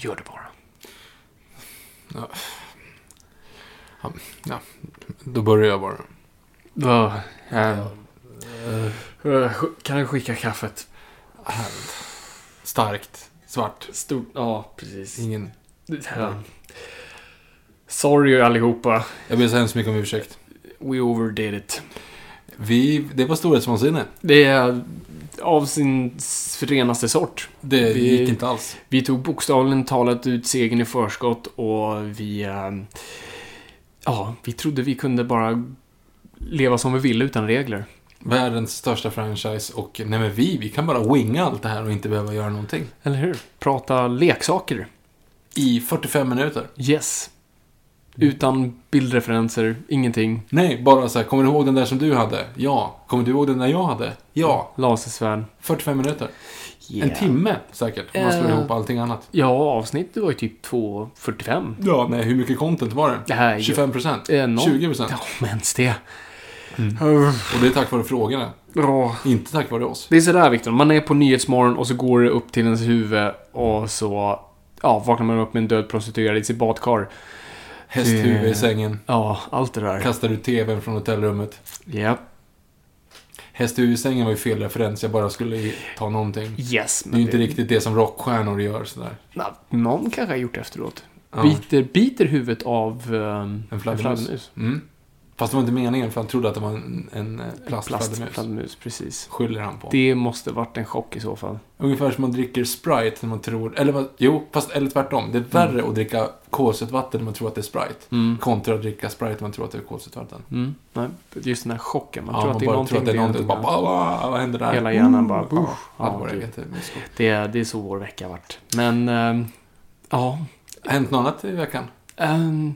Gör det bara. Ja. Ja, ja. Då börjar jag bara. Ja, eh, eh, kan du skicka kaffet? Starkt. Svart. Stort, ja precis. Ingen... Ja. Sorry allihopa. Jag ber så hemskt mycket om ursäkt. We overdid it. Vi... Det var storhetsvansinne. Det är av sin renaste sort. Det Vi- gick inte alls. Vi tog bokstavligen talat ut segern i förskott och vi... eh, Ja, vi trodde vi kunde bara leva som vi ville utan regler. Världens största franchise och nej men vi, vi kan bara winga allt det här och inte behöva göra någonting. Eller hur? Prata leksaker. I 45 minuter. Yes. Utan bildreferenser, ingenting. Nej, bara så här, kommer du ihåg den där som du hade? Ja. Kommer du ihåg den där jag hade? Ja. Lasersvärd. 45 minuter. Yeah. En timme säkert, om man slår Eh. ihop allting annat. Ja, avsnittet var ju typ 2.45. Ja, nej, hur mycket content var det? Det här är 25 procent? Eh, noll. 20 procent? Ja, men ens det. Och det är tack vare frågorna. Ja. Inte tack vare oss. Det är sådär Viktor, man är på Nyhetsmorgon och så går det upp till ens huvud och så ja, vaknar man upp med en död prostituerad i sitt badkar. Hästhuvud Det- i sängen. Ja, allt det där. Kastar ut tvn från hotellrummet. Ja. Hästhuvud i sängen var ju fel referens, jag bara skulle ta någonting. Yes. Det är ju inte riktigt det som rockstjärnor gör sådär. Na, någon kanske har gjort efteråt. Ja. Biter, biter huvudet av um, En fladdermus. Mm. Fast det var inte meningen för han trodde att det var en, en eh, plastfladdermus. Plastfladdermus, precis. Skyller han på. Det måste varit en chock i så fall. Ungefär som man dricker Sprite när man tror... Eller jo, fast eller tvärtom. Det är värre att dricka kolsyrat när man tror att det är Sprite. Mm. Kontra att dricka Sprite när man tror att det är kolsyrat. Mm. Nej, just den här chocken. Man Ja, tror man att det är någonting. tror att det är någonting. det är- Bara, "Bah, bah, vad händer där? Hela hjärnan bara, Ja, "Uff." ja, det Ja, jättemysko. Det, är- det är så vår vecka har varit. Men, ehm, ja. Hänt något annat i veckan? ehm,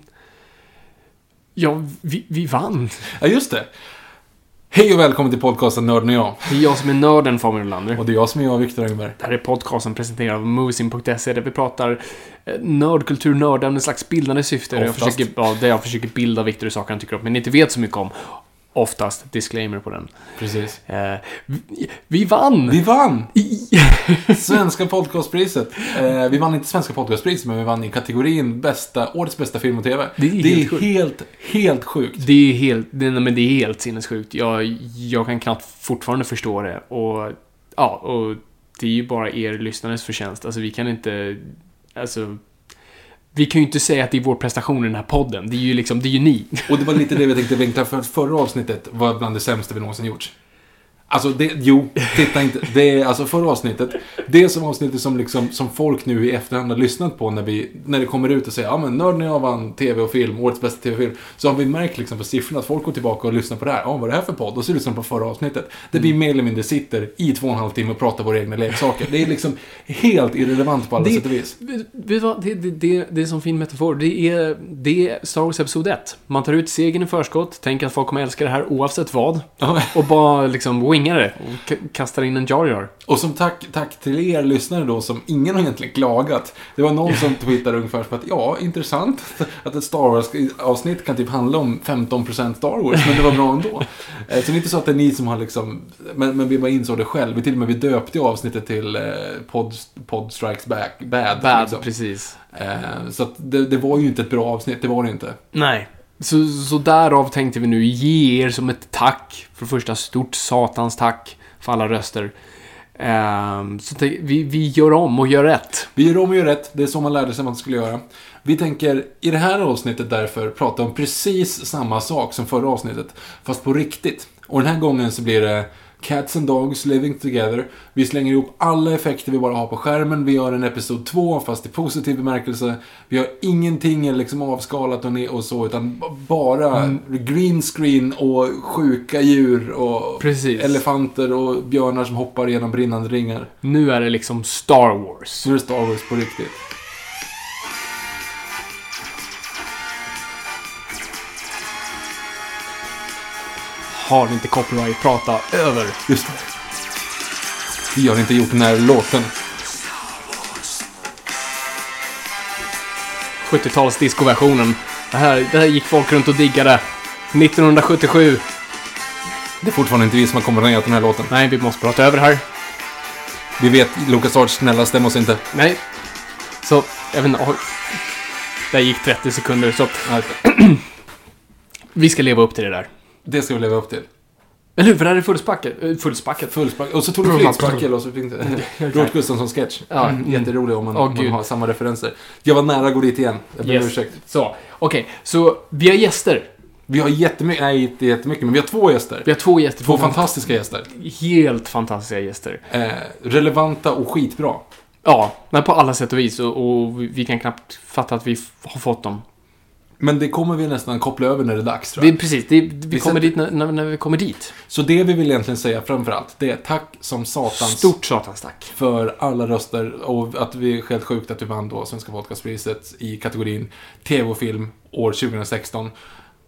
ja, vi, vi vann. Ja, just det. Hej och välkommen till podcasten Nörden och jag. Det är jag som är nörden, Fabian Olander. Och det är jag som är jag, Viktor Engberg. Det här är podcasten presenterad av Moviesin.se där vi pratar eh, nördkultur, nördämne, slags bildande syfte. Jag, försöker, ja, där jag försöker bilda Viktor i saker han tycker om, men inte vet så mycket om. Oftast, disclaimer på den. Precis. Eh, vi, vi vann! Vi vann! Svenska podcastpriset. Eh, vi vann inte Svenska podcastpriset, men vi vann i kategorin bästa, årets bästa film och TV. Det är helt sjukt. helt, helt sjukt. Det är helt, det, men det är helt sinnessjukt. Jag, jag kan knappt fortfarande förstå det. Och, ja, och det är ju bara er lyssnares förtjänst. Alltså vi kan inte, alltså, vi kan ju inte säga att det är vår prestation i den här podden. Det är ju liksom, det är ju ni. Och det var lite det vi tänkte vinkla för förra avsnittet var bland det sämsta vi någonsin gjort. Alltså, det, jo, titta inte. Det är alltså förra avsnittet. Det är som avsnittet som, liksom, som folk nu i efterhand har lyssnat på när, vi, när det kommer ut och säger ja men Nörden och jag vann TV och film, årets bästa TV-film. Så har vi märkt liksom på siffrorna att folk går tillbaka och lyssnar på det här. Ja, vad är det här för podd? Och så lyssnar de på förra avsnittet. Där vi mer eller mindre sitter i två och en halv timme och pratar våra egna leksaker. Det är liksom helt irrelevant på alla Det- sätt och vis. Vet vad? Det, det, det, det är som fin metafor. Det är, det är Star Wars Episod 1. Man tar ut segern i förskott, tänker att folk kommer älska det här oavsett vad. Och bara liksom wingar spränga det och k- kasta in en Jar Jar. Och som tack, tack till er lyssnare då, som ingen har egentligen klagat. Det var någon som twittrade ungefär som att, ja, intressant att ett Star Wars-avsnitt kan typ handla om 15% Star Wars, men det var bra ändå. Eh, Så det är inte så att det är ni som har liksom, men, men vi bara insåg det själv. Vi till och med vi döpte avsnittet till eh, Pod, Pod Strikes Back, Bad. Bad, liksom. precis. Eh, Så att det, det var ju inte ett bra avsnitt, det var det inte. Nej. Så, så därav tänkte vi nu ge er som ett tack. För det första, stort satans tack för alla röster. Ehm, så tänk, vi, vi gör om och gör rätt. Vi gör om och gör rätt, det är så man lärde sig man skulle göra. Vi tänker i det här avsnittet därför prata om precis samma sak som förra avsnittet, fast på riktigt. Och den här gången så blir det Cats and Dogs Living Together. Vi slänger ihop alla effekter vi bara har på skärmen. Vi gör en Episod 2, fast i positiv bemärkelse. Vi har ingenting liksom avskalat och, och så, utan bara green screen och sjuka djur och Precis. elefanter och björnar som hoppar genom brinnande ringar. Nu är det liksom Star Wars. Nu är det Star Wars på riktigt. Har inte copyright prata över. Just det. Vi har inte gjort den här låten. 70-tals discoversionen. Det här, det här gick folk runt och diggade. 1977. Det är fortfarande inte vi som har komponerat den här låten. Nej, vi måste prata över här. Vi vet, Lucas Arts, snälla stäm oss inte. Nej. Så, jag vet inte. oj. Där gick 30 sekunder. Så, vi ska leva upp till det där. Det ska vi leva upp till. Eller hur? För det här är fullspackat. eh, Fullspackat. Fullspack. Och så tog du flinspackel och så fick det... Robert Gustafsson-sketch. Ja, jätterolig om man, om man har samma referenser. Jag var nära att gå dit igen. Jag ber om Yes. ursäkt. Så, okej. Så, vi har gäster. Vi har jättemycket, nej inte jättemycket, men vi har två gäster. Vi har två gäster. Två fantastiska gäster. Helt fantastiska gäster. Eh, relevanta och skitbra. Ja, men på alla sätt och vis. Och, och vi kan knappt fatta att vi har fått dem. Men det kommer vi nästan koppla över när det är dags tror jag. är precis, det, vi, Vi kommer dit när, när, när vi kommer dit. Så det vi vill egentligen säga framförallt, det är tack som satans Stort satans tack. för alla röster och att vi är helt sjukt att vi vann då Svenska Podcastpriset i kategorin TV och film år 2016.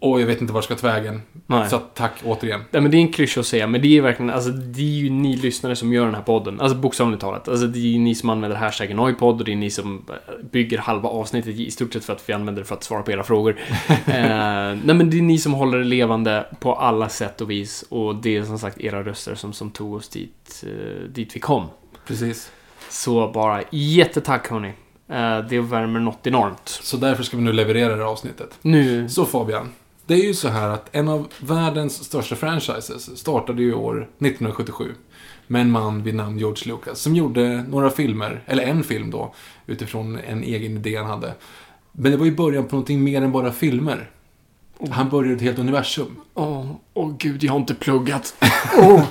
Och jag vet inte var det ska ta vägen. Nej. Så tack återigen. Nej, men det är en klyscha att säga, men det är verkligen, alltså det är ju ni lyssnare som gör den här podden. Alltså bokstavligt talat. Alltså det är ju ni som använder hashtaggen Noipod och det är ni som eh, bygger halva avsnittet i stort sett för att vi använder det för att svara på era frågor. eh, nej men det är ni som håller det levande på alla sätt och vis och det är som sagt era röster som, som tog oss dit, eh, dit vi kom. Precis. Så bara jättetack hörni. Eh, det värmer något enormt. Så därför ska vi nu leverera det här avsnittet. Nu... Så Fabian. Det är ju så här att en av världens största franchises startade ju år 1977. Med en man vid namn George Lucas som gjorde några filmer, eller en film då, utifrån en egen idé han hade. Men det var ju början på någonting mer än bara filmer. Han började ett helt universum. Åh, åh gud, jag har inte pluggat. Åh,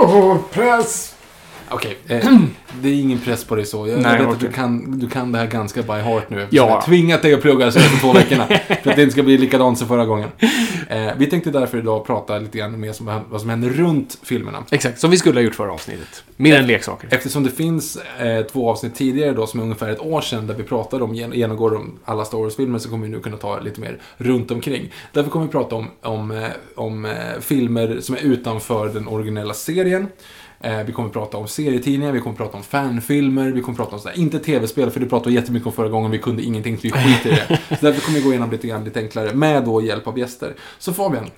Åh, press! Okej, eh, det är ingen press på dig så. Jag, Nej, jag vet att du kan, du kan det här ganska by heart nu. Ja. Jag har tvingat dig att plugga de senaste två veckorna. För att det inte ska bli likadant som förra gången. Eh, vi tänkte därför idag prata lite grann mer om vad som händer runt filmerna. Exakt, som vi skulle ha gjort förra avsnittet. Mer än leksaker. Eftersom det finns eh, två avsnitt tidigare då, som är ungefär ett år sedan, där vi pratade om, gen- genomgår om alla Star Wars-filmer, så kommer vi nu kunna ta lite mer runt omkring. Därför kommer vi prata om, om, eh, om eh, filmer som är utanför den originella serien. Eh, vi kommer prata om serietidningar, vi kommer prata om fanfilmer, vi kommer prata om sådär, inte tv-spel, för det pratade vi jättemycket om förra gången, vi kunde ingenting, så vi skiter i det. Så därför kommer vi gå igenom lite grann lite enklare, med då hjälp av gäster. Så Fabian,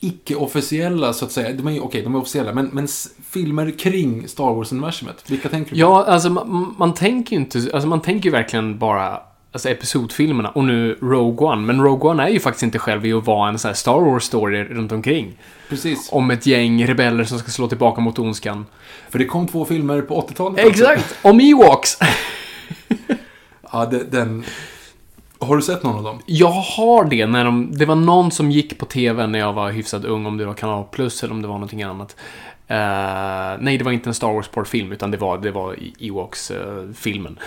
icke-officiella, så att säga, de är okej, de är officiella, men, men filmer kring Star Wars-universumet, vilka tänker du på? Ja, alltså man, man tänker ju inte... Alltså man tänker ju verkligen bara alltså episodfilmerna och nu Rogue One. Men Rogue One är ju faktiskt inte själv i att vara en sån här Star Wars-story runt omkring. Precis. Om ett gäng rebeller som ska slå tillbaka mot ondskan. För det kom två filmer på 80-talet. också. Exakt! Om Ewoks! Ja, det, den... Har du sett någon av dem? Jag har det när de, det var någon som gick på TV när jag var hyfsat ung, om det var Kanal Plus eller om det var någonting annat. Eh, nej, det var inte en Star Wars porrfilm, utan det var, det var Ewoks-filmen.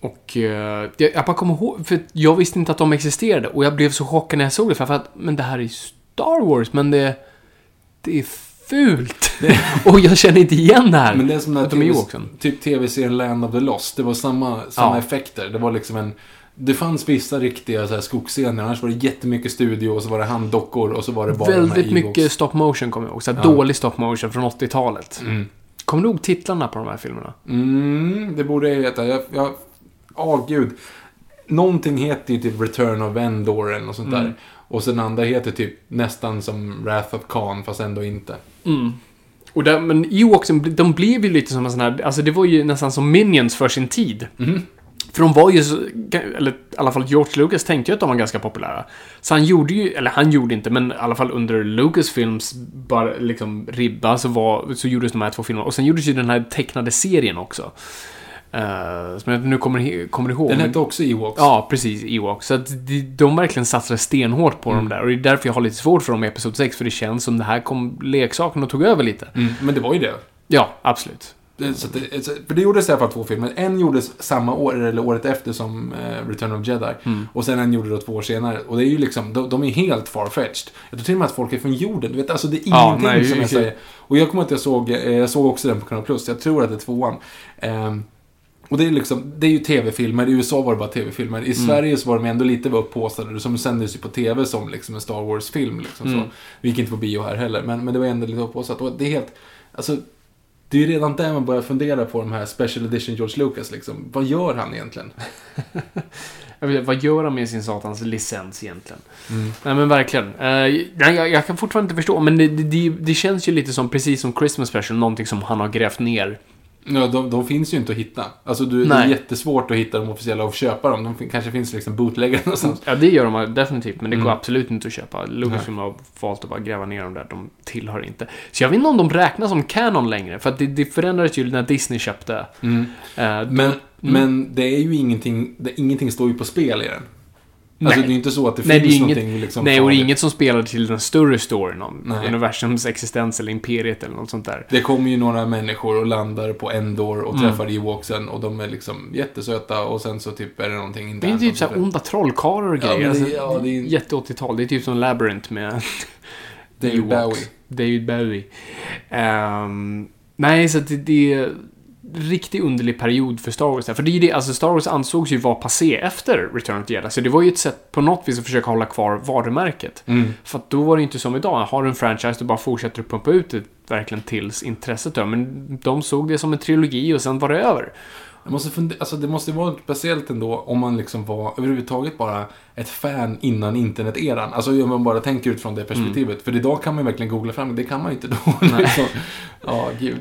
och eh, jag, jag bara kommer ihåg, för jag visste inte att de existerade och jag blev så chockad när jag såg det, för att, men det här är Star Wars, men det, det är fult. och jag känner inte igen det här. Men det är som den här typ tv-serien Land of the Lost. Det var samma, samma Ja. effekter. Det var liksom en... Det fanns vissa riktiga så här, skogsscener, annars var det jättemycket studio och så var det handdockor och så var det bara de Väldigt Ewoks. mycket stop motion kommer jag ihåg. Så här Ja. Dålig stop motion från 80-talet. Mm. Kommer du ihåg titlarna på de här filmerna? Mm, det borde jag heta. Jag, jag, åh gud. Någonting heter ju typ Return of Endor eller något sånt Mm. där. Och sen andra heter typ nästan som Wrath of Khan, fast ändå inte. Mm. Och där, men Ewoksen, de blev ju lite som en sån här, alltså det var ju nästan som Minions för sin tid. Mhm. För de var ju så, eller i alla fall George Lucas tänkte ju att de var ganska populära. Så han gjorde ju, eller han gjorde inte, men i alla fall under Lucasfilms bara liksom ribba så, var, så gjordes de här två filmerna. Och sen gjordes ju den här tecknade serien också. Uh, som jag nu kommer, kommer ihåg. Den hette också Ewoks. Ja, precis. Ewok. Så att de, de verkligen satsade stenhårt på Mm. dem där. Och det är därför jag har lite svårt för dem i Episod 6. För det känns som det här kom leksaken och tog över lite. Mm, men det var ju det. Ja, absolut. Det- Så det, så- för det gjordes i alla fall två filmer. En gjordes samma år, eller året efter, som eh, Return of Jedi. Mm. Och sen en gjorde då två år senare. Och det är ju liksom, de, de är helt farfetched. Jag tror till och med att folk är från jorden. Du vet, alltså det är Ja, ingenting nej, som jag säger. Och jag kommer att jag såg, eh, jag såg också den på Kanal Plus. Jag tror att det är tvåan. Ehm, och det är liksom, det är ju tv-filmer. I USA var det bara tv-filmer. Mm. I Sverige så var de ändå lite upphaussade. Som sändes ju på tv som liksom en Star Wars-film. Liksom, Mm. så. Vi gick inte på bio här heller. Men, men det var ändå lite upphaussat. Och det är helt, alltså det är ju redan där man börjar fundera på de här Special Edition George Lucas liksom. Vad gör han egentligen? Vet, vad gör han med sin satans licens egentligen? Nej men verkligen. Nej, jag, jag kan fortfarande inte förstå, men det, det, det, det känns ju lite som, precis som Christmas Special, någonting som han har grävt ner. Ja, de, de finns ju inte att hitta. Alltså du, det är jättesvårt att hitta de officiella och köpa dem. De kanske finns liksom bootläggare någonstans. Ja, det gör de definitivt, men det går Mm. absolut inte att köpa. Lucasfilm har valt att bara gräva ner dem där, de tillhör inte. Så jag vet inte om de räknas som canon längre, för att det, det förändrades ju när Disney köpte. Mm. Eh, Men, men det är ju ingenting, det, ingenting står ju på spel i den. Alltså Nej. det är inte så att det Nej, det finns inget- någonting liksom Nej, och det är inget som spelar till den större storyn om Nej. universums existens eller imperiet eller något sånt där. Det kommer ju några människor och landar på Endor och Mm. träffar Ewoksen och de är liksom jättesöta och sen så typ är det någonting Det är typ såhär sånt onda trollkarlar och Ja, grejer. det- alltså, ja, det är- Jätte 80-tal. Det är typ som Labyrinth med. David. Bowie. David Bowie. Ehm, nej, så att det, det riktigt underlig period för Star Wars. där. För det är ju det, alltså Star Wars ansågs ju vara passé efter Return of the Jedi. Så det var ju ett sätt på något vis att försöka hålla kvar varumärket. Mm. För att då var det inte som idag. Har du en franchise, du bara fortsätter att pumpa ut det verkligen tills intresset dör. Men de såg det som en trilogi och sen var det över. Jag måste fundera, alltså det måste vara speciellt ändå om man liksom var överhuvudtaget bara ett fan innan internet-eran. Alltså om man bara tänker utifrån det perspektivet. För idag kan man ju verkligen googla fram det, kan man ju inte då. liksom. Ja, gud.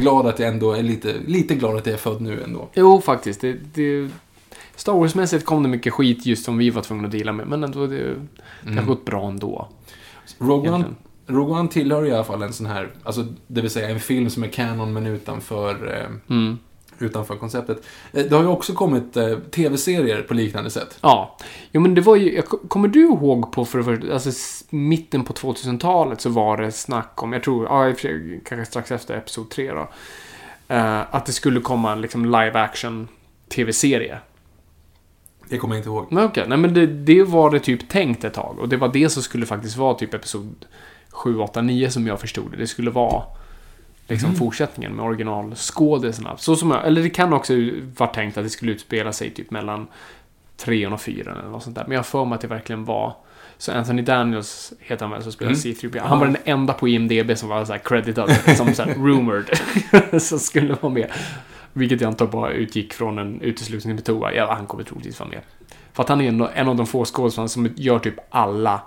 Glad att jag ändå är lite, lite glad att jag är född nu ändå. Jo, faktiskt. Det, det, Star Wars-mässigt kom det mycket skit just som vi var tvungna att dela med. Men ändå, det, det har Mm. gått bra ändå. Rogue One. Rogue One tillhör i alla fall en sån här, alltså det vill säga en film som är canon men utanför, eh, Mm. Utanför konceptet. Eh, det har ju också kommit eh, tv-serier på liknande sätt. Ja. Jo, men det var ju... Jag, kommer du ihåg på för, för alltså, mitten på 2000-talet så var det snack om, jag tror, ja, kanske strax efter Episod 3 då. eh, att det skulle komma en liksom live action tv-serie. Det kommer jag inte ihåg. Men okej, nej men det, det var det typ tänkt ett tag. Och det var det som skulle faktiskt vara typ Episod 7, 8, 9 som jag förstod det. Det skulle vara liksom Mm. fortsättningen med originalskådisarna. Så som jag, eller det kan också vara tänkt att det skulle utspela sig typ mellan 3 och 4 eller något sånt där. Men jag har för mig att det verkligen var så Anthony Daniels heter han väl som spelar Mm. C3PO. Han var den enda på IMDB som var så här creditad som så här rumored. som skulle vara med. Vilket jag antar bara utgick från en uteslutning till Toa. Ja, han kommer troligtvis vara med. För att han är ändå en av de få skådespelarna som gör typ alla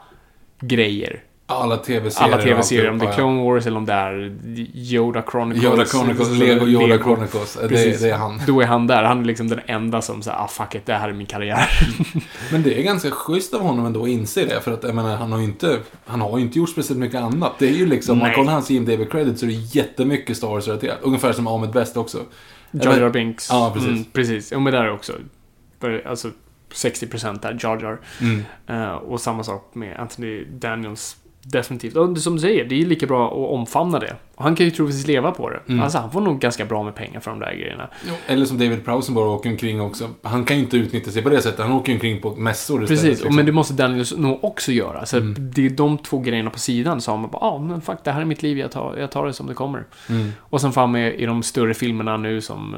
grejer. Alla tv-serier. Alla tv-serier, om det är Clone Wars eller om det är Yoda. Chronicles. Yoda Chronicles, Lego Yoda Chronicles. Det, det är han. Då är han där. Han är liksom den enda som säger ah fuck it, det här är min karriär. Men det är ganska schysst av honom ändå att inse det. För att jag menar, han har ju inte, han har ju inte gjort speciellt mycket annat. Det är ju liksom, om man kollar hans IMDB credit så är det jättemycket Star Wars-relaterat. Ungefär som Ahmed Best också. Jar Jar Binks. Ja, precis. Mm, precis. Ja, men där också. Alltså 60% där, Jar Jar. Mm. Eh, och samma sak med Anthony Daniels. Definitivt. Och som du säger, det är lika bra att omfamna det. Och han kan ju troligtvis leva på det. Mm. Alltså han får nog ganska bra med pengar för de där grejerna. Eller som David Prowse som bara åker omkring också. Han kan ju inte utnyttja sig på det sättet. Han åker ju omkring på mässor istället. Precis, och liksom. men det måste Daniels nog också göra. Så Mm. det är de två grejerna på sidan som man bara, ja ah, men fuck, det här är mitt liv, jag tar, jag tar det som det kommer. Mm. Och sen får han med i de större filmerna nu som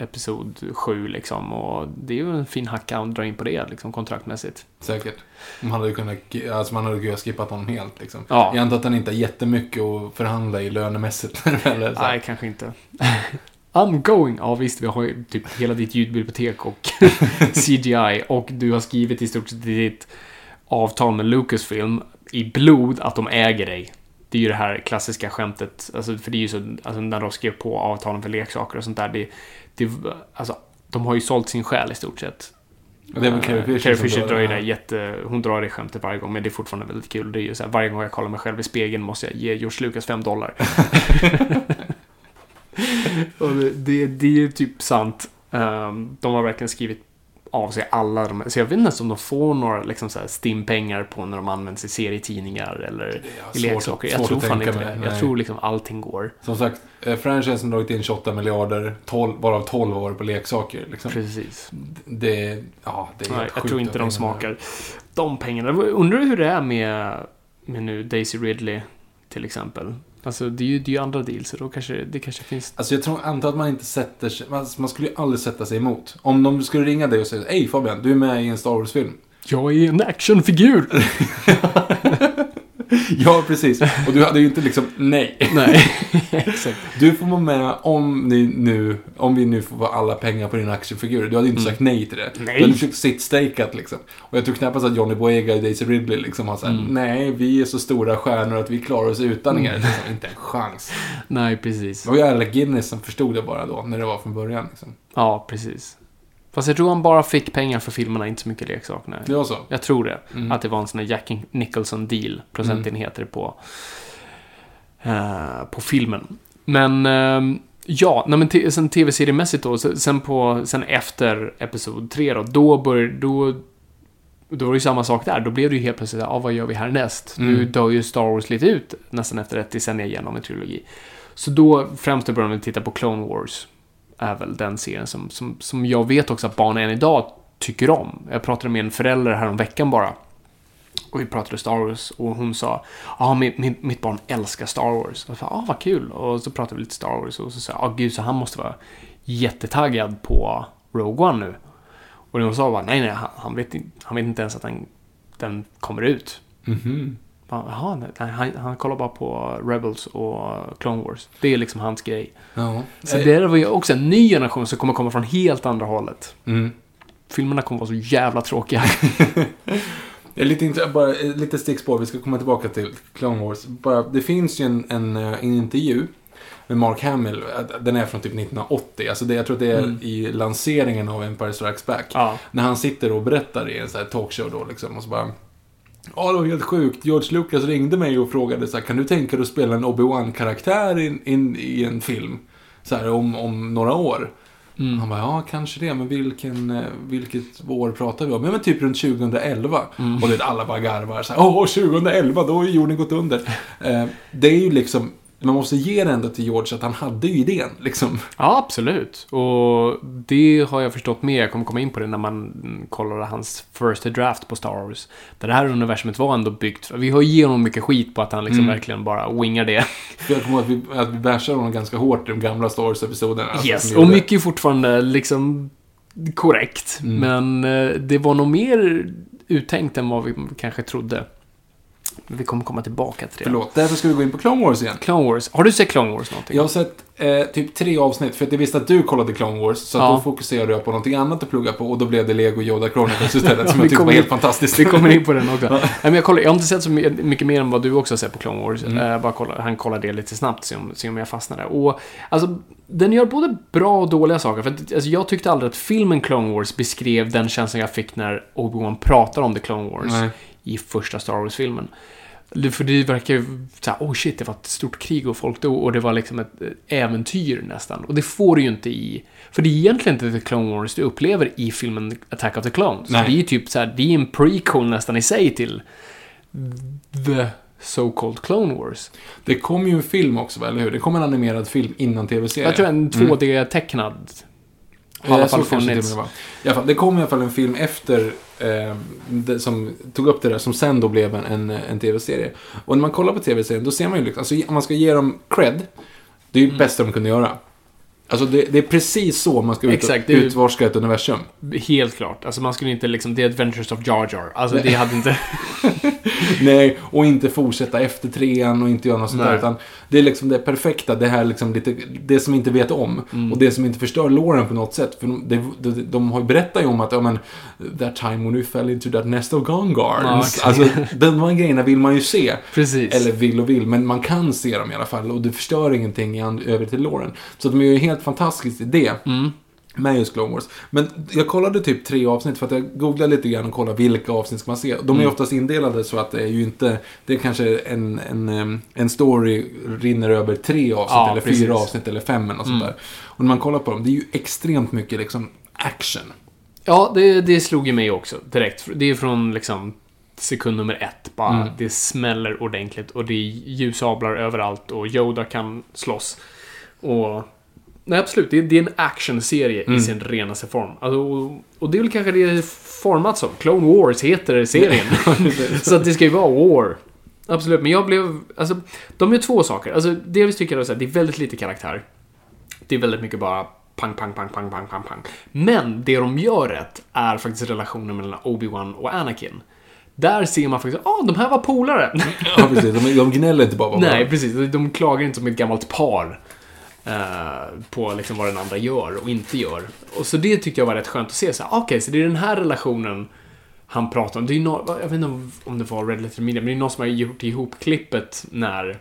Episod 7 liksom. Och det är ju en fin hacka att dra in på det liksom kontraktmässigt. Säkert. Man hade kunnat, alltså man hade kunnat skippat honom helt liksom. Ja. Jag antar att han inte har jättemycket att förhandla i lönemässigt. Eller så. Nej, kanske inte. I'm going. Ja visst, vi har ju typ hela ditt ljudbibliotek och CGI och du har skrivit i stort sett ditt avtal med Lucasfilm i blod att de äger dig. Det är ju det här klassiska skämtet, alltså, för det är ju så, alltså, när de skrev på avtalen för leksaker och sånt där, det, det, alltså, de har ju sålt sin själ i stort sett. Och det är väl Carrie Fisher Carrie som Fisher drar ju det jätte... Hon drar det skämtet varje gång, men det är fortfarande väldigt kul. Det är ju så här, varje gång jag kollar mig själv i spegeln måste jag ge George Lucas 5 dollar. Och det, det, det är ju typ sant. Ehm, de har verkligen skrivit av sig alla de Så jag vet inte ens om de får några liksom så här stimpengar på när de används i serietidningar eller i leksaker. Jag tror fan inte det. Jag tror liksom allting går. Som sagt, eh, franchisen har dragit in 28 miljarder, 12, varav 12 år på leksaker. Liksom. Precis. Det, ja, det är Nej, jag tror inte de smakar de pengarna. Undrar hur det är med, med nu Daisy Ridley till exempel. Alltså det är ju, det är ju andra deals, så då kanske det kanske finns... Alltså jag tror, antar att man inte sätter sig, man, man skulle ju aldrig sätta sig emot. Om de skulle ringa dig och säga Hej Fabian, du är med i en Star Wars-film. Jag är en actionfigur! ja, precis. Och du hade ju inte liksom, nej. Nej, exakt. Du får vara med om, ni nu, om vi nu får vara alla pengar på din actionfigur. Du hade ju inte sagt nej till det. Nej. Du hade försökt sitt-stakeat liksom. Och jag tror knappast att Johnny Boyega och Daisy Ridley liksom har sagt nej, vi är så stora stjärnor att vi klarar oss utan er. Liksom, inte en chans. Nej, precis. Det var ju Alec Guinness som förstod det bara då, när det var från början. Liksom. Ja, precis. Fast jag tror han bara fick pengar för filmerna, inte så mycket leksak. Nej. Det var så. Jag tror det. Mm. Att det var en sån där Jack Nicholson-deal, procentenheter på, eh, på filmen. Men, ehm, ja, nej, men sen tv-seriemässigt då, sen, på, sen efter Episod 3 då, då började, då, då var det ju samma sak där. Då blev det ju helt plötsligt, ja, vad gör vi härnäst? Nu Mm. dör ju Star Wars lite ut, nästan efter ett decennium igenom en trilogi. Så då, främst då började vi titta på Clone Wars. Är väl den serien som, som, som jag vet också att barn än idag tycker om. Jag pratade med en förälder här om veckan bara. Och vi pratade Star Wars och hon sa Ja, min, min, mitt barn älskar Star Wars. Och jag sa, ja, vad kul. Och så pratade vi lite Star Wars och så sa jag, ja gud, så han måste vara jättetaggad på Rogue One nu. Och hon sa bara, nej, nej, han, han, vet, inte- han vet inte ens att den, den kommer ut. Mm -hmm. Jaha, han, han kollar bara på Rebels och Clone Wars. Det är liksom hans grej. Ja. Så Eh, det var ju också en ny generation som kommer komma från helt andra hållet. Mm. Filmerna kommer vara så jävla tråkiga. Lite, bara, eh, lite stickspår, vi ska komma tillbaka till Clone Wars. Bara, det finns ju en, en, eh, en intervju med Mark Hamill, eh, den är från typ 1980. Alltså det, jag tror att det är Mm. i lanseringen av Empire Strikes Back. ja. När han sitter och berättar i en sån här talkshow då liksom och så bara Ja, det var helt sjukt. George Lucas ringde mig och frågade så här, kan du tänka dig att spela en Obi-Wan-karaktär in, in, i en film? Så här, om, om några år. Mm. Han bara, ja kanske det, men vilken, eh, vilket år pratar vi om? Ja, men typ runt 2011. Mm. Och det, alla bara garvar så här, åh, 2011, då är jorden gått under. eh, det är ju liksom, man måste ge det ändå till George att han hade ju idén, liksom. Ja, absolut. Och det har jag förstått mer. Jag kommer komma in på det när man kollar hans first draft på Star Wars. Där det här universumet var ändå byggt. Vi har ge honom mycket skit på att han liksom Mm. verkligen bara wingar det. Jag kommer ihåg att vi, att vi bashade honom ganska hårt i de gamla Star Wars-episoderna. alltså, yes, och mycket är fortfarande liksom korrekt. Mm. Men eh, det var nog mer uttänkt än vad vi kanske trodde. Men vi kommer komma tillbaka till det. Förlåt, därför ska vi gå in på Clone Wars igen. Clone Wars. Har du sett Clone Wars någonting? Jag har sett eh, typ tre avsnitt, för att jag visste att du kollade Clone Wars, så att Ja. då fokuserade jag på någonting annat att plugga på, och då blev det Lego Yoda Chronicles istället, som Vi jag tyckte var helt fantastiskt. Vi kommer in på den också. Nej, men jag, kollar, jag har inte sett så my- mycket mer än vad du också har sett på Clone Wars. Mm. Eh, bara kolla, han kollar det lite snabbt, se om, se om jag fastnade. Och, alltså, den gör både bra och dåliga saker. För att, alltså, jag tyckte aldrig att filmen Clone Wars beskrev den känslan jag fick när Obi-Wan pratar om The Clone Wars Nej. I första Star Wars-filmen. Det- För det verkar ju såhär, oh shit, det var ett stort krig och folk dog och det var liksom ett eh, äventyr nästan. Och det får du ju inte i... För det är egentligen inte The Clone Wars du upplever i filmen Attack of the Clones. Nej. Det är ju typ såhär, det är en prequel nästan i sig till The so-called Clone Wars. Det kom ju en film också, eller hur? Det kom en animerad film innan tv-serien. Jag tror en Mm. 2D-tecknad. Har i alla fall till och med var. I alla fall, det kom i alla fall en film efter det, som tog upp det där, som sen då blev en, en, en tv-serie. Och när man kollar på tv-serien, då ser man ju liksom, alltså om man ska ge dem cred, det är ju det bästa de kunde göra. Alltså det, det är precis så man ska ut, Exakt, utforska ett universum. Helt klart. Alltså man skulle inte liksom, The Adventures of Jar Jar. Alltså det hade inte... Nej, och inte fortsätta efter trean och inte göra något sånt där. Nej. Utan det är liksom det perfekta, det här liksom lite, det som inte vet om. Mm. Och det som inte förstör låren på något sätt. För de, de, de, de har ju berättat ju om att, ja men, that time when we fell into that nest of Gongarns. Ja, okej. Alltså, de här grejerna vill man ju se. Precis. Eller vill och vill, men man kan se dem i alla fall. Och det förstör ingenting i övrigt till låren. Så de är ju helt fantastiskt i det. Mm. Med just Clone Wars. Men jag kollade typ tre avsnitt för att jag googlade lite grann och kollade vilka avsnitt ska man se. De är Mm. oftast indelade så att det är ju inte, det är kanske en, en, en story rinner över tre avsnitt Ja, eller precis. fyra avsnitt eller fem eller sånt Mm. där. Och när man kollar på dem, det är ju extremt mycket liksom action. Ja, det, det slog ju mig också direkt. Det är från liksom sekund nummer ett. Bara, Mm. Det smäller ordentligt och det är ljussablar överallt och Yoda kan slåss. Och... Nej, absolut. Det är, det är en actionserie Mm. i sin renaste form. Alltså, och, och det är väl kanske det är format som. Clone Wars heter serien. så att det ska ju vara War. Absolut, men jag blev... Alltså, de gör två saker. Alltså, delvis tycker jag att det är väldigt lite karaktär. Det är väldigt mycket bara pang, pang, pang, pang, pang, pang, pang. Men det de gör rätt är faktiskt relationen mellan Obi-Wan och Anakin. Där ser man faktiskt, ah, de här var polare. Ja, precis. De, de gnäller inte bara på Nej, precis. De klagar inte som ett gammalt par. Eh, på liksom vad den andra gör och inte gör. Och så det tyckte jag var rätt skönt att se. Okej, så det är den här relationen han pratar om. Det är nå- jag vet inte om- det var Red Letter Media, men det är någon som har gjort ihop klippet när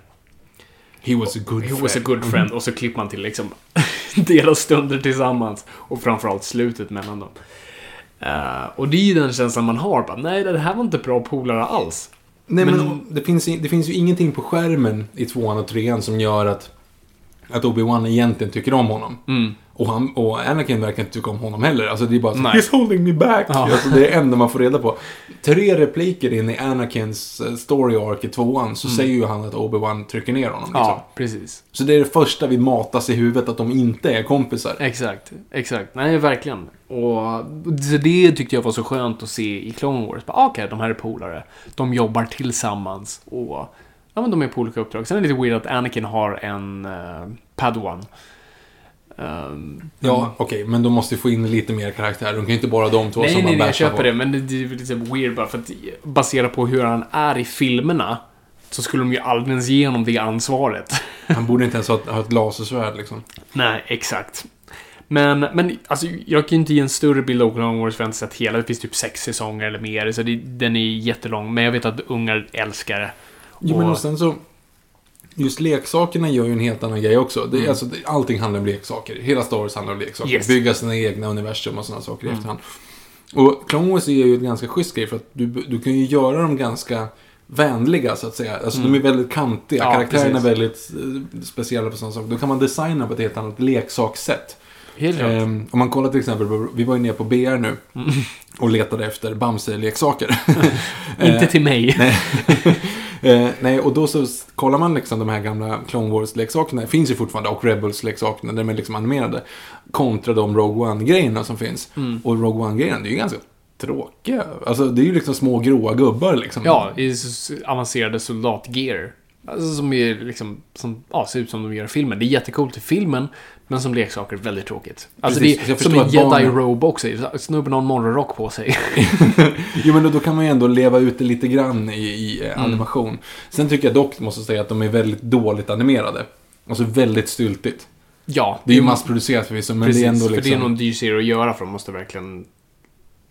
He was a good He friend. was a good friend och så klipper man till liksom deras stunder tillsammans och framförallt slutet mellan dem. Eh, och det är ju den känslan man har. Bara, Nej, det här var inte bra polare alls. Nej, men, Men- det, finns, det finns ju ingenting på skärmen i tvåan och trean som gör att, att Obi-Wan egentligen tycker om honom. Mm. Och, han, och Anakin verkar inte tycka om honom heller. Alltså det är bara så, Nej. He's holding me back. Ja. Alltså, det är det enda man får reda på. Tre repliker in i Anakins eh, story arc i tvåan så säger ju han att Obi-Wan trycker ner honom. Liksom. Mm. Ja, precis. Så det är det första vi matas i huvudet, att de inte är kompisar. Exakt, exakt. Nej, verkligen. Och det tyckte jag var så skönt att se i Clone Wars. Bara, Okej, de här är polare. De jobbar tillsammans och ja, men de är på olika uppdrag. Sen är det lite weird att Anakin har en uh, Padawan. Ehm, Ja, okej, men de måste ju få in lite mer karaktär. De kan ju inte bara de två Nej, som nej, man nej, jag bashar köper på. det. Men det, är lite weird bara för att baserat på hur han är i filmerna så skulle de ju aldrig ens ge honom det ansvaret. Han borde inte ens ha ett, ha ett lasersvärd liksom. Nej, exakt. Men, men alltså, jag kan ju inte ge en större bild av Clone Wars för jag har inte sett hela. Det finns typ sex säsonger eller mer, så det, den är jättelång. Men jag vet att ungar älskar det. Jo, men Och- sen så... Just leksakerna gör ju en helt annan grej också. Det, Mm. alltså, allting handlar om leksaker. Hela Star Wars handlar om leksaker. Yes. Bygga sina egna universum och sådana saker i Mm. efterhand. Och Clone Wars är ju ett ganska schysst grej för att du, du kan ju göra dem ganska vänliga så att säga. Alltså Mm. de är väldigt kantiga. Ja, Karaktärerna är väldigt eh, speciella på sådana saker. Då kan man designa på ett helt annat leksakssätt. Helt. Ehm, om man kollar till exempel, vi var ju nere på BR nu Mm. och letade efter Bamse-leksaker. inte till mig. Nej. eh, nej, och då så kollar man liksom de här gamla Clone Wars-leksakerna. Finns ju fortfarande, och Rebels-leksakerna, de är liksom animerade. Kontra de Rogue One-grejerna som finns. Mm. Och Rogue One-grejerna, det är ju ganska tråkiga. Alltså, det är ju liksom små gråa gubbar liksom. Ja, i avancerade soldatgear. Alltså som är liksom, som, ja, ser ut som de gör i filmen. Det är jättecoolt i filmen, men som leksaker väldigt tråkigt. Alltså Precis, det är som en jedi-robe också. Snubben har en morgonrock på sig. Jo, men då, då kan man ju ändå leva ut det lite grann i, i eh, Mm. animation. Sen tycker jag dock, måste säga, att de är väldigt dåligt animerade. Alltså väldigt styltigt. ja, Det är ju massproducerat förvisso, men Precis, det är ändå för det är liksom... någon dyr serie att göra för de måste verkligen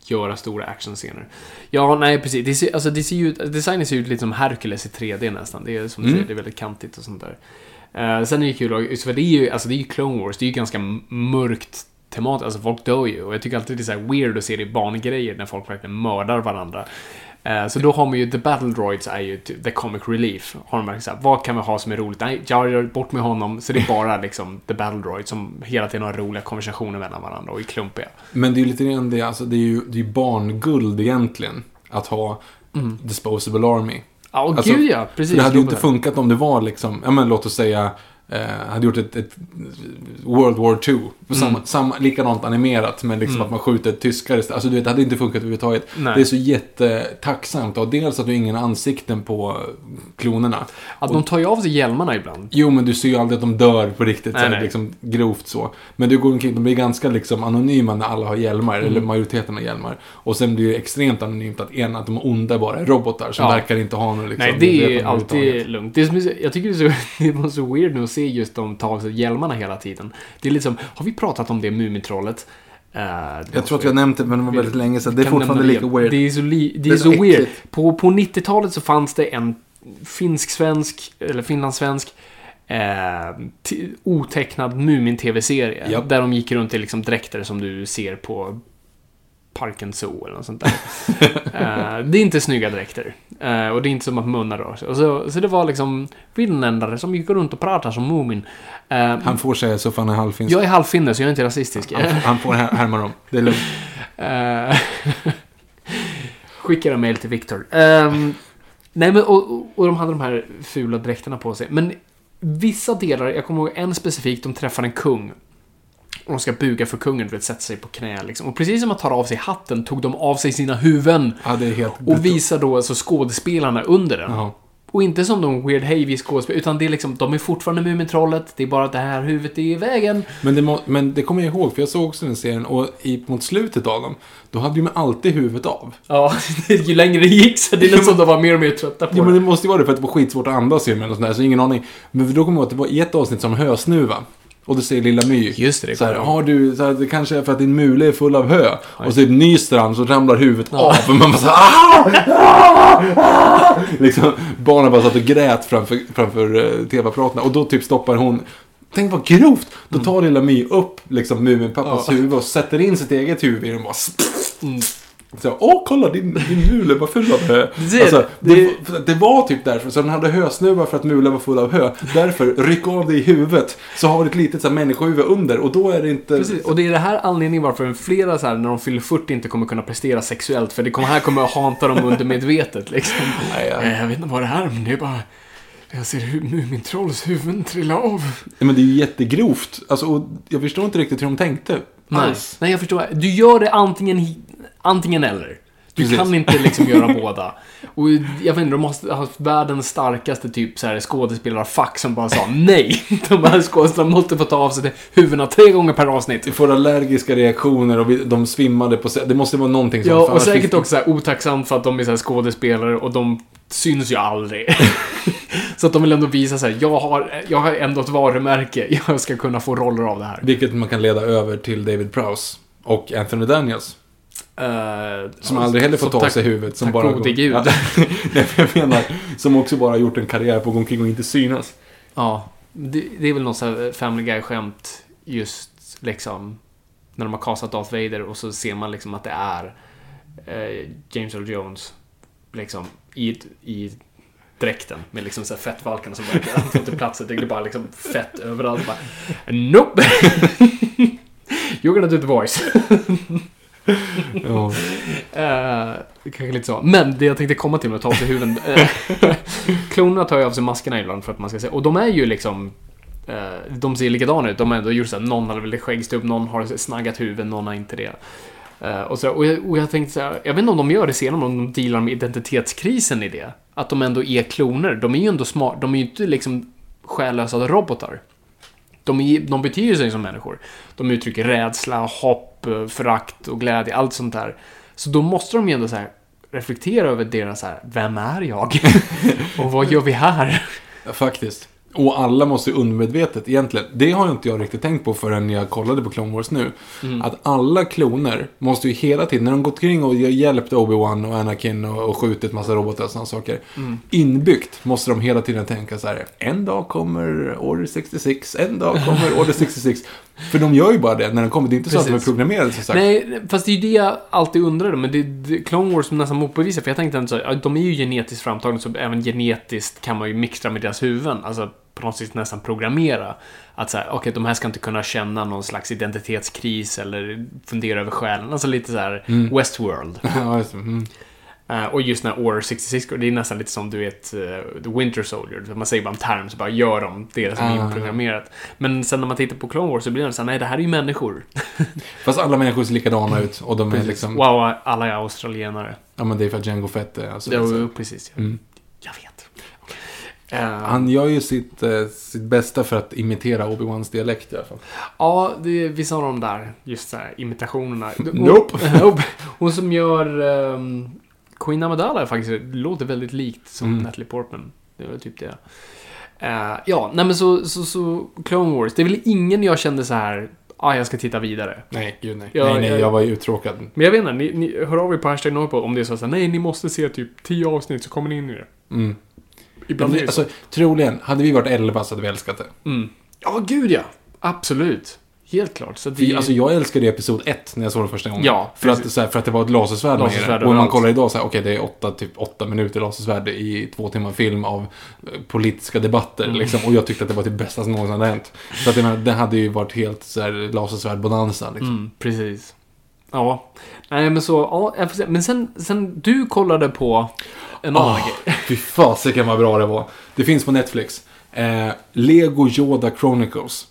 göra stora actionscener. Ja, nej precis. Det ser, alltså, det ser ju ut, designen ser ut lite som Hercules i 3D nästan. Det är som du Mm. säger, det är väldigt kantigt och sånt där. Eh, sen är det kul, just för det är ju, alltså det är ju Clone Wars, det är ju ganska mörkt temat, alltså folk dör ju. Och jag tycker alltid det är så här weird att se det i barngrejer när folk verkligen mördar varandra. Eh, Så då har man ju, The Battle Droids är ju typ the comic relief. Har de verkligen så här, vad kan vi ha som är roligt? Nej, Jar Jar, bort med honom. Så det är bara liksom The Battle Droids som hela tiden har roliga konversationer mellan varandra och är klumpiga. Men det är ju lite grann det, alltså det är ju, det är barnguld egentligen. Att ha Mm. Disposable Army. Ja, och Alltså, gud ja, precis. Det hade ju inte funkat om det var liksom, ja men låt oss säga eh, hade gjort ett, ett World War II. Samma, samma, likadant animerat, men liksom Mm. att man skjuter tyskar istället. Alltså du vet, det hade inte funkat överhuvudtaget. Nej. Det är så jättetacksamt. Och dels att du har ingen ansikten på klonerna. Att de tar ju av sig hjälmarna ibland. Jo, men du ser ju aldrig att de dör på riktigt. Nej, så nej. Liksom, grovt så. Men du går omkring, de blir ganska liksom anonyma när alla har hjälmar. Mm. Eller majoriteten har hjälmar. Och sen blir det extremt anonymt att en, att de onda bara är robotar. Som Ja. verkar inte ha någon liksom, Nej, det är alltid lugnt. Det är är jag tycker det är, så, det var så weird nu att se just de ta av sig hjälmarna hela tiden. Det är liksom, har vi pratat om det Mumintrollet? Uh, Jag tror att vi har nämnt det, men det var väldigt länge sedan. Det är fortfarande lika igen. weird. Det är så, li, det Det är så så weird. På, på 90-talet så fanns det en finsk-svensk, eller finlandssvensk, eh, otecknad Mumin-tv-serie. Japp. Där de gick runt i liksom dräkter som du ser på Parken Zoo eller något sånt där. Eh, det är inte snygga dräkter. Eh, och det är inte som att munnar rör sig. Så, så det var liksom finländare som gick runt och pratade som Mumin. Eh, Han får säga så för han är halvfinsk. jag är halvfinne så jag är inte rasistisk. Han, han får här- härma dem. Det är lugnt. Skickar en mail till Viktor. Ehm, nej men och, och- de hade de här fula dräkterna på sig. Men vissa delar, jag kommer ihåg en specifikt, de träffar en kung. Och de ska buga för kungen, du vet, sätta sig på knä liksom. Och precis som att ta av sig hatten tog de av sig sina huvuden. Ja, det är helt... Och visar då alltså skådespelarna under den. Ja. Och inte som de Weird Havy skådespelare, utan det är liksom, de är fortfarande Mumintrollet, det är bara att det här huvudet är i vägen. Men det, må, men det kommer jag ihåg, för jag såg också den serien. Och i, mot slutet av dem, då hade ju man alltid huvudet av. Ja, ju längre det gick så det är nästan som de var mer och mer trötta på Ja, men det. det måste ju vara det för att det var skitsvårt att andas i dem eller sådär, så ingen aning. Men då kommer jag ihåg att det var i ett avsnitt som hösnuva. Och då säger Lilla My. Just det, det så här, har du, så här, det kanske är för att din mule är full av hö. Och så är det nyster han så ramlar huvudet av. Och man bara så här, "Ah! Ah! Ah!" liksom, barnen bara satt och grät framför, framför uh, tv-apparaterna. Och då typ stoppar hon Tänk vad grovt! Då tar lilla My upp liksom Muminpappas Mm. Ja. huvud och sätter in sitt eget huvud i den och bara Mm. Så, Åh, kolla din, din mule var full av hö. ser, alltså, det, det- det... det var typ därför. Så den hade hösnuvar för att mulen var full av hö. Därför, ryck av det i huvudet. Så har du ett litet så här, människohuvud under. Och då är det inte... Precis, och det är det här anledningen varför flera så här, när de fyller 40 inte kommer kunna prestera sexuellt. För det kommer, här kommer att hanta dem undermedvetet liksom. Nej, ja. Eh, Jag vet inte vad det är, men det är bara... Jag ser hur Mumintrolls huvuden trilla av. Men det är ju jättegrovt. Alltså, och jag förstår inte riktigt hur de tänkte. Nej, Alls. nej, jag förstår. Du gör det antingen, antingen eller. Du Precis. kan inte liksom göra båda. Och jag vet inte, de måste ha haft världens starkaste typ så här skådespelarfack som bara sa nej. De här skådespelarna måste få ta av sig huvudena tre gånger per avsnitt. Vi får allergiska reaktioner och vi, de svimmade på. Det måste vara någonting som... Ja, och säkert också så otacksamt för att de är så här skådespelare och de syns ju aldrig. så att de vill ändå visa så här, jag har, jag har ändå ett varumärke, jag ska kunna få roller av det här. Vilket man kan leda över till David Prowse. Och Anthony Daniels. Eh, Som aldrig heller får ta av sig huvudet. Som bara gode gud. Ja, jag menar, som också bara har gjort en karriär på att gå omkring och inte synas. Ja, det, det är väl något så här Family Guy-skämt just liksom när de har castat Darth Vader och så ser man liksom att det är eh, James Earl Jones liksom i, i dräkten med liksom så här fettvalkarna som bara han får inte plats. Det är bara liksom fett överallt. Bara, nope! You're gonna do the voice. Ja. Eh, kanske lite så. Men det jag tänkte komma till med att ta av sig huvuden. eh, klonerna tar ju av sig maskerna ibland för att man ska se. Och de är ju liksom... eh, de ser likadana ut. De har ändå gjort såhär, någon har väl skäggstubb, någon har snaggat huvud, någon har inte det. Uh, och, så, och, jag, och jag tänkte såhär, jag vet inte om de gör det senare, om de dealar med identitetskrisen i det. Att de ändå är kloner. De är ju ändå smart, de är ju inte liksom själlösa robotar. De, de beter sig som människor. De uttrycker rädsla, hopp, förakt och glädje, allt sånt där. Så då måste de ju ändå så här reflektera över deras så här, vem är jag? och vad gör vi här? Ja, faktiskt. Och alla måste ju undermedvetet egentligen. Det har ju inte jag riktigt tänkt på förrän jag kollade på Clone Wars nu. Mm. Att alla kloner måste ju hela tiden, när de gått kring och hjälpt Obi-Wan och Anakin och, och skjutit massa robotar och sådana saker. Mm. Inbyggt måste de hela tiden tänka så här. En dag kommer Order 66, en dag kommer Order 66. För de gör ju bara det när de kommer. Det är inte så att de är Precis. programmerade som sagt. Nej, fast det är ju det jag alltid undrade. Men det, det Clone Wars som nästan motbevisar. För jag tänkte här, ja, de är ju genetiskt framtagna. Så även genetiskt kan man ju mixtra med deras huvuden. Alltså på något sätt nästan programmera. Att så här, okej, de här ska inte kunna känna någon slags identitetskris eller fundera över själen. Alltså lite så här Westworld. Ja, just. Mm. Eh, och just när Order 66 går, det är nästan lite som du vet eh, The Winter Soldier. Man säger bara en term så bara gör de det som är Ah. inprogrammerat. Men sen när man tittar på Clone Wars så blir det så här, nej det här är ju människor. Fast alla människor ser likadana ut och de är Precis. liksom... Wow, alla är australienare. Ja, men det är för att Django Fett är alltså, Jo, precis. Ja. Mm. Jag vet. Eh, Han gör ju sitt, eh, sitt bästa för att imitera Obi-Wans dialekt i alla fall. Ja, det är vissa av de där, just så här, imitationerna. Nope. Hon som gör um, Queen Amidala faktiskt låter väldigt likt som Mm. Natalie Portman. Det var typ det. Eh, ja, nej men så, så, så Clone Wars. Det är väl ingen jag kände så här, ah, jag ska titta vidare. Nej, gud nej. Ja, nej, nej, jag- jag var ju uttråkad. Men jag vet inte, ni, ni hör av er på hashtag Norrpod om det är så att nej, ni måste se typ 10 avsnitt så kommer ni in i det. Mm. Ibland det så. Alltså, troligen, hade vi varit 11 så hade vi älskat det. Mm. Ja, gud ja. Absolut. Helt klart. Så vi, Alltså jag älskade episod 1 när jag såg det första gången. Ja, för, att, här, för att det var ett lasersvärd med Lasersvärd det. Och man kollar idag så här, okej det är åtta, typ åtta minuter lasersvärd i två timmar film av eh, politiska debatter. Mm. Liksom, och jag tyckte att det var det bästa som någonsin hade hänt. Så att menar, det hade ju varit helt så här lasersvärd-bonanza. Liksom. Mm, precis. Ja. Nej, men så, ja, jag får se. Men sen, sen du kollade på en annan Ah, grej. fy fasiken vad bra det var. Det finns på Netflix. Eh, Lego Yoda Chronicles.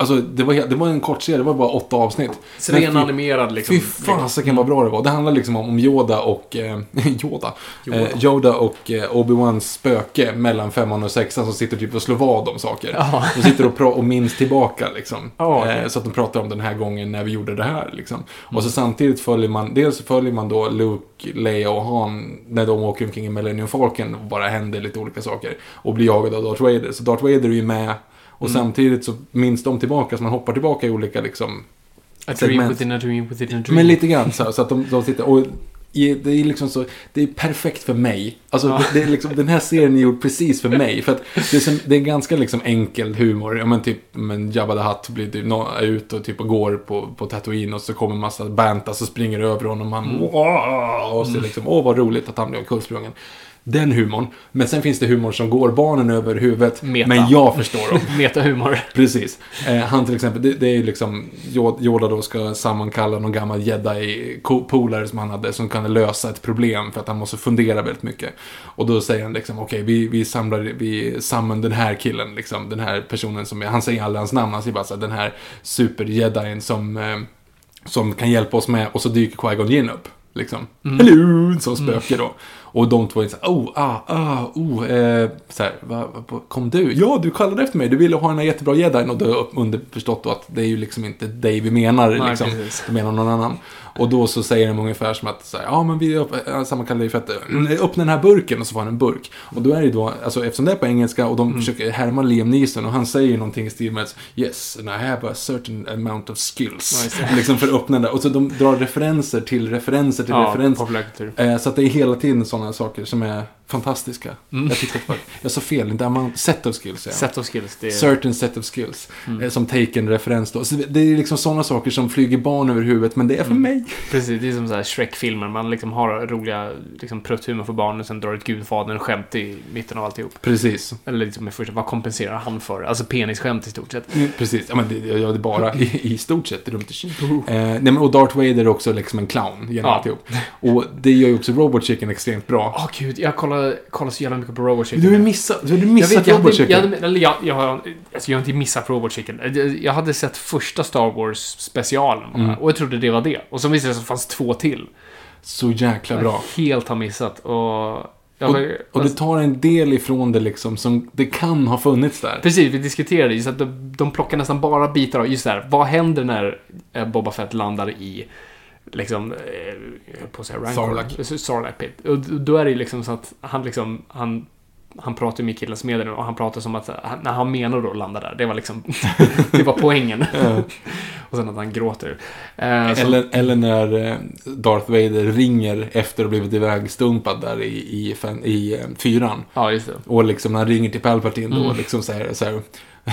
Alltså det var, det var en kort serie, det var bara åtta avsnitt. Så animerad liksom. Fy fasiken vad bra det var. Det handlar liksom om, Yoda och... Eh, Yoda. Yoda. Eh, Yoda och eh, Obi-Wans spöke mellan femman och sexan som sitter typ och slår vad om saker. Ja. De sitter och, och minns tillbaka liksom. Ja, okej. eh, så att de pratar om den här gången när vi gjorde det här liksom. Och Mm. så samtidigt följer man, dels följer man då Luke, Leia och Han när de åker omkring i Millennium Falcon och bara händer lite olika saker. Och blir jagade av Darth Vader. Så Darth Vader är ju med. Och Mm. samtidigt så minns de tillbaka, så man hoppar tillbaka i olika liksom A dream within a dream within a dream. men lite grann så, här, så att de, de sitter och i- det är liksom så, det är perfekt för mig. Alltså, Ja. det, det är liksom, den här serien är gjord precis för mig. För att det är, som, det är ganska liksom enkel humor. Ja men typ, men Jabba the Hutt blir typ, är ute och typ och går på, på Tatooine och så kommer en massa bantas och springer över honom. Och man, wow, och så liksom, åh vad roligt att han blev omkullsprungen. Den humorn. Men sen finns det humor som går barnen över huvudet. Meta. Men jag förstår dem. Metahumor. Precis. Eh, han till exempel, det, det är ju liksom, Yo- Yoda då ska sammankalla någon gammal jedi-polare som han hade, som kan lösa ett problem för att han måste fundera väldigt mycket. Och då säger han liksom, okej, vi, vi samlar, vi samman den här killen, liksom, den här personen som, är- han säger aldrig hans namn, han säger bara så här, den här super-jedin som, eh, som kan hjälpa oss med, och så dyker Qui-Gon Jinn upp. Liksom. Hello! Som spöke då. Och de två är såhär, oh, ah, ah, oh, eh, så här, va, va, kom du? Ja, du kallade efter mig, du ville ha den här jättebra jedin. Och då underförstått då att det är ju liksom inte dig vi menar, Nej, liksom. precis. Du menar någon annan. Och då så säger de ungefär som att, så här, ja men vi äh, sammankallar dig för att äh, öppna den här burken och så får han en burk. Och då är det då, alltså eftersom det är på engelska och de försöker härma Liam Neeson och han säger någonting i stil med att, Yes, and I have a certain amount of skills. Nice. liksom för att öppna det. Och så de drar referenser till referenser till Ja, referenser. populärkultur. Eh, Så att det är hela tiden sådana saker som är fantastiska. Jag tyckte att jag sa fel, inte amount, set of skills. jag. Set of skills. Det är... Certain set of skills. Eh, Som Taken-referens då. Så det- är liksom sådana saker som flyger barn över huvudet, men det är för mig. Precis, det är som så här Shrek-filmer. Man liksom har roliga liksom, prutthumor för barnen och sen drar ett Gudfadern-skämt i mitten av alltihop. Precis. Eller liksom i första, vad kompenserar han för? Alltså penisskämt i stort sett. Mm, Precis, ja men det, gör det bara i, i stort sett. Runt eh, nej, men, och Darth Vader är också liksom en clown genom Ja. alltihop. Och det gör ju också Robot Chicken extremt bra. Åh gud, jag kollar, kollar så jävla mycket på Robot Chicken. Du har missat, du hade jag missat vet, jag Robot Chicken. jag, hade, eller jag, jag, har, alltså jag har inte missat Robot Chicken. Jag, jag hade sett första Star Wars specialen Mm. och jag trodde det var det. Och så visade det sig att det fanns två till. Så jäkla bra. Jag helt har missat. Och, jag, Och, och det tar en del ifrån det liksom som det kan ha funnits där. Precis, vi diskuterade just att de, de plockar nästan bara bitar av, just det här, vad händer när Boba Fett landar i, liksom, eh, på att säga Rancor. Sarlacc. Pit. Och då är det ju liksom så att han liksom, han, han pratar med killens medel och han pratar som att, han- när han menar då att landa där, det var liksom, det var poängen. och sen att han gråter. Eh, så- Eller, eller när eh, Darth Vader ringer efter att ha blivit ivägstumpad där i, i, fem- i eh, fyran. Ja, just det. Och liksom när han ringer till Palpatine då, Mm. liksom så här, så här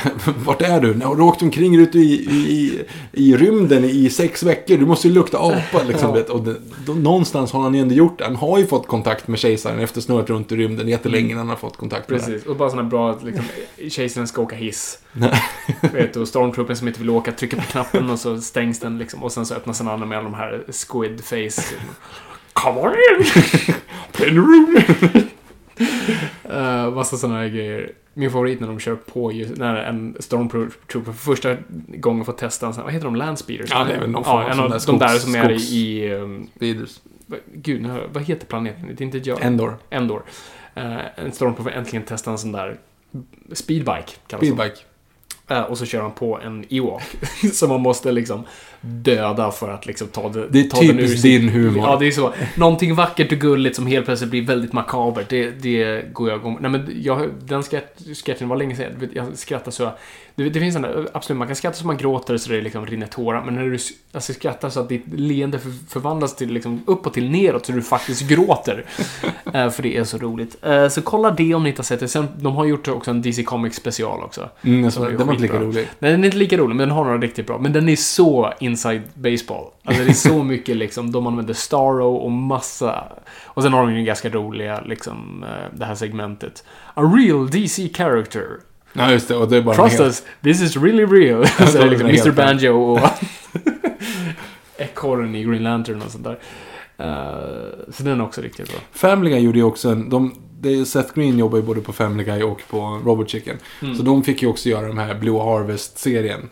Vart är du? "Nej, Du har åkt omkring ute i, i, i rymden i sex veckor. Du måste ju lukta apa. Liksom, vet. Och det, då, någonstans har han ju ändå gjort det. Han har ju fått kontakt med kejsaren efter snurrat runt i rymden jättelänge innan han har fått kontakt med. Precis, och bara sådana bra att liksom, kejsaren ska åka hiss. Vet du, och stormtroopen som inte vill åka trycker på knappen och så stängs den liksom. Och sen så öppnas den andra med alla de här squid face. Come on in! Plenroom! Uh, massa sådana här grejer. Min favorit när de kör på just, när en stormtrooper för första gången får testa en sån här, vad heter de, landspeeders? Ja, det är väl någon form ja, av en sån av där de där skogs- som är i, um, gud, nu hör jag- vad heter planeten? Det är inte jag. Endor. Endor. Uh, en stormtrooper får äntligen testa en sån där speedbike. Speedbike. Eh, och så kör han på en Ewok. som man måste liksom döda för att liksom ta, det, Det är ta den ur sin- din humor. Ja, det är så. Någonting vackert och gulligt som helt plötsligt blir väldigt makabert. Det, det går jag igång Nej, men jag, Den sketch- sketchen var länge sedan. Jag skrattar så... Det, det finns en där, absolut, man kan skratta så man gråter så det liksom rinner tårar. Men när du alltså, skrattar så att ditt leende för, förvandlas till liksom uppåt till neråt så du faktiskt gråter. Eh, för det är så roligt. Eh, så kolla det om ni inte har sett det. Sen, de har gjort också en DC Comics special också. Mm, alltså, den var inte lika rolig. Nej, den är inte lika rolig, men den har några riktigt bra. Men den är så inside baseball. Alltså det är så mycket liksom, de använder Starro och massa... Och sen har de ju ganska roliga, liksom, eh, det här segmentet. A real DC character. Ja, just det. Och det är bara Trust us, this is really real. så är det liksom är Mr. helt Banjo och ekorren i Green Lantern och sånt där. Eh, så den är också riktigt bra. Family Guy gjorde ju också en... De, det Seth Green jobbar ju både på Family Guy och på Robot Chicken. Mm. Så de fick ju också göra den här Blue Harvest-serien.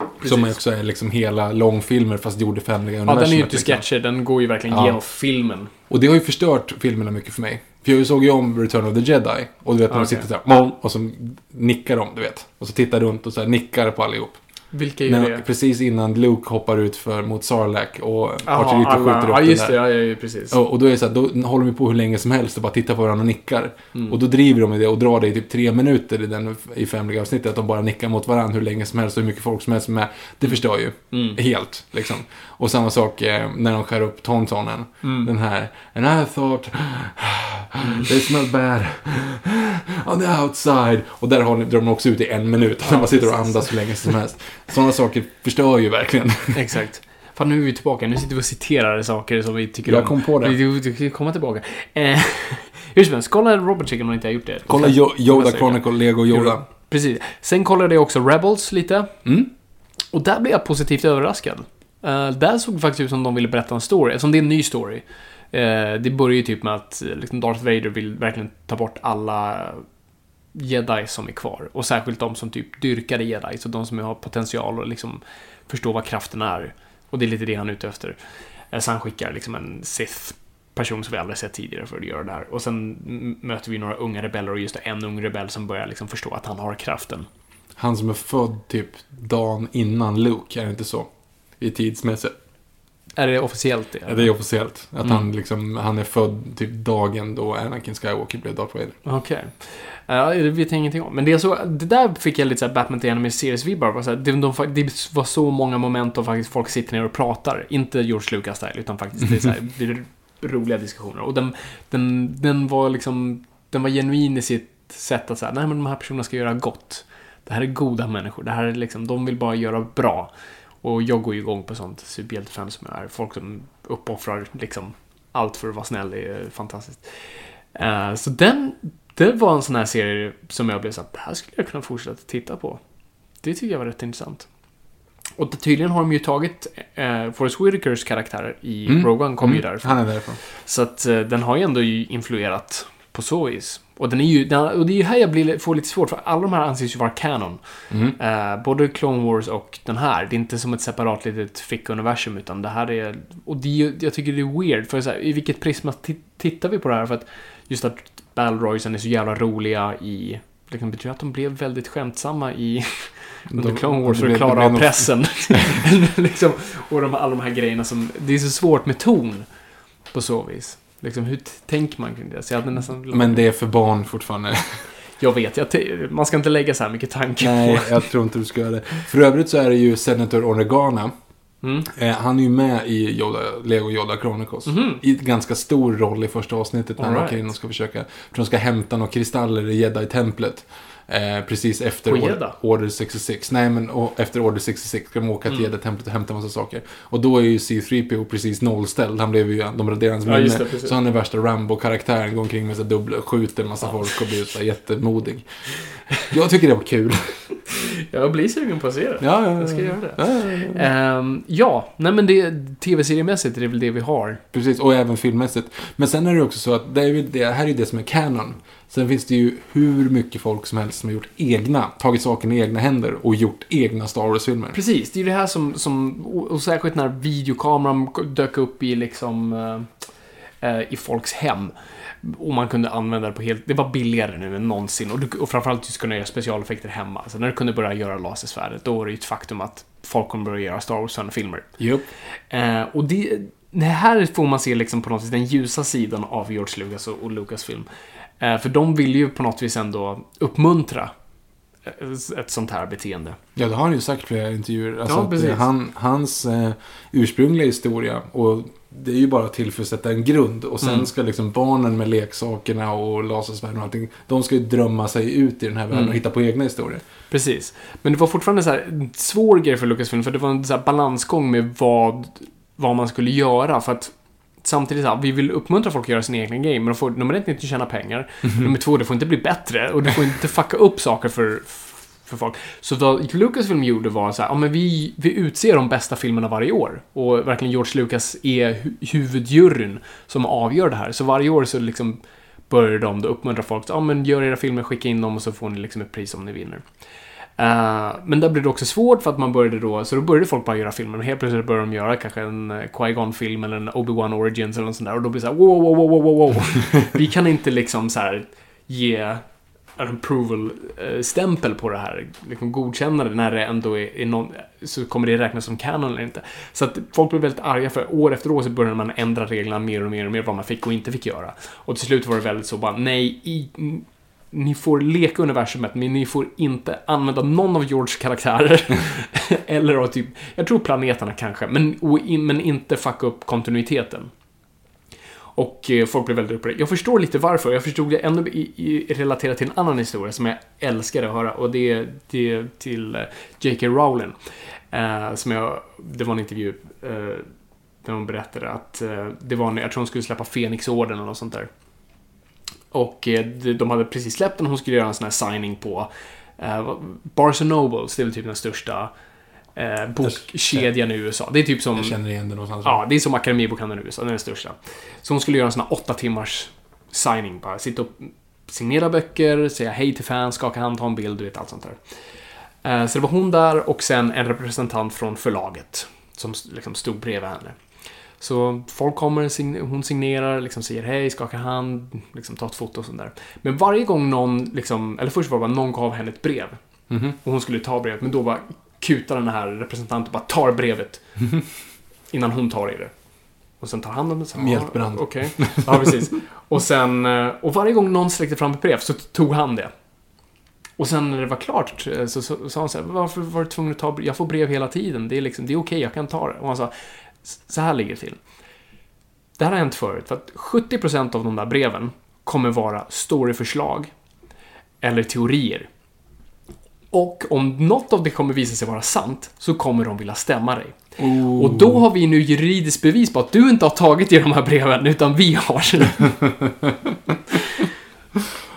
Ehm, som Precis. också är liksom hela långfilmer fast gjorde Family Ja, den är ju inte liksom. sketcher, den går ju verkligen Ja. genom filmen. Och det har ju förstört filmerna mycket för mig. För jag såg ju om Return of the Jedi. Och du vet när de Okej. sitter såhär, och så nickar de, du vet. Och så tittar runt och så här nickar på allihop. Vilka är När, det? precis innan Luke hoppar ut för, mot Sarlacc och Archer alla- skjuter upp Ja, den just där. det. Ja, ja, precis. Och, och då är det så här, då håller de på hur länge som helst och bara tittar på varandra och nickar. Mm. Och då driver de med det och drar det i typ tre minuter i, den, i Family avsnittet Att de bara nickar mot varandra hur länge som helst och hur mycket folk som helst med. Det förstör ju. Mm. Helt, liksom. Och samma sak eh, när de skär upp Tauntonen. Mm. Den här. And I thought they smell bad on the outside. Och där har, de också ut i en minut. Ja, man sitter och andas hur länge som helst. Sådana saker förstör ju verkligen. Exakt. Fan, nu är vi tillbaka. Nu sitter vi och citerar saker som vi tycker Jag om. kom på det. Vi, vi kommer tillbaka. Eh, hur som helst, kolla Robot Chicken om ni inte har gjort det. Kolla jo- Yoda Chronicle, Lego Yoda. Precis. Sen kollade jag också Rebels lite. Mm. Och där blev jag positivt överraskad. Uh, där såg det faktiskt ut som de ville berätta en story, eftersom det är en ny story. Uh, det börjar ju typ med att eh, liksom Darth Vader vill verkligen ta bort alla jedi som är kvar. Och särskilt de som typ dyrkade jedi, så de som har potential och liksom förstå vad kraften är. Och det är lite det han är ute efter. Uh, så han skickar liksom en Sith person som vi aldrig sett tidigare för att göra det här. Och sen möter vi några unga rebeller och just det, en ung rebell som börjar liksom förstå att han har kraften. Han som är född typ dagen innan Luke, är det inte så? I tidsmässigt. Är det officiellt det? Ja, det är officiellt. Att Mm. han liksom, han är född typ dagen då Anakin Skywalker blev Darth Vader. Okej. Ja, det vet jag ingenting om. Men det, är så, det där fick jag lite såhär Batman The var så här, Det, de, fa- det var så många moment då faktiskt folk sitter ner och pratar. Inte George Lucas-style, utan faktiskt det är, så här, det är roliga diskussioner. Och den, den, den var liksom, den var genuin i sitt sätt att säga, nej men de här personerna ska göra gott. Det här är goda människor. Det här är liksom, de vill bara göra bra. Och jag går ju igång på sånt superhjältefan som är. Folk som uppoffrar liksom allt för att vara snäll är fantastiskt. Eh, så den, det var en sån här serie som jag blev så att det här skulle jag kunna fortsätta titta på. Det tycker jag var rätt intressant. Och det, tydligen har de ju tagit eh, Forrest Whitakers karaktärer i Mm. Rogue One, kommer ju Mm, därifrån. Han är därifrån. Så att eh, den har ju ändå influerat på så vis. Och, den är ju, den, och det är ju här jag blir, får lite svårt, för alla de här anses ju vara canon. Mm. Eh, både Clone Wars och den här. Det är inte som ett separat litet fick-universum, utan det här är... Och det är, jag tycker det är weird, för så här, i vilket prisma ti- tittar vi på det här? För att just att Battle Roysen är så jävla roliga i... Liksom, betyder att de blev väldigt skämtsamma i... Under De- Clone Wars det för att blev- klara av pressen. liksom, och de, alla de här grejerna som... Det är så svårt med ton. På så vis. Liksom, hur tänker man kring det? Så jag hade nästan... Men det är för barn fortfarande. Jag vet, jag man ska inte lägga så här mycket tanke Nej, på... jag tror inte du ska göra det. För övrigt så är det ju Senator Oregana. Mm. Eh, han är ju med i Yoda, Lego Yoda Chronicles. Mhm. I ett ganska stor roll i första avsnittet när All right. och ska försöka... För de ska hämta några kristaller i Jedi-templet. Eh, precis efter På Or- Jeddah? Order 66. Nej, men o- efter Order 66 ska de åka till Mm. Jedi-templet och hämta massa saker. Och då är ju C-3PO precis nollställd. Han blev ju... De raderade hans Ja, minne. så han är värsta Rambo-karaktären. Går omkring med sig dubbla, skjuter en massa folk och blir så jättemodig. Jag tycker det var kul. Jag blir sugen på att se det. Ja, ja, ja. Jag ska göra det. Ja, ja. Ehm, ja, nej men det, tv-seriemässigt är det väl det vi har. Precis, och även filmmässigt. Men sen är det också så att det, är det här är ju det som är canon. Sen finns det ju hur mycket folk som helst som har gjort egna, tagit saken i egna händer och gjort egna Star Wars-filmer. Precis, det är ju det här som, som och och särskilt när videokameran dök upp i liksom eh, eh, i folks hem. Och man kunde använda det på helt, det var billigare nu än någonsin. Och, du, och framförallt just kunna göra specialeffekter hemma. Så när du kunde börja göra lasersvärdet, då var det ju ett faktum att folk kommer börja göra Star Wars-filmer. Jupp. Eh, och det, det här får man se liksom på något vis den ljusa sidan av George Lucas och, och Lucasfilm. Eh, för de vill ju på något vis ändå uppmuntra eh, ett sånt här beteende. Ja, det har han ju sagt i flera intervjuer. Alltså Ja, precis. han, hans eh, ursprungliga historia, och det är ju bara till för att sätta en grund. Och sen Mm. ska liksom barnen med leksakerna och lasersvärden och allting, de ska ju drömma sig ut i den här världen Mm. och hitta på egna historier. Precis. Men det var fortfarande så här svår grej för Lucasfilm, för det var en så balansgång med vad, vad man skulle göra. För att samtidigt så här, vi vill uppmuntra folk att göra sin egen grej, men de får nummer ett inte tjäna pengar. Nummer två, det får inte bli bättre och du får inte fucka upp saker för, för folk. Så vad Lucasfilm gjorde var så här, ja men vi, vi utser de bästa filmerna varje år. Och verkligen George Lucas är hu- huvudjuryn som avgör det här. Så varje år så liksom börjar de då uppmuntra folk, ja men gör era filmer, skicka in dem och så får ni liksom ett pris om ni vinner. Eh, men där blev det också svårt för att man började då, så då började folk bara göra filmer. Men helt plötsligt började de göra kanske en eh, Qui-Gon-film eller en Obi-Wan Origins eller något sånt där. Och då blir det så här, wow, wow, wow, wow, wow. Vi kan inte liksom så här ge approval-stämpel eh, på det här, liksom godkännande, när det ändå är, är någon, så kommer det räknas som canon eller inte. Så att folk blev väldigt arga för år efter år så började man ändra reglerna mer och mer och mer vad man fick och inte fick göra. Och till slut var det väldigt så bara, nej, i, ni får leka universumet, men ni får inte använda någon av Georges karaktärer. Eller av typ, jag tror planeterna kanske, men, och in, men inte fucka upp kontinuiteten. Och eh, folk blev väldigt upprörda. Jag förstår lite varför. Jag förstod det ändå i, i, relaterat till en annan historia som jag älskar att höra. Och det är, det till eh, J.K. Rowling. Eh, som jag, det var en intervju eh, där hon berättade att eh, det var, när- jag tror hon skulle släppa Fenixorden eller något sånt där. Och eh, de- hade precis släppt den och hon skulle göra en sån här signing på eh, Barnes Nobles, det är väl typ den största eh, bokkedjan i USA. Det är typ som... Jag känner igen det någonstans. Ja, det är som Akademibokhandeln i USA, den är den största. Så hon skulle göra en sån här åtta timmars signing bara. Sitta och signera böcker, säga hej till fans, skaka hand, ta en bild, du vet allt sånt där. Eh, Så det var hon där och sen en representant från förlaget som liksom stod bredvid henne. Så folk kommer, hon signerar, liksom säger hej, skakar hand, liksom tar ett foto och sånt där. Men varje gång någon, liksom, eller först var det bara någon gav henne ett brev. Mhm. Och hon skulle ta brevet, men då bara kutar den här representanten bara tar brevet. innan hon tar i det. Och sen tar han dem och så, Mjältbrand. ja, Okej. Ja, precis. Och sen, eh, och varje gång någon sträckte fram ett brev så tog han det. Och sen när det var klart så sa han så här, varför var du tvungen att ta brev? Jag får brev hela tiden. Det är liksom, det är okej, jag kan ta det. Och han sa, så här ligger det till. Det här har hänt förut, för att 70% av de där breven kommer vara storyförslag eller teorier. Och om något av det kommer visa sig vara sant, så kommer de vilja stämma dig. Oh. Och då har vi nu juridiskt bevis på att du inte har tagit i de här breven, utan vi har.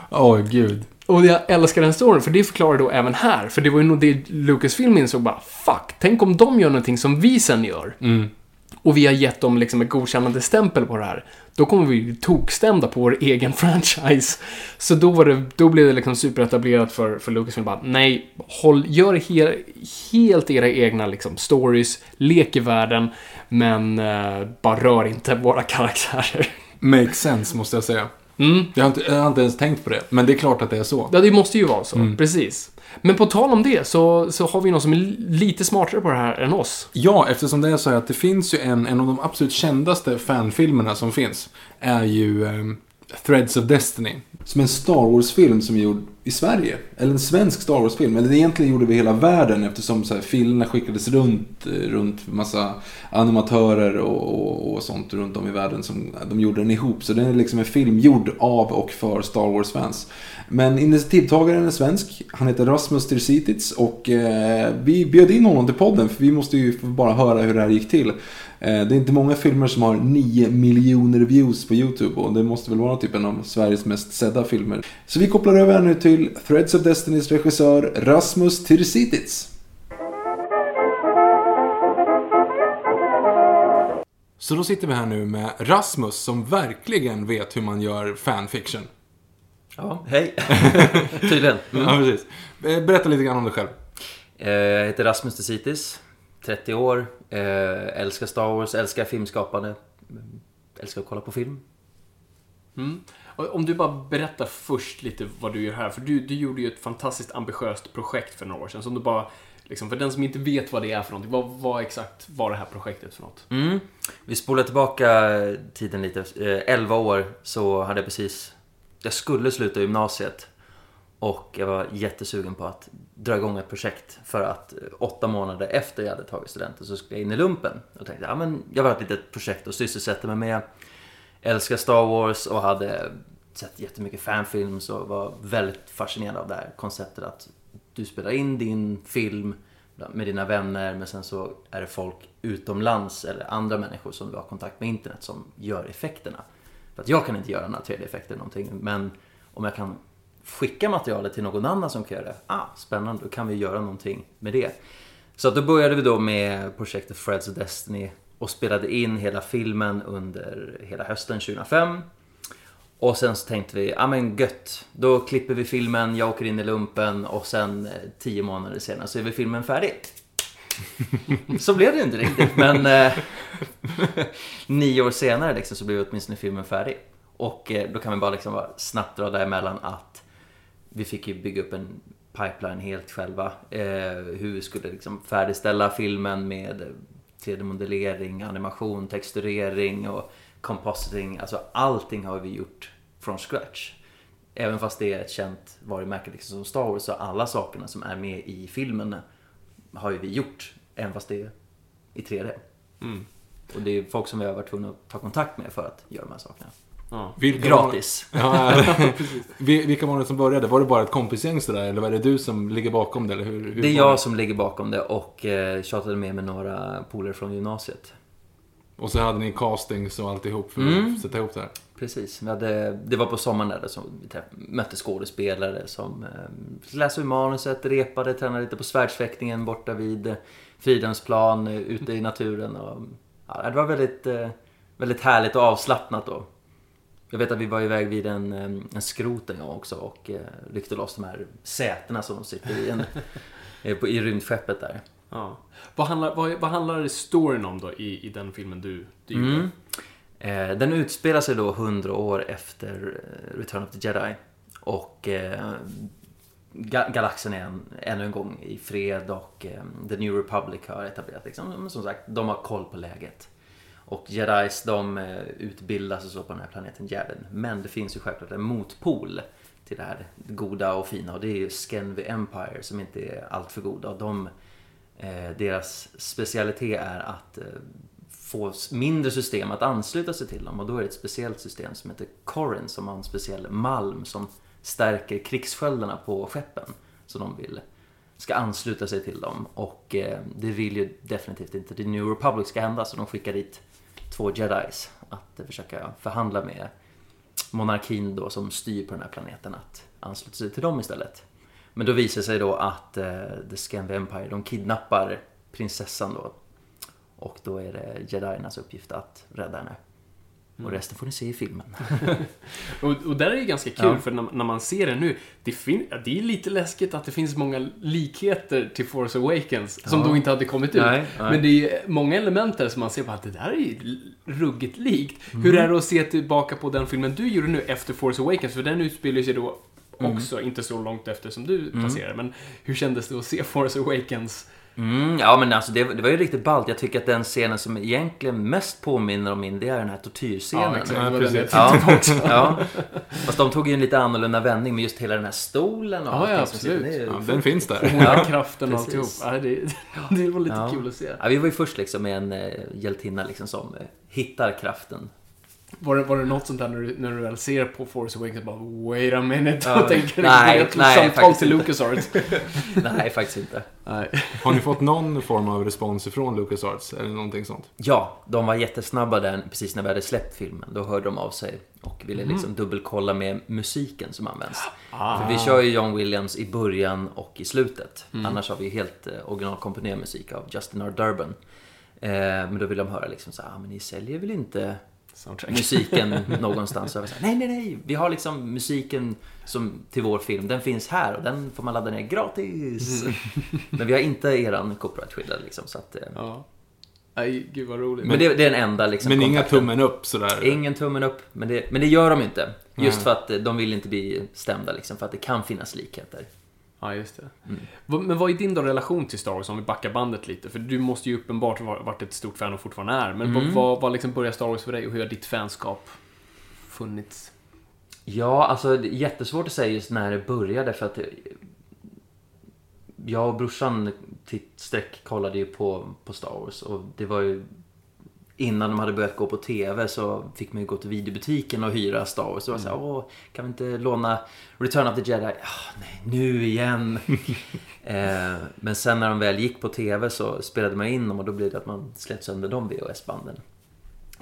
Åh, gud. Och jag älskar den storyn, för det förklarar då även här. För det var ju nog det Lucasfilm insåg bara, fuck, tänk om de gör någonting som vi sen gör. Mm. Och vi har gett dem liksom ett godkännande stämpel på det här. Då kommer vi bli tokstämda på vår egen franchise. Så då, var det, då blev det liksom superetablerat för, för Lucasfilm bara, nej, håll, gör he, helt era egna liksom, stories, lek i världen, men eh, bara rör inte våra karaktärer. Makes sense, måste jag säga. Mm. Jag har, inte, jag har inte ens tänkt på det, men det är klart att det är så. Ja, det måste ju vara så. Precis. Men på tal om det så, så har vi någon som är lite smartare på det här än oss. Ja, eftersom det är så här att det finns ju en, en av de absolut kändaste fanfilmerna som finns. Är ju ehm, Threads of Destiny. Som en Star Wars-film som är gjord i Sverige. Eller en svensk Star Wars-film. Eller egentligen gjorde vi hela världen eftersom så här, filmerna skickades runt, eh, runt massa animatörer och, och, och sånt runt om i världen. Som, de gjorde den ihop. Så den är liksom en film gjord av och för Star Wars-fans. Men initiativtagaren är svensk. Han heter Rasmus Tersitits och eh, vi bjöd in honom till podden för vi måste ju bara höra hur det här gick till. Eh, det är inte många filmer som har 9 miljoner views på YouTube och det måste väl vara typ en av Sveriges mest sedda filmer. Så vi kopplar över nu till till Threads of Destinys regissör Rasmus Tirsitits. Så då sitter vi här nu med Rasmus som verkligen vet hur man gör fanfiction. Ja, hej. Tydligen. Mm. Ja, precis. Eh, Berätta lite grann om dig själv. Eh, Jag heter Rasmus Desitis, 30 år, eh, älskar Star Wars, älskar filmskapande, älskar att kolla på film. Mm. Om du bara berättar först lite vad du gör här, för du, du gjorde ju ett fantastiskt ambitiöst projekt för några år sedan. Som du bara, liksom, för den som inte vet vad det är för någonting, vad, vad exakt var det här projektet för något? Mm. Vi spolar tillbaka tiden lite. Eh, 11 år så hade jag precis... Jag skulle sluta gymnasiet. Och jag var jättesugen på att dra igång ett projekt. För att eh, åtta månader efter jag hade tagit studenten så skulle jag in i lumpen. Och tänkte, ja men jag vill ha ett litet projekt att sysselsätta mig med. Älskar Star Wars och hade sett jättemycket fanfilms och var väldigt fascinerad av det här konceptet att du spelar in din film med dina vänner men sen så är det folk utomlands eller andra människor som du har kontakt med internet som gör effekterna. För att jag kan inte göra några 3D-effekter eller någonting men om jag kan skicka materialet till någon annan som kan göra det, ah, spännande, då kan vi göra någonting med det. Så att då började vi då med projektet Threads of Destiny och spelade in hela filmen under hela hösten 2005. Och sen så tänkte vi, ja men gött, då klipper vi filmen, jag åker in i lumpen och sen eh, tio månader senare så är vi filmen färdig. så blev det inte riktigt, men eh, nio år senare liksom, så blev åtminstone filmen färdig. Och eh, då kan vi bara liksom bara snabbt dra däremellan att vi fick ju bygga upp en pipeline helt själva. Eh, hur vi skulle liksom färdigställa filmen med 3D-modellering, animation, texturering och compositing. Alltså allting har vi gjort från scratch. Även fast det är ett känt varumärke liksom som Star Wars så alla sakerna som är med i filmen har ju vi gjort. Även fast det är i 3D. Mm. Och det är folk som vi har varit tvungna att ta kontakt med för att göra de här sakerna. Ja. Vilka Gratis. Var, ja, Vilka var det som började? Var det bara ett kompisgäng sådär? Eller var det du som ligger bakom det? Eller hur, hur Det är jag som ligger bakom det och eh, tjatade med mig några polare från gymnasiet. Och så hade ni castings och alltihop för Mm. att sätta ihop det här. Precis. Hade, det var på sommaren där som vi mötte skådespelare som eh, läste ur manuset, repade, tränade lite på svärdsfäktningen borta vid Fridhemsplan, eh, ute i naturen. Och, ja, det var väldigt, eh, väldigt härligt och avslappnat då. Jag vet att vi var iväg vid en, eh, en skrot en gång också och eh, ryckte loss de här sätena som de sitter i, en, eh, på, i rymdskeppet där. Ja. Vad, handlar, vad, vad handlar storyn om då i, i den filmen du, du? Mm. Eh, den utspelar sig då 100 år efter eh, Return of the Jedi. Och eh, ga- galaxen är en, ännu en gång i fred och eh, The New Republic har etablerat liksom, som sagt, de har koll på läget. Och Jedis de eh, utbildas och så på den här planeten Järden. Men det finns ju självklart en motpol till det här goda och fina och det är ju Skenvi Empire som inte är alltför goda. Och de, eh, deras specialitet är att eh, få mindre system att ansluta sig till dem och då är det ett speciellt system som heter Corin som har en speciell malm som stärker krigssköldarna på skeppen som de vill ska ansluta sig till dem och eh, det vill ju definitivt inte The New Republic ska hända så de skickar dit två jedis att försöka förhandla med monarkin då som styr på den här planeten att ansluta sig till dem istället. Men då visar det sig då att eh, The Scandi Empire, de kidnappar prinsessan då och då är det jediernas uppgift att rädda henne. Och resten får ni se i filmen. Och, och där är det ganska kul, Ja. för när, när man ser det nu, det, fin- det är lite läskigt att det finns många likheter till Force Awakens, som Ja. då inte hade kommit ut. Nej, nej. Men det är många element där som man ser på att det där är ju ruggigt likt. Mm. Hur är det att se tillbaka på den filmen du gjorde nu efter Force Awakens? För den utspelar sig då Mm. också inte så långt efter som du passerade. Men hur kändes det att se Force Awakens? Mm, ja men alltså det, det var ju riktigt ballt. Jag tycker att den scenen som egentligen mest påminner om min, det är den här tortyrscenen. exakt. Ja, precis. tänkte Ja, också. ja. Fast de tog ju en lite annorlunda vändning med just hela den här stolen och Ja, allting ja, som sitter absolut. ner. Ja, den finns där. Ja, kraften och alltihop. Ja, det, det var lite Ja. kul att se. Ja, vi var ju först liksom med en eh, hjältinna liksom som eh, hittar kraften Var det, var det något sånt där när du, när du väl ser på Force Awakens bara Wait a minute och tänker nej, nej, samtal till. LucasArts. Nej, faktiskt inte. nej. Har ni fått någon form av respons ifrån LucasArts eller någonting sånt? Ja, de var jättesnabba där precis när vi hade släppt filmen. Då hörde de av sig och ville Mhm. liksom dubbelkolla med musiken som används. Ah. För vi kör ju John Williams i början och i slutet. Mm. Annars har vi helt eh, originalkomponerad musik av Justin R. Durbin. Eh, men då vill de höra liksom så här, ah, men ni säljer väl inte Soundtrack. musiken någonstans? Så jag var så här, nej, nej, nej. Vi har liksom musiken som till vår film. Den finns här och den får man ladda ner gratis. Mm. Men vi har inte eran copyright-skyddad liksom. Så att, eh, Ja. Nej, gud vad roligt. men det, det är den enda liksom, Men inga tummen upp sådär? Ingen tummen upp, men det, men det gör de inte. Just Nej. för att eh, de vill inte bli stämda, liksom, för att det kan finnas likheter. Ja, just det. Mm. Men vad är din då relation till Star Wars om vi backar bandet lite? För du måste ju uppenbart ha varit ett stort fan och fortfarande är. Men Mm. vad, vad, liksom började Star Wars för dig och hur har ditt fanskap funnits? Ja, alltså det är jättesvårt att säga just när det började för att eh, jag och brorsan sträck kollade ju på, på Star Wars och det var ju innan de hade börjat gå på TV så fick man ju gå till videobutiken och hyra Star Wars. Och var så här, åh, kan vi inte låna Return of the Jedi? Ah, nej, nu igen. eh, men sen när de väl gick på TV så spelade man in dem och då blir det att man slet sönder de VHS-banden.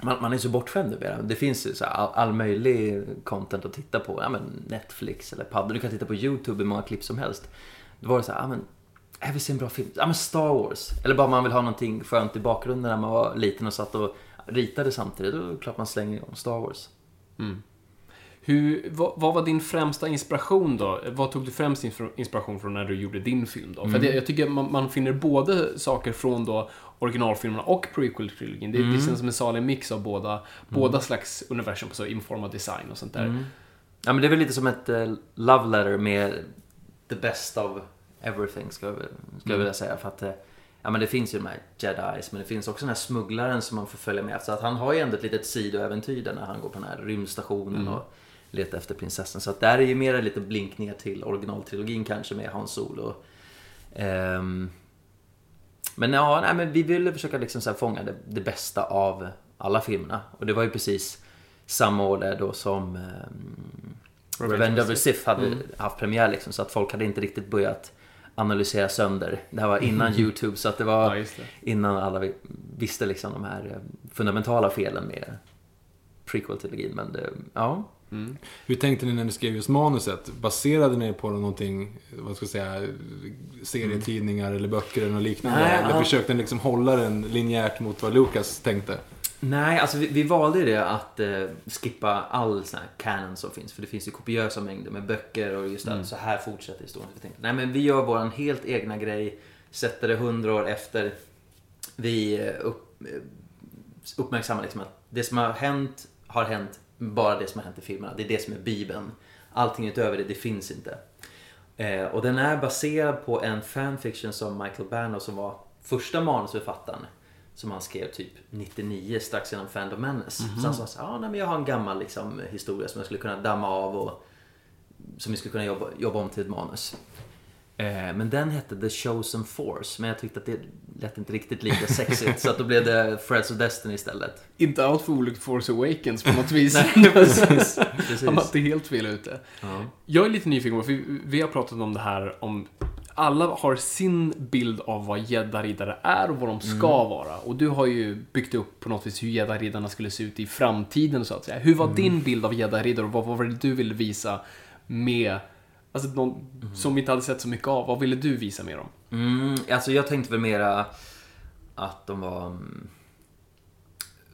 Man, man är så bortskämd numera. Det finns ju så all, all möjlig content att titta på. Ja, men Netflix eller Pub. Du kan titta på YouTube hur många klipp som helst. Då var det så här, ja, men jag vill se en bra film. Ja men Star Wars. Eller bara man vill ha någonting skönt i bakgrunden när man var liten och satt och ritade samtidigt. Då är det klart man slänger igång Star Wars. Hur, vad, vad var din främsta inspiration då? Vad tog du främst inspir- inspiration från när du gjorde din film då? För att jag, tycker man, man finner både saker från då originalfilmerna och prequel-trilogin. Det, det känns som en salig mix av båda, båda slags universum, så i form av design och sånt där. Ja men det är väl lite som ett eh, love letter med the best of everything ska, jag- ska jag vilja säga. För att eh, ja, men det finns ju de här jedis men det finns också den här smugglaren som man får följa med. Så att han har ju ändå ett litet sidoäventyr där när han går på den här rymdstationen och letar efter prinsessan. Så att där är ju mer lite blinkningar till originaltrilogin kanske med Hans Solo. Ehm, men ja, nej, men vi ville försöka liksom så fånga det, det bästa av alla filmerna. Och det var ju precis samma år där då som ehm, Revenge of the Sith hade haft premiär liksom, så att folk hade inte riktigt börjat analysera sönder. Det här var innan YouTube så att det var Ja, det. innan alla vi- visste liksom de här eh, fundamentala felen med prequel-trilogin. Men det, ja. Hur tänkte ni när ni skrev just manuset? Baserade ni på någonting, vad ska jag säga, serietidningar eller böcker eller något liknande? Nej, eller ja. försökte ni liksom hålla den linjärt mot vad Lucas tänkte? Nej, alltså vi, vi valde ju det att eh, skippa all sån här canon som finns. För det finns ju kopiösa mängder med böcker och just att så här fortsätter historien. Vi tänkte, nej men vi gör våran helt egna grej, sätter det hundra år efter. Vi eh, upp, eh, uppmärksammar liksom att det som har hänt, har hänt, bara det som har hänt i filmerna. Det är det som är Bibeln. Allting utöver det, det finns inte. Eh, och den är baserad på en fanfiction som Michael Bano som var första manusförfattaren som han skrev typ 99 strax innan Phantom Menace. Så han sa så ah, nej, men jag har en gammal liksom, historia som jag skulle kunna damma av och som vi skulle kunna jobba, jobba om till ett manus. Eh, men den hette The Chosen Force, men jag tyckte att det lät inte riktigt lika sexigt så att då blev det Threads of Destiny istället. Inte allt för olikt Force Awakens på något vis. Nej, precis. precis. Han var inte helt fel ute. Ja. Jag är lite nyfiken på, för vi har pratat om det här om alla har sin bild av vad gäddariddare är och vad de ska vara. Och du har ju byggt upp på något vis hur gäddariddarna skulle se ut i framtiden så att säga. Hur var din bild av gäddariddare och vad var det du ville visa med, alltså någon som vi inte hade sett så mycket av, vad ville du visa med dem? Mm, alltså jag tänkte väl mera att de var mm,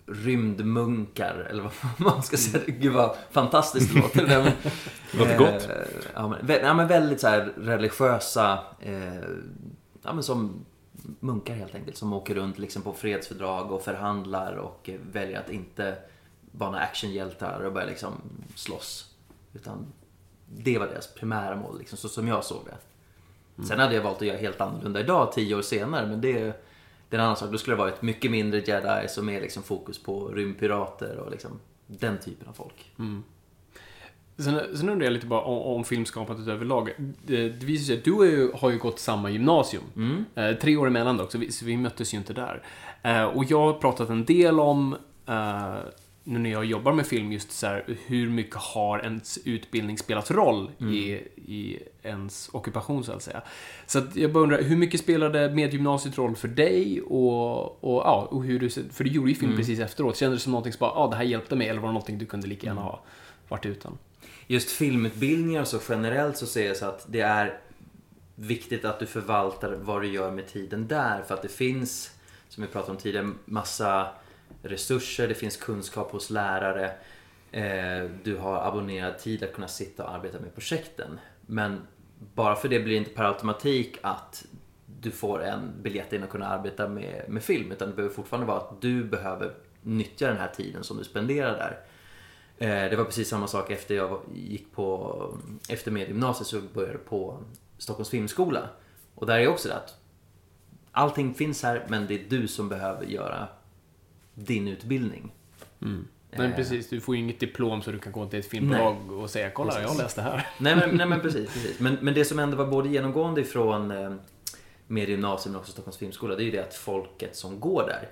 rymdmunkar, eller vad man ska säga. Gud vad fantastiskt det låter. Men, Låter gott. Eh, ja, men, vä- ja, men väldigt så här religiösa, eh, ja men som munkar helt enkelt. Som åker runt liksom på fredsfördrag och förhandlar och eh, väljer att inte vara några actionhjältar och börja liksom slåss. Utan det var deras primära mål, liksom, så som jag såg det. Sen hade jag valt att göra helt annorlunda idag, tio år senare, men det, det är en annan sak. Då skulle det varit mycket mindre jedi och mer liksom fokus på rymdpirater och liksom den typen av folk. Sen, sen undrar jag lite bara om, om filmskapandet överlag. Det, det visar sig att du har ju, har ju gått samma gymnasium. Eh, tre år emellan dock, så vi, så vi möttes ju inte där. Eh, och jag har pratat en del om eh, nu när jag jobbar med film, just så här, hur mycket har ens utbildning spelat roll i, i ens ockupation, så att säga. Så att jag bara undrar, hur mycket spelade medgymnasiet roll för dig? Och, och, ja, och hur du, för du gjorde ju film precis efteråt. Kändes det som någonting som bara, ja, det här hjälpte mig, eller var det någonting du kunde lika gärna ha varit utan? Just filmutbildningar så generellt så ser jag så att det är viktigt att du förvaltar vad du gör med tiden där. För att det finns, som vi pratade om tidigare, massa resurser, det finns kunskap hos lärare. Eh, du har abonnerad tid att kunna sitta och arbeta med projekten. Men bara för det blir det inte per automatik att du får en biljett in och kunna arbeta med, med film. Utan det behöver fortfarande vara att du behöver nyttja den här tiden som du spenderar där. Eh, det var precis samma sak efter jag gick på, efter medgymnasiet så började jag på Stockholms filmskola. Och där är också det att allting finns här men det är du som behöver göra din utbildning. Men Eh. precis, du får ju inget diplom så du kan gå till ett filmbolag och säga kolla, jag har läst det här. Nej men, nej, men precis. precis. Men, men det som ändå var både genomgående ifrån eh, Mediegymnasium men också Stockholms filmskola det är ju det att folket som går där.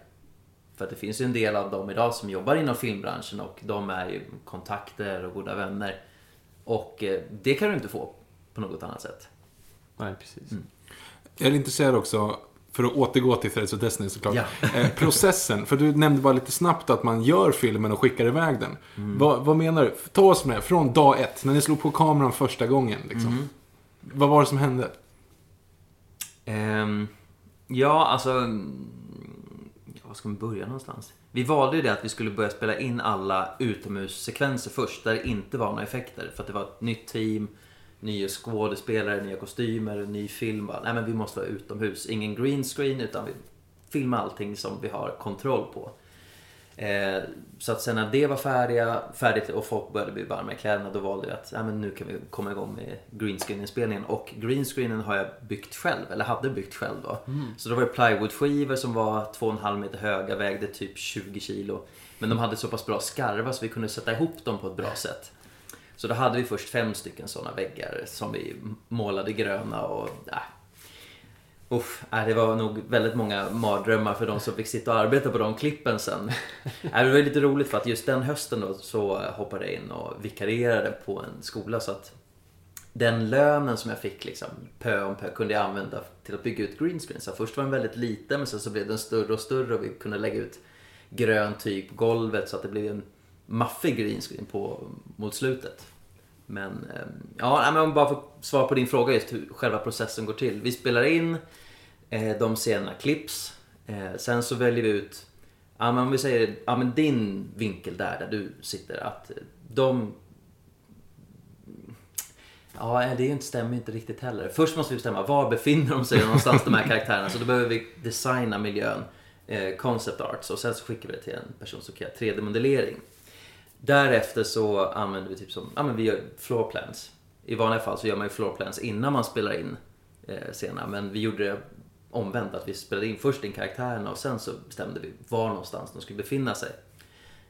För att det finns ju en del av dem idag som jobbar inom filmbranschen och de är ju kontakter och goda vänner. Och eh, det kan du inte få på något annat sätt. Nej, precis. Jag är intresserad också, för att återgå till Threads of Destiny såklart. Ja. Eh, processen, för du nämnde bara lite snabbt att man gör filmen och skickar iväg den. Vad, vad menar du? Ta oss med, från dag ett, när ni slog på kameran första gången. Liksom. Vad var det som hände? Ehm, ja, alltså... mm, Var ska man börja någonstans? Vi valde ju det att vi skulle börja spela in alla utomhussekvenser först, där det inte var några effekter. För att det var ett nytt team, nya skådespelare, nya kostymer, ny film. Bara, Nej men vi måste vara utomhus. Ingen green screen, utan vi filmar allting som vi har kontroll på. Eh, så att sen när det var färdiga, färdigt och folk började bli varma i kläderna då valde vi att ja, men nu kan vi komma igång med greenscreen-inspelningen. Och greenscreenen har jag byggt själv, eller hade byggt själv då. Så då var det plywoodskivor som var 2,5 meter höga, vägde typ 20 kilo. Men de hade så pass bra skarvar så vi kunde sätta ihop dem på ett bra sätt. Så då hade vi först fem stycken sådana väggar som vi målade gröna och äh, Uff, äh, det var nog väldigt många mardrömmar för de som fick sitta och arbeta på de klippen sen. Äh, Det var lite roligt för att just den hösten då så hoppade jag in och vikarierade på en skola så att den lönen som jag fick liksom pö om pö kunde jag använda till att bygga ut greenscreen. Så först var den väldigt liten men sen så blev den större och större och vi kunde lägga ut grönt tyg på golvet så att det blev en maffig greenscreen på, mot slutet. Men ehm, ja, om men bara för att svara på din fråga just hur själva processen går till. Vi spelar in eh, de scenerna klipps. Eh, sen så väljer vi ut, ja men om vi säger, ja men din vinkel där, där du sitter, att eh, de Ja, det stämmer inte riktigt heller. Först måste vi bestämma var befinner de sig någonstans de här karaktärerna. Så då behöver vi designa miljön, concept arts och sen så skickar vi det till en person som kan göra 3D-modellering. Därefter så använder vi typ som, ja men vi gör floor plans. I vanliga fall så gör man ju floor plans innan man spelar in eh, scenerna. Men vi gjorde det omvänt, att vi spelade in först in karaktärerna och sen så bestämde vi var någonstans de skulle befinna sig.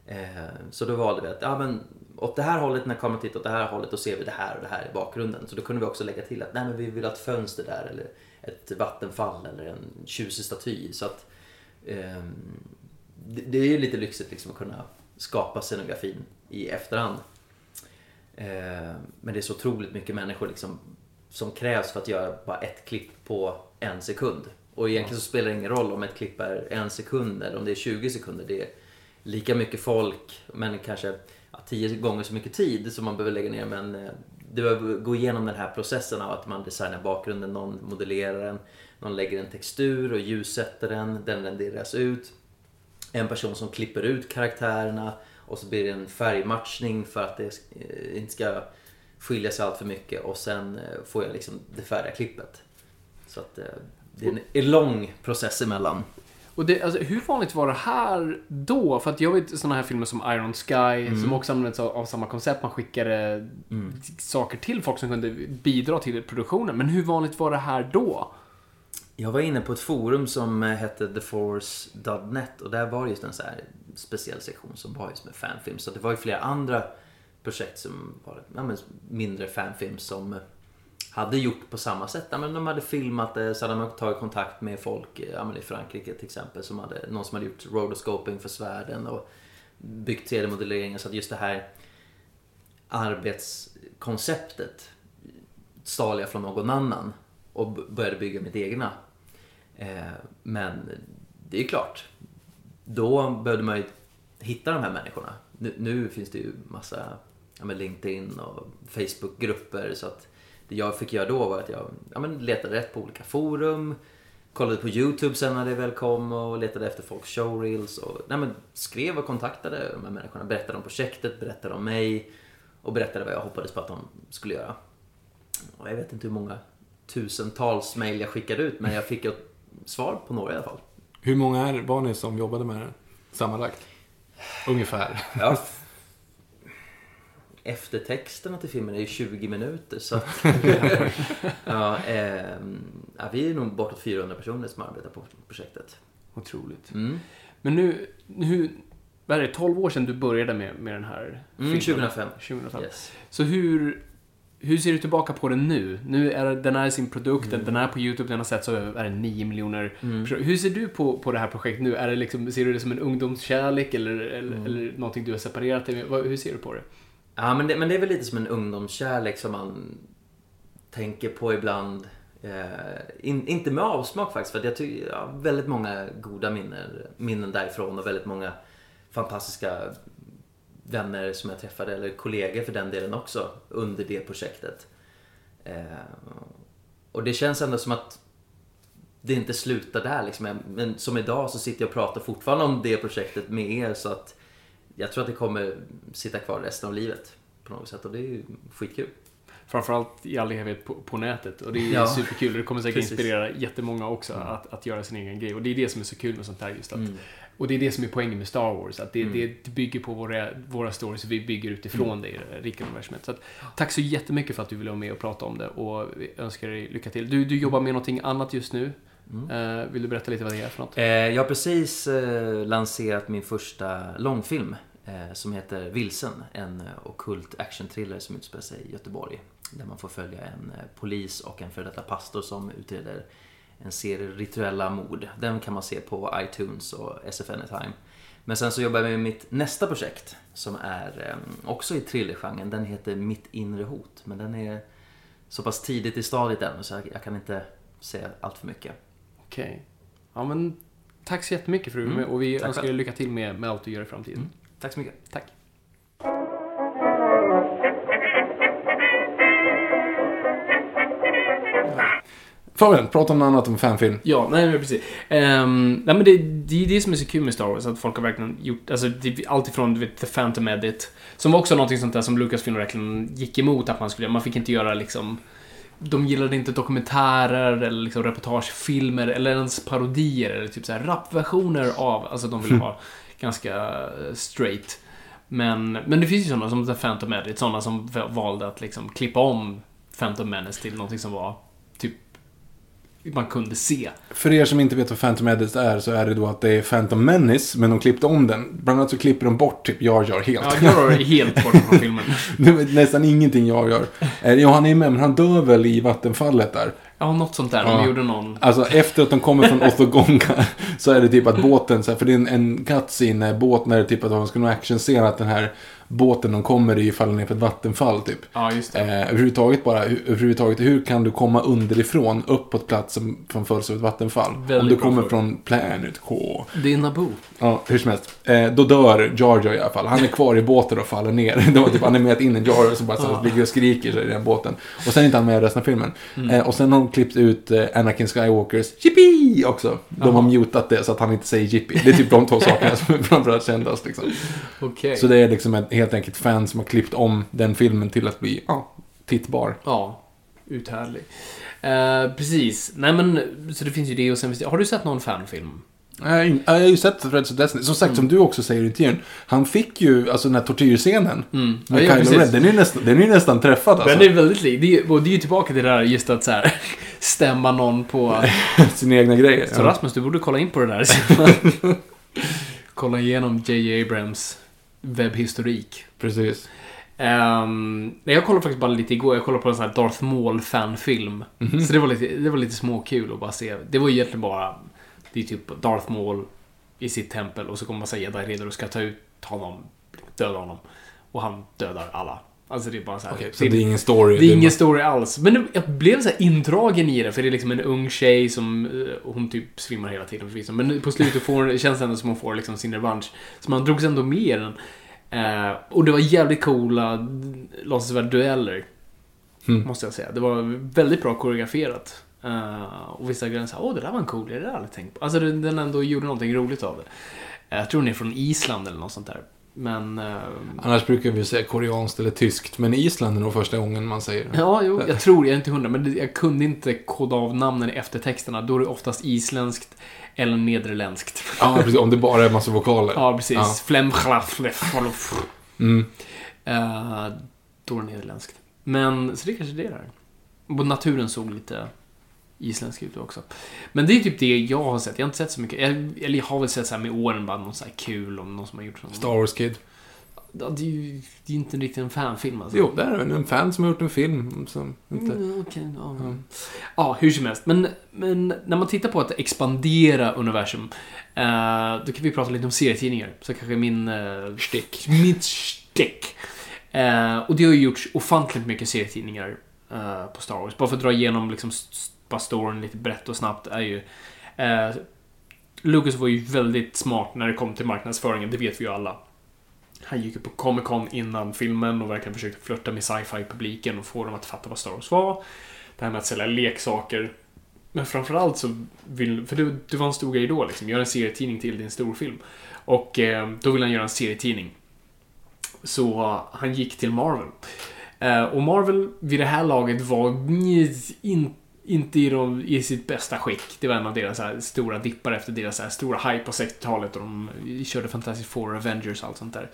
Eh, så då valde vi att, ja men åt det här hållet när kameran tittar åt det här hållet då ser vi det här och det här i bakgrunden. Så då kunde vi också lägga till att, nej men vi vill ha ett fönster där eller ett vattenfall eller en tjusig staty. Så att eh, det, det är ju lite lyxigt liksom att kunna skapa scenografin i efterhand. Eh, men det är så otroligt mycket människor liksom som krävs för att göra bara ett klipp på en sekund. Och egentligen så spelar det ingen roll om ett klipp är en sekund eller om det är 20 sekunder. Det är lika mycket folk men kanske ja, tio gånger så mycket tid som man behöver lägga ner. Men eh, du behöver gå igenom den här processen av att man designar bakgrunden, någon modellerar den, någon lägger en textur och ljussätter den, den renderas ut en person som klipper ut karaktärerna och så blir det en färgmatchning för att det eh, inte ska skilja sig allt för mycket och sen eh, får jag liksom det färdiga klippet. Så att eh, det är en- lång process emellan. Och det, alltså, hur vanligt var det här då? För att jag vet sådana här filmer som Iron Sky, som också används av, av samma koncept. Man skickade saker till folk som kunde bidra till produktionen. Men hur vanligt var det här då? Jag var inne på ett forum som eh, hette theforce.net och där var just en så här speciell sektion som var just med fanfilm. Så det var ju flera andra projekt som var ja, men mindre fanfilm som eh, hade gjort på samma sätt. Ja, men de hade filmat det, så hade de tagit kontakt med folk eh, ja, men i Frankrike till exempel. Som hade, någon som hade gjort rotoscoping för svärden. Och byggt 3D-modelleringar. så att just det här arbetskonceptet stal jag från någon annan och började bygga mitt egna. Eh, men det är klart, då behövde man ju hitta de här människorna. Nu, nu finns det ju massa ja, LinkedIn och Facebookgrupper så att det jag fick göra då var att jag ja, men letade rätt på olika forum, kollade på YouTube sen när det väl kom och letade efter folks showreels och nej, men skrev och kontaktade de här människorna, berättade om projektet, berättade om mig och berättade vad jag hoppades på att de skulle göra. Och jag vet inte hur många tusentals mejl jag skickade ut men jag fick ett svar på några i alla fall. Hur många är, var ni som jobbade med det sammanlagt? Ungefär. Ja. Eftertexterna till filmen är ju 20 minuter så att, ja, ja, vi är nog bortåt 400 personer som arbetar på projektet. Otroligt. Mm. Men nu, nu vad är det, 12 år sedan du började med, med den här Mm, filmen? 2005. 2005. Yes. Så hur, hur ser du tillbaka på den nu? Nu är den är sin produkt, den- den är på YouTube, den har sett så är det 9 miljoner personer. Hur ser du på, på det här projektet nu? Är det liksom, ser du det som en ungdomskärlek eller, eller, eller någonting du har separerat dig med? Hur ser du på det? Ja, men det, men det är väl lite som en ungdomskärlek som man tänker på ibland. Eh, in, inte med avsmak faktiskt, för att jag tycker har väldigt många goda minnen, minnen därifrån och väldigt många fantastiska vänner som jag träffade, eller kollegor för den delen också, under det projektet. Eh, och det känns ändå som att det inte slutar där liksom. Men som idag så sitter jag och pratar fortfarande om det projektet med er så att jag tror att det kommer sitta kvar resten av livet på något sätt och det är ju skitkul. Framförallt i all evighet på, på nätet. Och det är Ja. superkul. Det kommer säkert Precis. inspirera jättemånga också att, att göra sin egen grej. Och det är det som är så kul med sånt här just att Mm. Och det är det som är poängen med Star Wars. Att det, det, det bygger på våra, våra stories vi bygger utifrån Mm. det i det rika universumet. Så att, tack så jättemycket för att du ville vara med och prata om det och önskar dig lycka till. Du, du jobbar med någonting annat just nu. Mm. Eh, vill du berätta lite vad det är för något? Eh, jag har precis eh, lanserat min första långfilm eh, som heter Vilsen. En eh, ockult action-thriller som utspelar sig i Göteborg. Där man får följa en eh, polis och en före detta pastor som utreder en serie rituella mord. Den kan man se på iTunes och SF Anytime. Men sen så jobbar jag med mitt nästa projekt som är eh, också i thrillergenren. Den heter Mitt inre hot. Men den är så pass tidigt i stadiet ännu så jag, kan inte säga allt för mycket. Okej. Ja, men tack så jättemycket för att du Mm, och vi tack önskar dig lycka till med, med allt du gör i framtiden. Mm. Tack så mycket. Tack. Fabian, prata om något annat om fanfilm. Ja, nej men precis. Ehm, nej men det, det är det som är så kul med Star Wars, att folk har verkligen gjort, alltså det, allt ifrån du vet, The Phantom Edit, som var också någonting sånt där som Lucasfilm verkligen gick emot att man skulle man fick inte göra liksom de gillade inte dokumentärer eller liksom reportagefilmer eller ens parodier eller typ så här rapversioner av, alltså de ville ha ganska eh, straight. Men, men det finns ju sådana som The Phantom Edit, sådana som valde att liksom klippa om Phantom Menace till någonting som var man kunde se. För er som inte vet vad Phantom Edit är så är det då att det är Phantom Menace, men de klippte om den. Bland annat så klipper de bort typ Jar Jar helt. Ja, jag är helt borta från filmen. Nästan ingenting Jar Jar. Eh, Ja, han är med, men han dör väl i vattenfallet där. Ja, något sånt där. De Ja. gjorde någon... Alltså efter att de kommer från Othogonga så är det typ att båten, så här, för det är en, en cutscene, en båt när det är typ att de ska nog actionscena att den här båten de kommer i faller ner för ett vattenfall typ. Ja, just det. Eh, överhuvudtaget bara, hu- överhuvudtaget, hur kan du komma underifrån upp på ett plats som, som följs av ett vattenfall? Väldigt Om du kommer från Planet K. Det är Naboo. Ja, hur som helst. Eh, då dör Jar Jar i alla fall. Han är kvar i båten och faller ner. De har typ animerat in en Jar Jar som bara så ligger och skriker i den båten. Och sen är inte han med i resten av filmen. Mm. Eh, och sen har de klippt ut eh, Anakin Skywalkers Yippee också. De har mutat det så att han inte säger Yippee. Det är typ de två sakerna som är framförallt kändast liksom. Okej. Så det är liksom ett, helt enkelt fan som har klippt om den filmen till att bli, ja, tittbar. Ja, uthärdlig. Eh, precis. Nej men, så det finns ju det och sen finns det... Har du sett någon fanfilm? Jag jag har ju sett Threads of Destiny. Som sagt, som du också säger i intervjun. Han fick ju, alltså den här tortyrscenen. Mm. Med Ja, ja, Kylo precis. Ren. Den är ju nästan, den är ju nästan träffad alltså. Men det är väldigt lik. Det är, och det är ju tillbaka till det där just att så här, stämma någon på... Sina egna grejer. Så Rasmus, du borde kolla in på det där. kolla igenom J.J. Abrams webbhistorik. Precis. Um, jag kollade faktiskt bara lite igår. Jag kollade på en sån här Darth Maul-fanfilm. Mhm. Så det var, lite, det var lite småkul att bara se. Det var egentligen bara... Det är typ Darth Maul i sitt tempel och så kommer massa jedi-riddare och ska ta ut honom, döda honom. Och han dödar alla. Alltså det är bara så här. Okej, så det är ingen story. Det är ingen story alls. Men det- jag blev så här indragen i det, för det är liksom en ung tjej som... eh, Hon typ svimmar hela tiden förvisso. Men på slutet får, känns det ändå som hon får liksom sin revansch. Så man drogs ändå med i den. Eh, och det var jävligt coola låtsasvärda dueller. Mm. Måste jag säga. Det var väldigt bra koreograferat. Eh, och vissa grejer såhär, åh det där var en cool grej, det hade jag aldrig tänkt på. Alltså den, ändå gjorde någonting roligt av det. Eh, Jag tror den är från Island eller något sånt där. Men... eh, Annars brukar vi säga koreanskt eller tyskt, men Island är nog första gången man säger det. Ja, jo, jag tror, jag är inte hundra, men det- jag kunde inte koda av namnen i eftertexterna. Då är det oftast isländskt eller nederländskt. Ja, precis. Om det bara är massa vokaler. Ja, precis. Ja. Flem, chlaf, flef, fluff. Mm. Eh, Då är det nederländskt. Men, så det kanske det är där. Och naturen såg lite isländsk ut också. Men det är typ det jag har sett. Jag har inte sett så mycket. Jag, eller jag har väl sett så här med åren bara något så här kul om någon som har gjort något. Star Wars Kid. Ja, det är ju det är inte riktigt en fanfilm alltså. Jo, där är det en fan som har gjort en film som inte... Mm, okej, ja. ja, hur som helst. Men, men när man tittar på att expandera universum, eh, då kan vi prata lite om serietidningar. Så kanske min... Uh, stick. Mitt stick. Eh, och det har ju gjorts ofantligt mycket serietidningar eh, på Star Wars. Bara för att dra igenom liksom, s- bara storyn lite brett och snabbt är ju... Eh, Lucas var ju väldigt smart när det kom till marknadsföringen, det vet vi ju alla. Han gick ju på Comic Con innan filmen och verkligen försökte flirta med sci-fi-publiken och få dem att fatta vad Star Wars var. Det här med att sälja leksaker. Men framförallt så vill... För du, du var en stor grej då liksom. Gör en serietidning till din storfilm. Och eh, då vill han göra en serietidning. Så han gick till Marvel. Eh, och Marvel vid det här laget var inte inte i, de, i sitt bästa skick. Det var en av deras här, stora dippar efter deras här, stora hype på 60-talet. Och de körde Fantastic Four, Avengers och allt sånt där.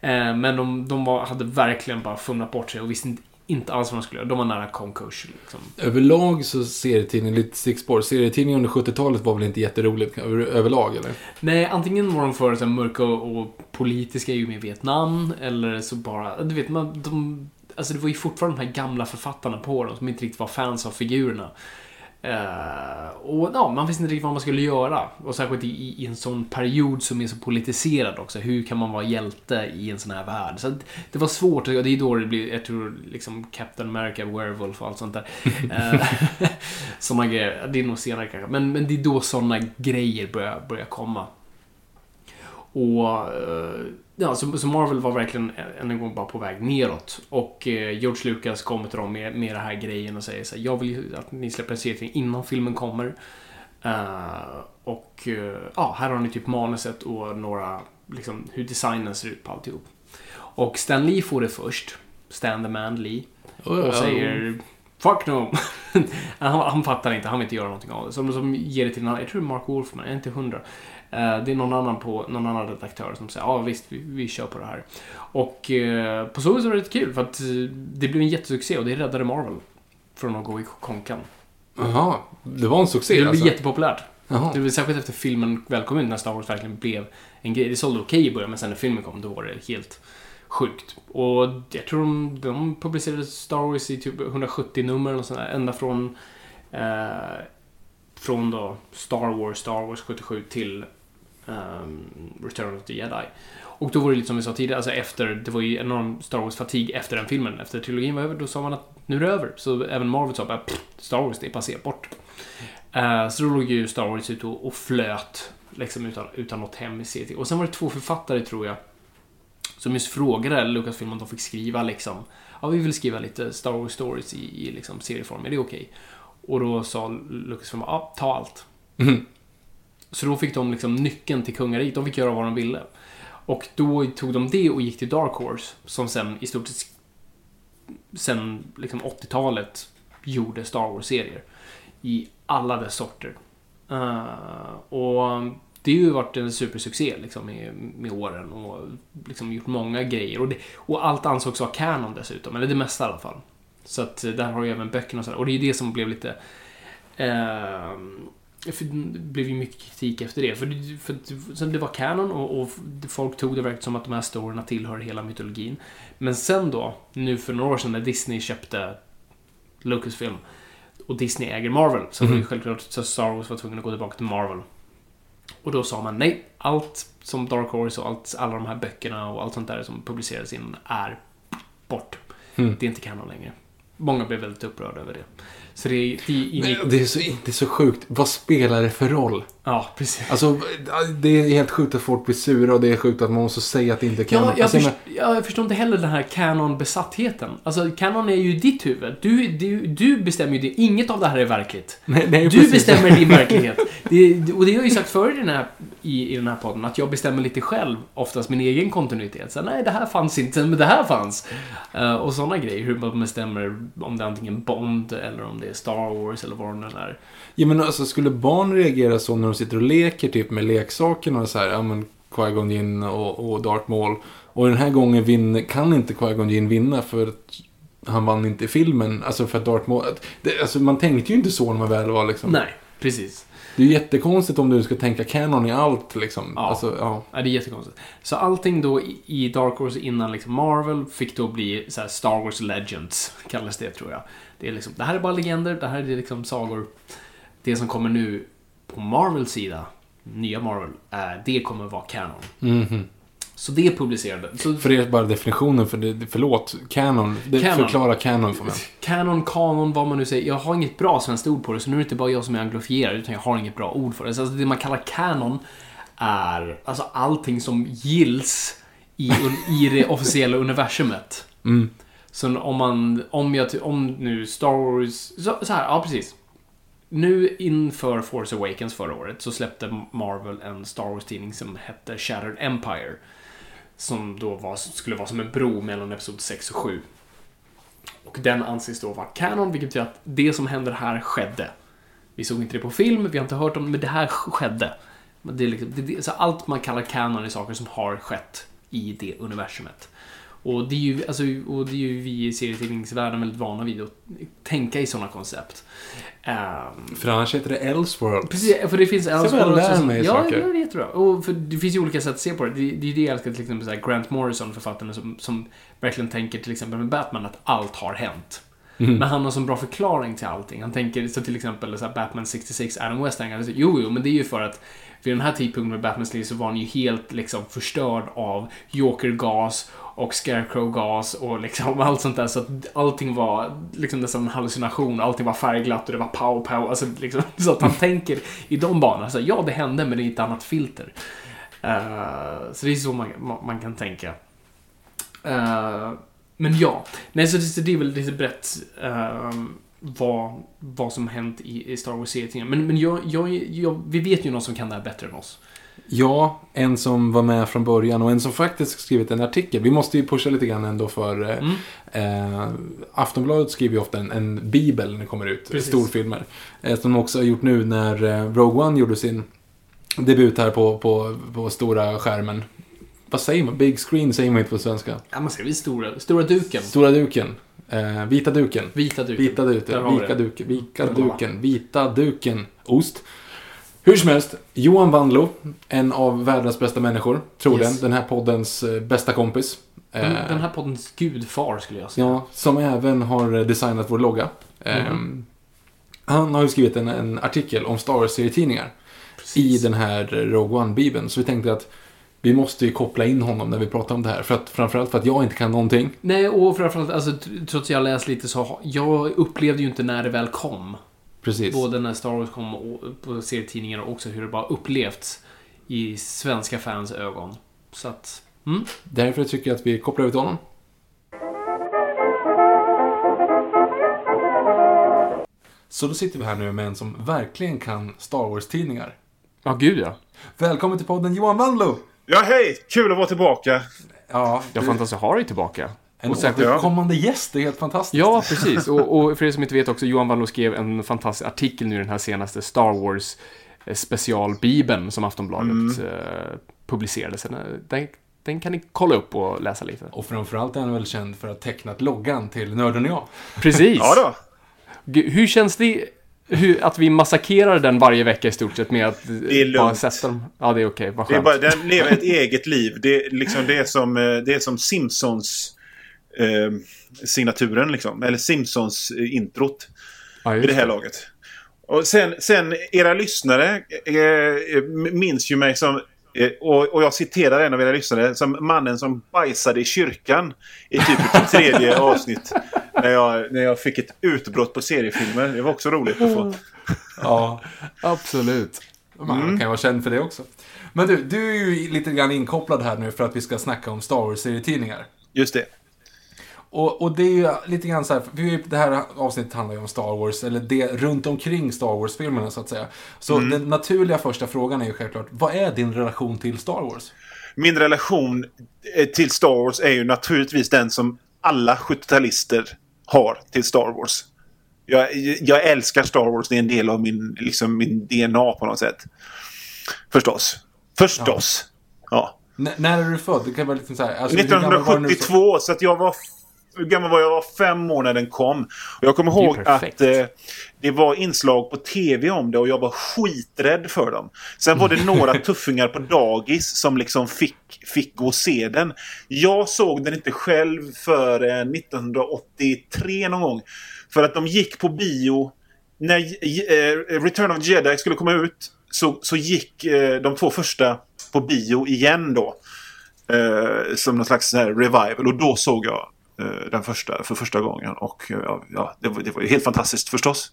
Eh, men de, de var, hade verkligen bara fumlat bort sig och visste inte, inte alls vad de skulle göra. De var nära konkurs. Liksom. Överlag så serietidningen, lite stickspår, serietidningen under 70-talet var väl inte jätteroligt över, överlag, eller? Nej, antingen var de för så mörka och, och politiska i och med Vietnam, eller så bara... Du vet, man, de, alltså det var ju fortfarande de här gamla författarna på dem som inte riktigt var fans av figurerna. Eh, och ja, man visste inte riktigt vad man skulle göra. Och särskilt i, i, en sån period som är så politiserad också. Hur kan man vara hjälte i en sån här värld? Så det var svårt. Och det är då det blir, jag tror, liksom Captain America, Werewolf och allt sånt där. Eh, såna grejer. Det är nog senare kanske. Men, men det är då såna grejer börjar, börjar komma. Och eh, ja, så, så Marvel var verkligen än en gång bara på väg neråt. Och eh, George Lucas kommer till dem med, med den här grejen och säger så här, jag vill ju att ni släpper en serietidning innan filmen kommer. Eh, och ja, här har ni typ manuset och några, liksom hur designen ser ut på alltihop. Och Stan Lee får det först. Stan the Man Lee. Och säger Fuck no! han, han fattar inte, han vill inte göra någonting av det. Som, som ger det till jag tror Mark Wolfman, jag är inte hundra. Eh, det är någon annan, på, någon annan redaktör som säger ja visst, vi, vi kör på det här. Och eh, på så vis var det rätt kul för att eh, det blev en jättesuccé och det räddade Marvel från att gå i konkan. Jaha, det var en succé Det blev alltså? jättepopulärt. Jaha. Det var särskilt efter filmen väl kom ut när Star Wars verkligen blev en grej. Det sålde okej i början men sen när filmen kom då var det helt sjukt. Och jag tror de, de publicerade Star Wars i typ 170 nummer och sådär. Ända från eh, från då Star Wars, Star Wars 77 till um, Return of the Jedi. Och då var det lite som vi sa tidigare, alltså efter, det var ju enorm Star Wars-fatig efter den filmen. Efter trilogin var över, då sa man att nu är det över. Så även Marvel sa bara, Star Wars, det är passerat bort. Uh, så då låg ju Star Wars ute och, och flöt, liksom utan, utan något hem i CT. Och sen var det två författare, tror jag, som just frågade Lucasfilm om de fick skriva liksom, ja vi vill skriva lite Star Wars stories i, i liksom serieform, är det okej? Och då sa Lucasfilm, ja ta allt. Mhm. Så då fick de liksom nyckeln till kungariket, de fick göra vad de ville. Och då tog de det och gick till Dark Horse, som sen i stort sett sen liksom 80-talet gjorde Star Wars-serier. I alla dess sorter. Eh, och det har ju varit en supersuccé liksom med, med åren och liksom gjort många grejer. Och, det, och allt ansågs vara kanon dessutom, eller det mesta i alla fall. Så att eh, där har ju även böckerna och sådär. Och det är det som blev lite... Eh, det blev ju mycket kritik efter det. För, det- för det var kanon och, och folk tog det verkligen som att de här storyna tillhör hela mytologin. Men sen då, nu för några år sedan när Disney köpte Lucasfilm och Disney äger Marvel, så var det ju självklart så Star Wars var tvungen att gå tillbaka till Marvel. Och då sa man nej, allt som Dark Horse och allt, alla de här böckerna och allt sånt där som publicerades innan är bort. Mm. Det är inte kanon längre. Många blev väldigt upprörda över det. Så det, det ingick... Men Det är, så, det är så sjukt. Vad spelar det för roll? Ja, precis. Alltså, det är helt sjukt att folk blir sura och det är sjukt att man måste säga att det inte kan. Ja, jag, alltså, först, jag förstår inte heller den här canon-besattheten. Alltså, canon är ju ditt huvud. Du, du, du bestämmer ju det. Inget av det här är verkligt. nej, nej, Du precis. bestämmer din verklighet. Det, och det har jag ju sagt förr i den, här, i, i den här podden, att jag bestämmer lite själv, oftast min egen kontinuitet. Så, nej, det här fanns inte, men det här fanns. Eh, och sådana grejer, hur man bestämmer om det är antingen Bond, eller om det är Star Wars, eller vad det nu är. Ja, men alltså, skulle barn reagera så när de sitter och leker typ med leksakerna och så här, ja men Qui-Gon Jinn och, och Darth Maul. Och den här gången vinner, kan inte Qui-Gon Jinn vinna för att han vann inte i filmen. Alltså för att Darth Maul, det, alltså man tänkte ju inte så när man väl var liksom. Nej, precis. Det är jättekonstigt om du ska tänka canon i allt liksom. Ja. Alltså, ja. Ja, det är jättekonstigt. Så allting då i- Dark Horse innan liksom Marvel fick då bli så Star Wars Legends, kallas det tror jag. Det, är liksom, det här är bara legender, det här är liksom sagor. Det som kommer nu på Marvels sida, nya Marvel, är, det kommer vara canon. Mhm. Så det är publicerade. Så För det är bara definitionen för det, förlåt, canon. Det Canon. Förklara canon för mig. Canon, kanon, vad man nu säger. Jag har inget bra svenskt ord på det, så nu är det inte bara jag som är anglofierad, utan jag har inget bra ord för det. Så alltså, det man kallar canon är alltså allting som gills i, i det officiella universumet. Mm. Så om man, om jag, om nu Star Wars, så, så här, ja precis. Nu inför Force Awakens förra året så släppte Marvel en Star Wars-tidning som hette Shattered Empire. Som då var, skulle vara som en bro mellan Episod 6 och 7. Och den anses då vara canon, vilket betyder att det som händer här skedde. Vi såg inte det på film, vi har inte hört om det, men det här skedde. Det är liksom, det, så allt man kallar canon är saker som har skett i det universumet. Och det är ju, alltså, och det är ju vi i serietidningsvärlden väldigt vana vid att tänka i sådana koncept. Ehm, För annars heter det Elseworld. Precis, för det finns vad jag Elseworlds lär mig Ja, saker. ja, det är jättebra. Och för det finns ju olika sätt att se på det. Det, det är det jag älskar till exempel så här Grant Morrison, författaren som, som verkligen tänker till exempel med Batman att allt har hänt. Mm. Men han har så bra förklaring till allting. Han tänker så till exempel så här Batman 66, Adam West, han säga, jo, jo, men det är ju för att vid den här tidpunkten med Batmans liv så var han ju helt liksom förstörd av Jokergas och Scarecrow-gas och liksom allt sånt där. Så att allting var liksom nästan en hallucination. Allting var färgglatt och det var pow pow. Alltså liksom, så att han tänker i de banorna. Så ja, det hände, men det är ett annat filter. Eh, så det är så man, man, kan tänka. Eh, men ja, nej så det, det är väl lite brett eh, vad, vad som hänt i, i Star Wars-serietidningen. Men, men jag, jag, jag, vi vet ju någon som kan det här bättre än oss. Ja, en som var med från början och en som faktiskt skrivit en artikel. Vi måste ju pusha lite grann ändå för eh, Mm. eh, Aftonbladet skriver ju ofta en, en bibel när det kommer ut, Precis. storfilmer. Eh, som de också har gjort nu när eh, Rogue One gjorde sin debut här på, på, på stora skärmen. Vad säger man? Big screen säger man inte på svenska. Ja, man ser väl stora, stora duken. Stora duken. Eh, vita duken. Vita duken. Vita duken. Vika duken. Vika duken. Vita duken. Ost. Hur som helst, Johan Wandlo, en av världens bästa människor, troligen. Yes. Den här poddens eh, bästa kompis. Den, Eh, den här poddens gudfar, skulle jag säga. Ja, som även har eh, designat vår logga. Mhm. Han har ju skrivit en, en artikel om Star Wars-serietidningar i den här Rogue One-bibeln. Så vi tänkte att vi måste ju koppla in honom när vi pratar om det här. För att, framförallt för att jag inte kan någonting. Nej, och framförallt, alltså, trots att jag läst lite så jag upplevde ju inte när det väl kom. Precis. Både när Star Wars kom och på serietidningar och också hur det bara upplevts i svenska fans ögon. Så att, mm. Därför tycker jag att vi kopplar ut honom. Så då sitter vi här nu med en som verkligen kan Star Wars-tidningar. Ja, gud ja. Välkommen till podden Johan Wandlo! Ja, hej! Kul att vara tillbaka. Ja, Jag du- fantastiskt har dig tillbaka. En och återkommande gäst, det är helt fantastiskt. Ja, precis. Och, och för er som inte vet också, Johan Wallå skrev en fantastisk artikel nu i den här senaste Star Wars eh, specialbibeln som Aftonbladet eh, publicerade. Så den, den, kan ni kolla upp och läsa lite. Och framförallt är han väl känd för att ha tecknat loggan till Nörden och jag. Precis. Ja då. Hur känns det hur, att vi massakrerar den varje vecka i stort sett med att Det är bara lugnt. sätta dem? Ja, det är okej. Vad Det är skönt. bara, den lever ett eget liv. Det är, liksom, det är som, eh, det är som Simpsons eh, signaturen liksom. Eller Simpsons eh, ja, just det här laget. Och sen, sen era lyssnare eh, minns ju mig som eh, och, och jag citerar en av era lyssnare som mannen som bajsade i kyrkan i typ ett tredje avsnitt. När jag, när jag fick ett utbrott på seriefilmer. Det var också roligt att få. Ja, absolut. Man kan ju vara känd för det också. Men du, du är ju lite grann inkopplad här nu för att vi ska snacka om Star Wars-serietidningar. Just det. Och, och det är ju lite grann så här, för det här avsnittet handlar ju om Star Wars, eller det runt omkring Star Wars-filmerna så att säga. Så den naturliga första frågan är ju självklart, vad är din relation till Star Wars? Min relation eh, till Star Wars är ju naturligtvis den som alla 70-talister har till Star Wars. Jag, jag älskar Star Wars, det är en del av min, liksom, min DNA på något sätt. Förstås. Förstås. Ja. N- när är du född? Det kan vara liksom så här, alltså, hur gammal var du när du så- 1972, så att jag var... Hur gammal var jag? Jag var fem år när den kom. Och jag kommer ihåg att eh, det var inslag på tv om det och jag var skiträdd för dem. Sen var det några tuffingar på dagis som liksom fick, fick gå och se den. Jag såg den inte själv för 1983 någon gång. För att de gick på bio när eh, Return of Jedi skulle komma ut så, så gick eh, de två första på bio igen då. Eh, som någon slags så här revival. Och då såg jag eh, den första för första gången. Och eh, ja, ja, det, var, det var ju helt fantastiskt förstås.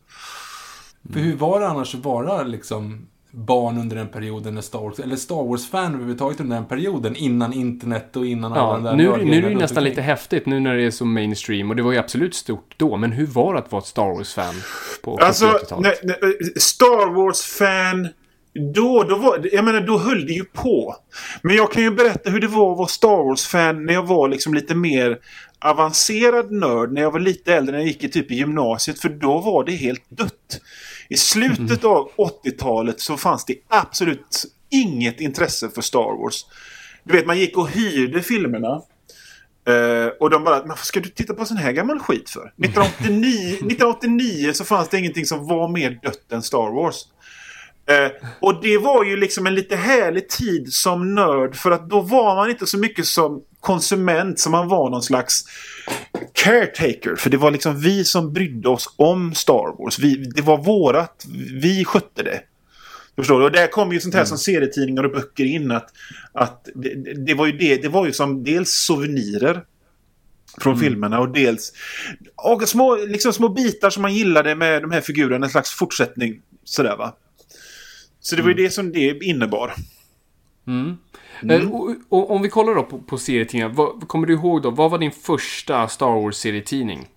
För hur var det annars att vara liksom barn under den perioden när Star Wars, eller Star Wars-fan överhuvudtaget under den perioden, innan internet och innan alla Ja, de där nu, nu är det ju nästan lite häftigt nu när det är så mainstream och det var ju absolut stort då. Men hur var det att vara ett Star Wars-fan på 70 Alltså, 80-talet? nej, nej, Star Wars-fan. Då, då, var, jag menar, då höll det ju på. Men jag kan ju berätta hur det var att vara Star Wars-fan när jag var liksom lite mer avancerad nörd. När jag var lite äldre, när jag gick i typ i gymnasiet. För då var det helt dött. I slutet av 80-talet så fanns det absolut inget intresse för Star Wars. Du vet, man gick och hyrde filmerna. Eh, och de bara, men ska du titta på sån här gammal skit för? 1989, 1989 så fanns det ingenting som var mer dött än Star Wars. Eh, och det var ju liksom en lite härlig tid som nörd för att då var man inte så mycket som konsument som man var någon slags caretaker. För det var liksom vi som brydde oss om Star Wars. Vi, det var vårat, vi skötte det. Förstår du? Och där kom ju sånt här som serietidningar och böcker in. Att, att det, det- var ju det, det var ju som dels souvenirer från filmerna och dels och små, liksom små bitar som man gillade med de här figurerna. En slags fortsättning. Sådär va. Så det var ju det som det innebar. Eh, Och, och, om vi kollar då på, på serietidningar, vad, kommer du ihåg då, vad var din första Star Wars-serietidning?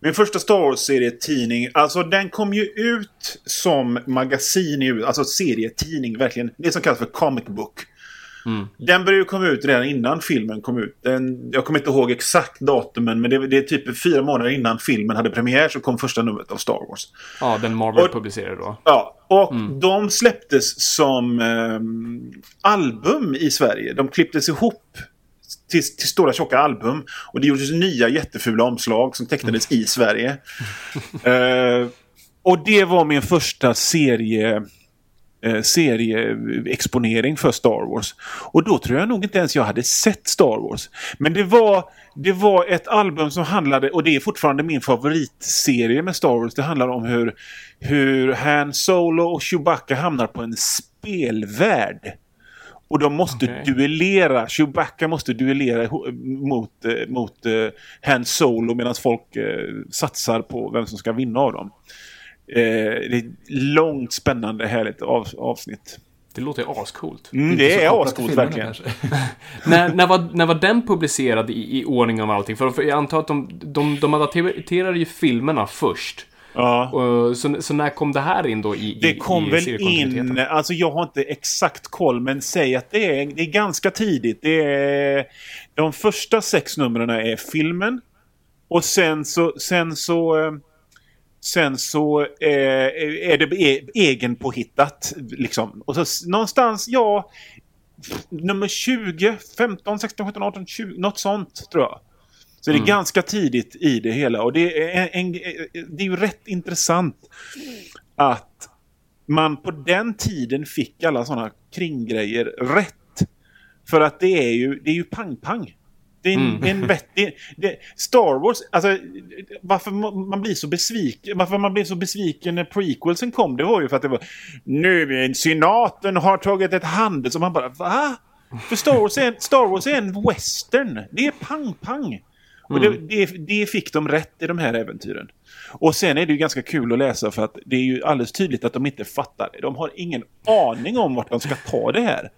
Min första Star Wars-serietidning, alltså den kom ju ut som magasin, alltså serietidning verkligen. Det som kallas för comic book. Den började ju komma ut redan innan filmen kom ut. Den, jag kommer inte ihåg exakt datumen, men det, det är typ fyra månader innan filmen hade premiär så kom första numret av Star Wars. Ja, den Marvel Och- publicerade då. Ja, och de släpptes som ehm, album i Sverige. De klipptes ihop till, till stora tjocka album. Och det gjordes nya jättefula omslag som tecknades i Sverige. Eh, och det var min första serie eh, serieexponering för Star Wars. Och då tror jag nog inte ens jag hade sett Star Wars. Men det var, det var ett album som handlade, och det är fortfarande min favoritserie med Star Wars. Det handlar om hur, hur Han Solo och Chewbacca hamnar på en spelvärld. Och de måste Okej. duellera. Chewbacca måste duellera mot, eh, mot eh, Han Solo medan folk eh, satsar på vem som ska vinna av dem. Eh, det är ett långt, spännande, härligt av, avsnitt. Det låter ju ascoolt. Mm, det är ascoolt verkligen. när, när, var, när var den publicerad i, i ordning av allting? För, jag antar att de, de, de adapterade ju filmerna först. Ja. Så, så när kom det här in då i, Det i, kom i väl seriekontinuiteten? in, alltså jag har inte exakt koll, men säg att det är, det är ganska tidigt. Det är, de första sex numren är filmen. Och sen så, sen så, eh, sen så eh, är det e- egenpåhittat. Liksom. Och så någonstans, ja, nummer 20, 15, 16, 17, 18, 20, något sånt tror jag. Så det är ganska tidigt i det hela. Och det är, en, det är ju rätt intressant att man på den tiden fick alla sådana kringgrejer rätt. För att det är ju, det är ju pang-pang. Det är en, Mm. en vettig... Det, Star Wars, alltså varför ma- man blir så besviken, varför man blev så besviken när prequelsen kom, det var ju för att det var nu är senaten har tagit ett handel som man bara va? För Star Wars är en, Star Wars är en western. Det är pang-pang. Och det, det, det fick de rätt i de här äventyren. Och sen är det ju ganska kul att läsa för att det är ju alldeles tydligt att de inte fattar. De har ingen aning om vart de ska ta det här.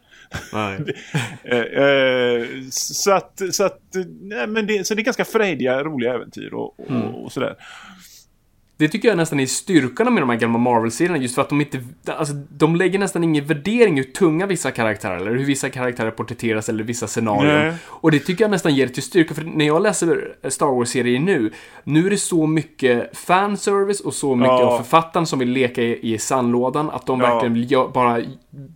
Eh, eh, så att, så att, nej, men det, så det är ganska frejdiga, roliga äventyr och, och, och sådär. Det tycker jag nästan är styrkan med de här gamla Marvel-serierna, just för att de inte... Alltså, de lägger nästan ingen värdering hur tunga vissa karaktärer eller hur vissa karaktärer porträtteras eller vissa scenarion. Nej. Och det tycker jag nästan ger till styrka, för när jag läser Star Wars-serier nu, nu är det så mycket fanservice och så mycket Ja. av författaren som vill leka i, i sandlådan, att de Ja. verkligen vill gö- bara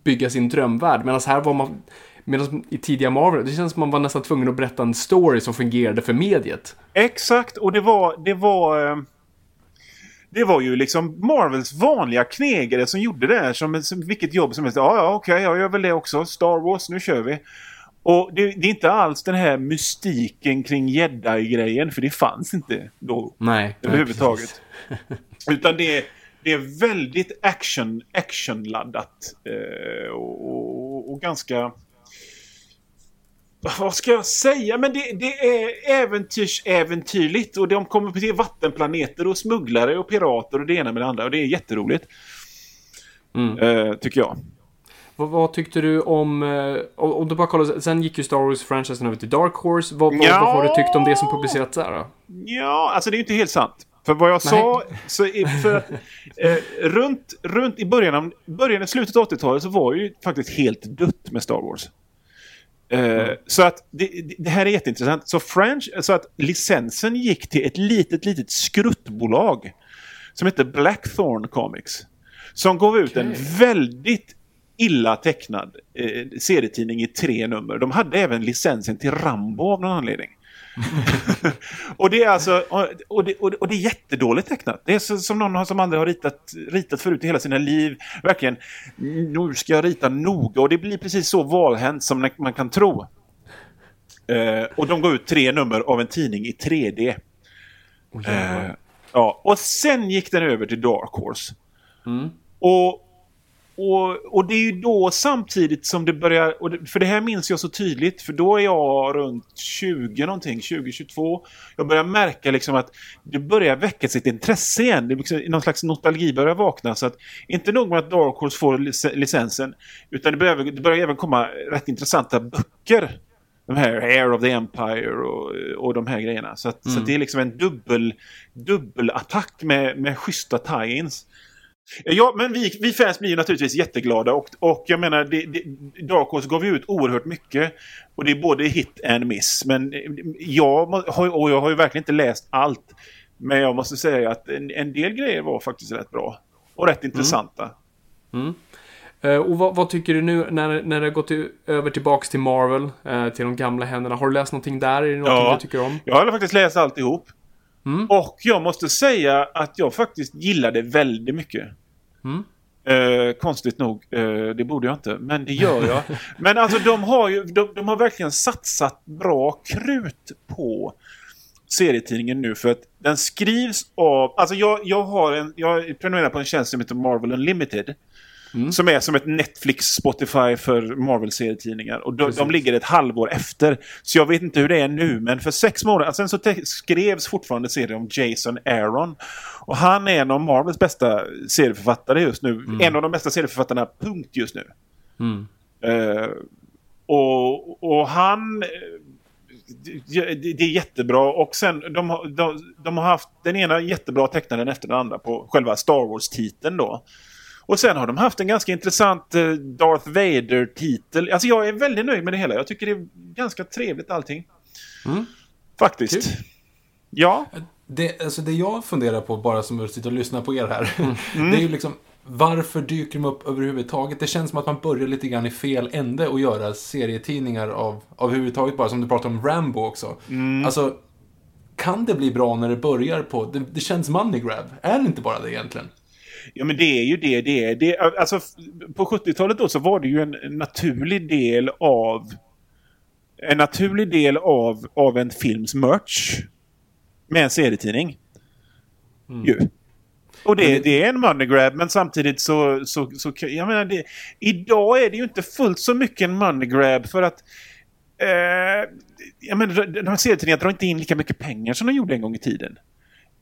bygga sin drömvärld. Medan här var man... Medan i tidiga Marvel, det känns som man var nästan tvungen att berätta en story som fungerade för mediet. Exakt, och det var... Det var, eh, det var ju liksom Marvels vanliga knegare som gjorde det här som, som vilket jobb som helst. Ja, ja, okej, jag gör väl det också. Star Wars, nu kör vi. Och det, det är inte alls den här mystiken kring jedi-grejen, för det fanns inte då. Nej. överhuvudtaget. Utan det det är väldigt action, actionladdat. Eh, och, och, och ganska... Vad ska jag säga? Men det, det är äventyrsäventyrligt. Och de kommer till vattenplaneter och smugglare och pirater och det ena med det andra. Och det är jätteroligt. Mm. Eh, tycker jag. Vad, vad tyckte du om, eh, om om du bara kollar, sen gick ju Star Wars-franchisen över till Dark Horse. Vad, vad, Ja. vad har du tyckt om det som publicerats där då? Ja, alltså det är ju inte helt sant. För vad jag sa, så för att, eh, runt, runt i början av, början i slutet av 80-talet så var det ju faktiskt helt dött med Star Wars. Eh, Så att det, det- här är jätteintressant. Så, French, så att licensen gick till ett litet, litet skruttbolag som heter Blackthorn Comics. Som gav ut en väldigt illa tecknad eh, serietidning i tre nummer. De hade även licensen till Rambo av någon anledning. och det är alltså och, det, och, det, är jättedåligt tecknat. Det är så, som någon som aldrig har ritat, ritat förut i hela sina liv. Verkligen, nu ska jag rita noga och det blir precis så valhänt som man kan tro. Eh, och de går ut tre nummer av en tidning i 3D. Eh, ja, och sen gick den över till Dark Horse. Och, och, och det är ju då samtidigt som det börjar, det, för det här minns jag så tydligt, för då är jag runt 20 någonting, 20-22. Jag börjar märka liksom att det börjar väcka sitt intresse igen. Det liksom, någon slags nostalgi börjar vakna. Så att inte nog med att Dark Horse får lic- licensen, utan det börjar, det börjar även komma rätt intressanta böcker. De här Air of the Empire och, och de här grejerna. Så, att, så att det är liksom en dubbel, dubbelattack med, med schyssta tie-ins. Ja, men vi, vi fans blir ju naturligtvis jätteglada och, och jag menar, det, det, Dark Horse gav ju ut oerhört mycket. Och det är både hit and miss. Men jag, har, och jag har ju verkligen inte läst allt. Men jag måste säga att en, en del grejer var faktiskt rätt bra. Och rätt intressanta. Eh, och vad, vad tycker du nu när, när det gått över tillbaks till Marvel, eh, till de gamla händerna? Har du läst någonting där? Är det någonting Ja. du tycker om? Jag har faktiskt läst alltihop. Och jag måste säga att jag faktiskt gillade väldigt mycket. Eh, konstigt nog, eh, det borde jag inte, men det gör jag. men alltså de har ju, de, de har verkligen satsat bra krut på serietidningen nu för att den skrivs av, alltså jag, jag har en, jag prenumererar på en tjänst som heter Marvel Unlimited. Som är som ett Netflix, Spotify för Marvel-serietidningar. Och de, de ligger ett halvår efter. Så jag vet inte hur det är nu, men för sex månader sen så skrevs fortfarande serier om Jason Aaron. Och han är en av Marvels bästa serieförfattare just nu. En av de bästa serieförfattarna, punkt, just nu. Eh, och, och han... eh, det, är jättebra. Och sen, de, har- de, de har haft den ena jättebra tecknaren efter den andra på själva Star Wars-titeln då. Och sen har de haft en ganska intressant eh, Darth Vader-titel. Alltså jag är väldigt nöjd med det hela. Jag tycker det är ganska trevligt allting. Faktiskt. Ja. Det, alltså det jag funderar på, bara som att sitta och lyssna på er här, Mm. det är ju liksom varför dyker de upp överhuvudtaget? Det känns som att man börjar lite grann i fel ände och göra serietidningar av, av överhuvudtaget, bara som du pratar om Rambo också. Mm. Alltså, kan det bli bra när det börjar på... Det, det känns money grab. Är det inte bara det egentligen? Ja men det är ju det det är. Det, alltså, på 70-talet då så var det ju en, naturlig del av en naturlig del av, av en films merch med en serietidning. Ju. Och det, det är en money grab, men samtidigt så... så, så jag menar, det, idag är det ju inte fullt så mycket en money grab för att... Eh, jag menar, de här serietidningarna drar inte in lika mycket pengar som de gjorde en gång i tiden.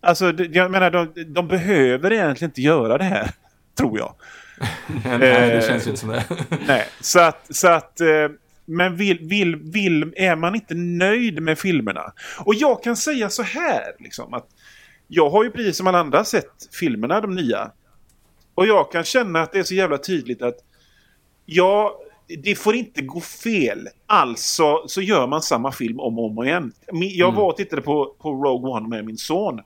Alltså, jag menar, de, de behöver egentligen inte göra det här, tror jag. Nej, det Eh, känns ju inte som det. Nej, så att... Så att eh, men vill, vill, vill, är man inte nöjd med filmerna? Och jag kan säga så här, liksom, att jag har ju precis som alla andra sett filmerna, de nya. Och jag kan känna att det är så jävla tydligt att ja, det får inte gå fel. Alltså så gör man samma film om och om igen. Jag var och tittade på, på Rogue One med min son.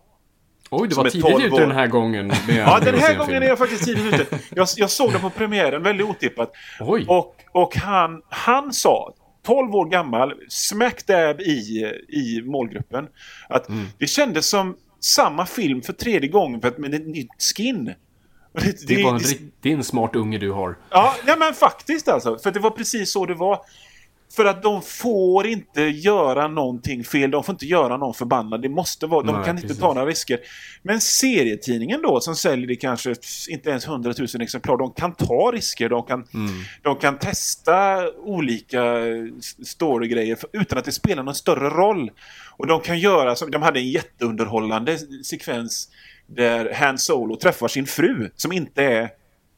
Oj, det Som var tidigt 12 ute den här gången. Ja, den här en gången är jag faktiskt tidigt ute. Jag, jag såg den på premiären, väldigt otippat. Oj. Och, och han, han sa, 12 år gammal, smack dab i, i målgruppen, att Mm. det kändes som samma film för tredje gången för att med ett nytt skin. Och Det, Det var en det- riktigt smart unge du har. Ja, ja, men faktiskt alltså. För det var precis så det var. För att de får inte göra någonting fel. De får inte göra någon förbannad. Det måste vara, de Nej, kan precis. inte ta några risker. Men serietidningen då som säljer det kanske inte ens 100 000 exemplar. De kan ta risker. De kan, Mm. de kan testa olika storygrejer utan att det spelar någon större roll. Och de kan göra som, de hade en jätteunderhållande sekvens där Han Solo träffar sin fru som inte är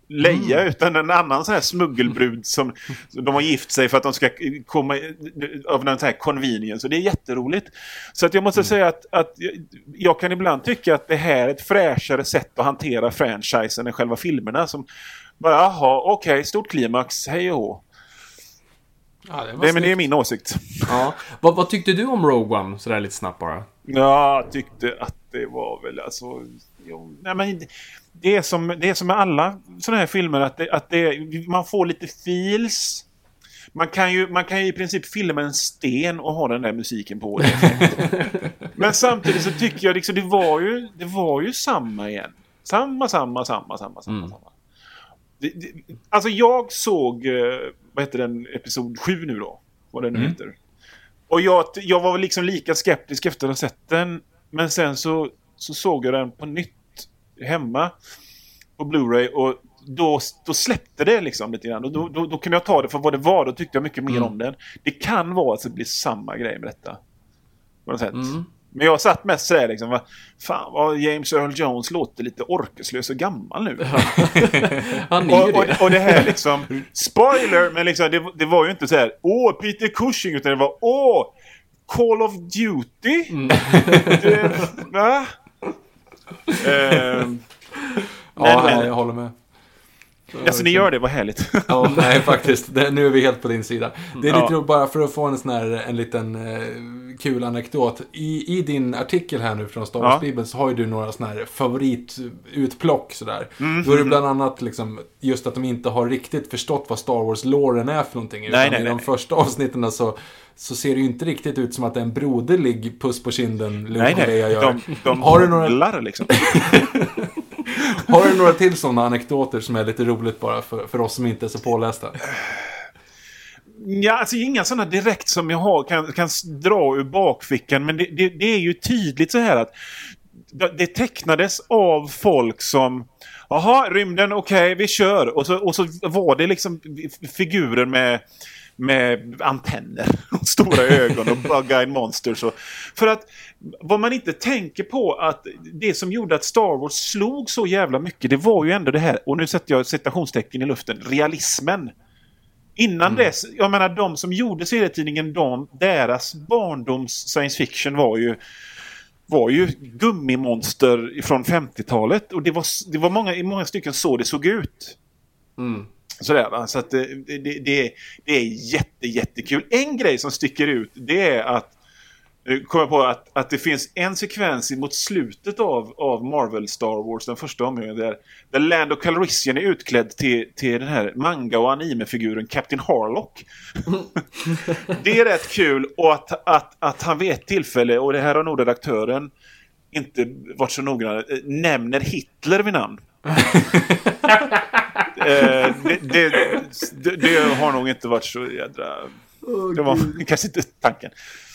Leia utan en annan sån här smuggelbrud som som de har gift sig för att de ska komma av någon sån här convenience. Och det är jätteroligt. Så att jag måste säga att, att jag, kan ibland tycka att det här är ett fräschare sätt att hantera franchisen än själva filmerna. Som bara, jaha, okej, stort klimax, hej och hå. Ja, det Det, men det är min åsikt. Ja. Vad, vad tyckte du om Rogue One? Sådär lite snabbt bara. Ja, jag tyckte att det var väl alltså... Jo, nej men det är som, det är som med alla sådana här filmer att, det, att det, man får lite feels. Man kan, ju, man kan ju i princip filma en sten och ha den där musiken på. men samtidigt så tycker jag liksom det var ju, det var ju samma igen. Samma, samma, samma, samma, samma. Mm. samma. Det, det, alltså jag såg, eh, vad heter den, episod 7 nu då? Vad den nu Mm. heter. Och jag, jag var liksom lika skeptisk efter att ha sett den. Men sen så, så såg jag den på nytt hemma på Blu-ray och då, då släppte det liksom lite grann. Och då, då, då kunde jag ta det för vad det var. Då tyckte jag mycket mer Mm. om den. Det kan vara att det blir samma grej med detta. På något sätt. Mm. Men jag satt mest sådär liksom. Va, fan vad James Earl Jones låter lite orkeslös och gammal nu. Han är ju Och, och, det. och det här liksom, spoiler, men liksom, det, det var ju inte så här, åh, Peter Cushing, utan det var, åh, Call of Duty? Mm. Det, va? Ehm, Ja, men- jag håller med. Alltså ni gör det, vad härligt. Ja, nej faktiskt. Det, nu är vi helt på din sida. Det är Ja. lite roligt bara för att få en sån här, en liten eh, kul anekdot. I, I din artikel här nu från Star Ja. Wars-bibeln så har ju du några såna här favoritutplock sådär. Mm. Då är det bland annat liksom just att de inte har riktigt förstått vad Star Wars-låren är för någonting. Utan Nej, nej, i nej, de nej. första avsnitten så, så ser det ju inte riktigt ut som att det är en broderlig puss på kinden Luke nej, nej, Leia gör. de, de Har du några- liksom. Har du några till sådana anekdoter som är lite roligt bara för, för oss som inte är så pålästa? Ja, alltså inga sådana direkt som jag har kan, kan dra ur bakfickan. Men det, det, det är ju tydligt så här att det tecknades av folk som Jaha, rymden, okej, vi kör. Och så, och så var det liksom figurer med, med antenner och stora ögon och bug-eyed monsters. Och, för att vad man inte tänker på att det som gjorde att Star Wars slog så jävla mycket, det var ju ändå det här, och nu sätter jag citationstecken i luften, realismen. Innan dess, jag menar de som gjorde serietidningen, de, deras barndoms science fiction var ju var ju gummimonster från 50-talet. Och det var, det var många, i många stycken så det såg ut. Mm. Sådär, va? Så att det, det, det, det är jätte, jättekul. En grej som sticker ut det är att eh, nu kommer jag på att, att det finns en sekvens mot slutet av, av Marvel Star Wars, den första omgången, där, där Lando Calrissian är utklädd till, till den här manga och animefiguren Captain Harlock. det är rätt kul och att, att, att han vid ett tillfälle, och det här har nog redaktören inte varit så noggrann, eh, nämner Hitler vid namn. Eh, det, det, det, det har nog inte varit så jädra det var kanske inte tanken.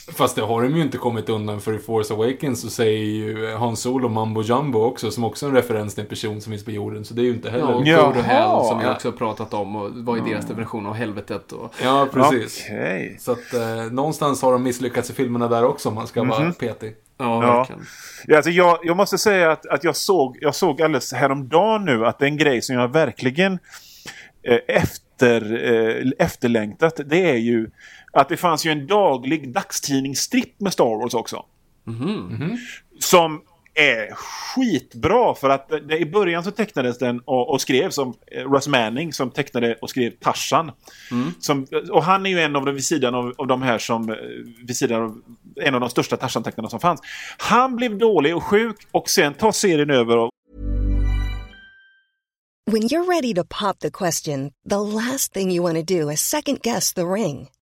Fast det har de ju inte kommit undan för i Force Awakens så säger ju Han Solo Mambo Jumbo också, som också är en referens till en person som finns på jorden. Så det är ju inte Ja, heller... och Jaha. Code och Hell som vi Ja. också har pratat om och vad är deras definition av helvetet och... Ja, precis. Okej. Så att eh, någonstans har de misslyckats i filmerna där också om man ska vara petig. Ja, Ja. verkligen. Ja, alltså jag, jag måste säga att, att jag, såg, jag såg alldeles häromdagen nu att en grej som jag verkligen eh, efter, eh, efterlängtat. Det är ju att det fanns ju en daglig dagstidningsstripp med Star Wars också. Som är skitbra för att det, i början så tecknades den och, och skrevs som eh, Russ Manning som tecknade och skrev Tarzan. Som, och han är ju en av de vid sidan av, av de här som eh, vid sidan av en av de största Tarzan-tecknarna som fanns. Han blev dålig och sjuk och sen tar serien över och When you're ready to pop the question, the last thing you want to do is second guess the ring.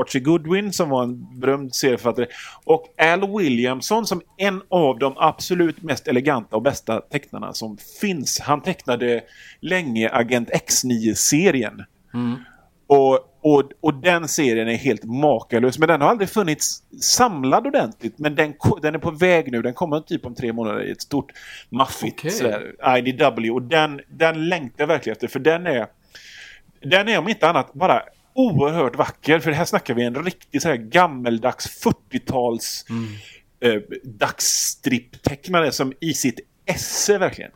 Archie Goodwin som var en berömd serieförfattare och Al Williamson som en av de absolut mest eleganta och bästa tecknarna som finns. Han tecknade länge Agent X9-serien. Och, och, och den serien är helt makalös. Men den har aldrig funnits samlad ordentligt. Men den, den är på väg nu. Den kommer typ om tre månader i ett stort maffigt sådär, IDW. Och den, den längtar jag verkligen efter. För den är, den är om inte annat bara oerhört vacker. För här snackar vi en riktig så här gammeldags 40-tals eh, dagsstripptecknare som i sitt esse verkligen.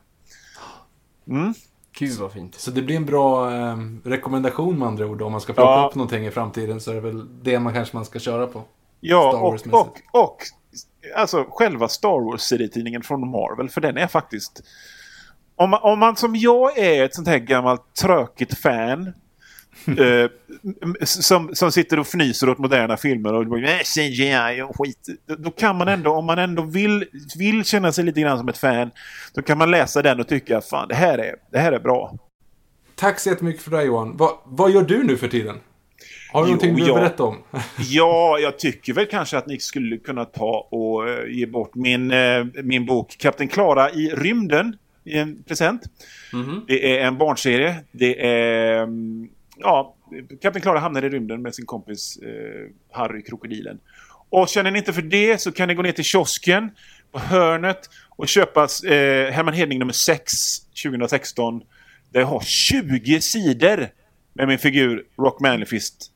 Gud vad fint. Så det blir en bra eh, rekommendation med andra ord. Om man ska plocka Ja. upp någonting i framtiden så är det väl det man kanske man ska köra på. Ja, och, och, och alltså själva Star Wars-serietidningen från Marvel. För den är faktiskt... Om man, om man som jag är ett sånt här gammalt trökigt fan eh, som, som sitter och fnyser åt moderna filmer och bara, "Äh, CGI och skit. Då, kan man ändå, om man ändå vill, vill känna sig lite grann som ett fan, då kan man läsa den och tycka att fan, det här är, det här är bra. Tack så jättemycket för det Johan. Va, vad gör du nu för tiden? Har du Jo, någonting du vill jag- berätta om? Ja, jag tycker väl kanske att ni skulle kunna ta och eh, ge bort min, eh, min bok Kapten Klara i rymden i en present. Det är en barnserie. Det är... mm, Ja, Kapten Klara hamnar i rymden med sin kompis eh, Harry Krokodilen. Och känner ni inte för det så kan ni gå ner till kiosken på hörnet och köpa eh, Herman Hedning nummer 6 2016. Där jag har 20 sidor med min figur Rock Manlyfist.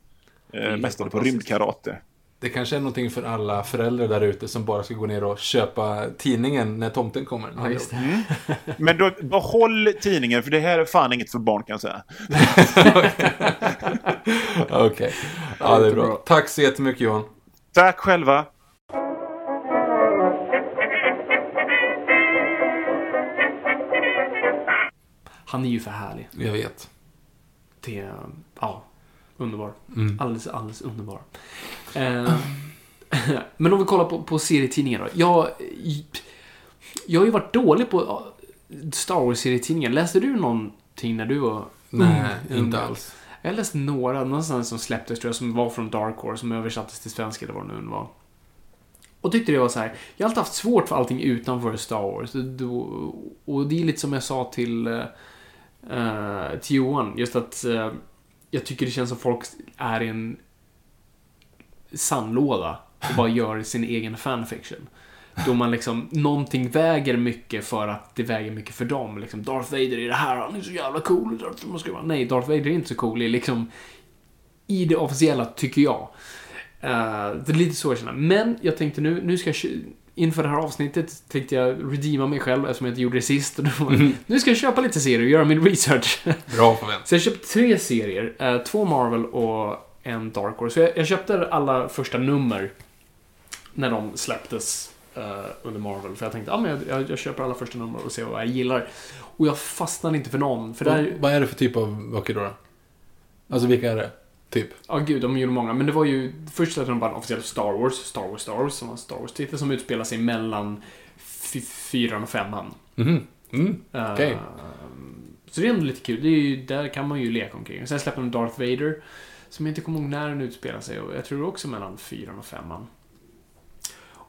Eh, mästare på rymdkarate. Det kanske är någonting för alla föräldrar där ute som bara ska gå ner och köpa tidningen när tomten kommer. Ja, just det. Men då, behåll tidningen för det här är fan inget för barn kan jag säga. Okej. Ja, det är bra. Tack så jättemycket Johan. Tack själva. Han är ju för härlig. Jag vet. Det är, ja, underbar. Alldeles, alldeles underbar. Eh, men om vi kollar på, på serietidningar då. Jag, jag har ju varit dålig på Star Wars-serietidningar. Läste du någonting när du var Nej, ung? inte alls. Jag läste några, någonstans som släpptes tror jag, som var från Dark Horse, som översattes till svenska eller vad det nu var. Och tyckte det var så här. Jag har alltid haft svårt för allting utanför Star Wars. Och det är lite som jag sa till, eh, till Johan. Just att eh, jag tycker det känns som folk är i en sandlåda och bara gör sin egen fanfiction. Då man liksom, någonting väger mycket för att det väger mycket för dem. Liksom, Darth Vader är det här, han är så jävla cool. Darth, Vader. Nej, Darth Vader är inte så cool. Det är liksom i det officiella, tycker jag. Uh, det är lite så jag känner. Men jag tänkte nu, nu ska jag Inför det här avsnittet tänkte jag redeema mig själv eftersom jag inte gjorde det sist. Då, Nu ska jag köpa lite serier och göra min research. Bra förvänt. Så jag köpte tre serier. eh, två Marvel och en Dark Horse. Så jag, jag köpte alla första nummer när de släpptes eh, under Marvel. För jag tänkte, ja men jag, jag, jag köper alla första nummer och ser vad jag gillar. Och jag fastnade inte för någon. För där, Vad är det för typ av böcker då? Alltså vilka är det? Typ? Ja, gud, de gjorde många. Men det var ju... Först släppte de bara en officiell Star Wars, Star Wars, Star Wars, som var en Star Wars-titel som utspelar sig mellan fyran och femman. Mhm. Mm. Eh, Okej. Så det är ändå lite kul. Det är ju, där kan man ju leka omkring. Sen släppte de Darth Vader, som jag inte kommer ihåg när den utspelar sig. Och jag tror också mellan fyran och femman.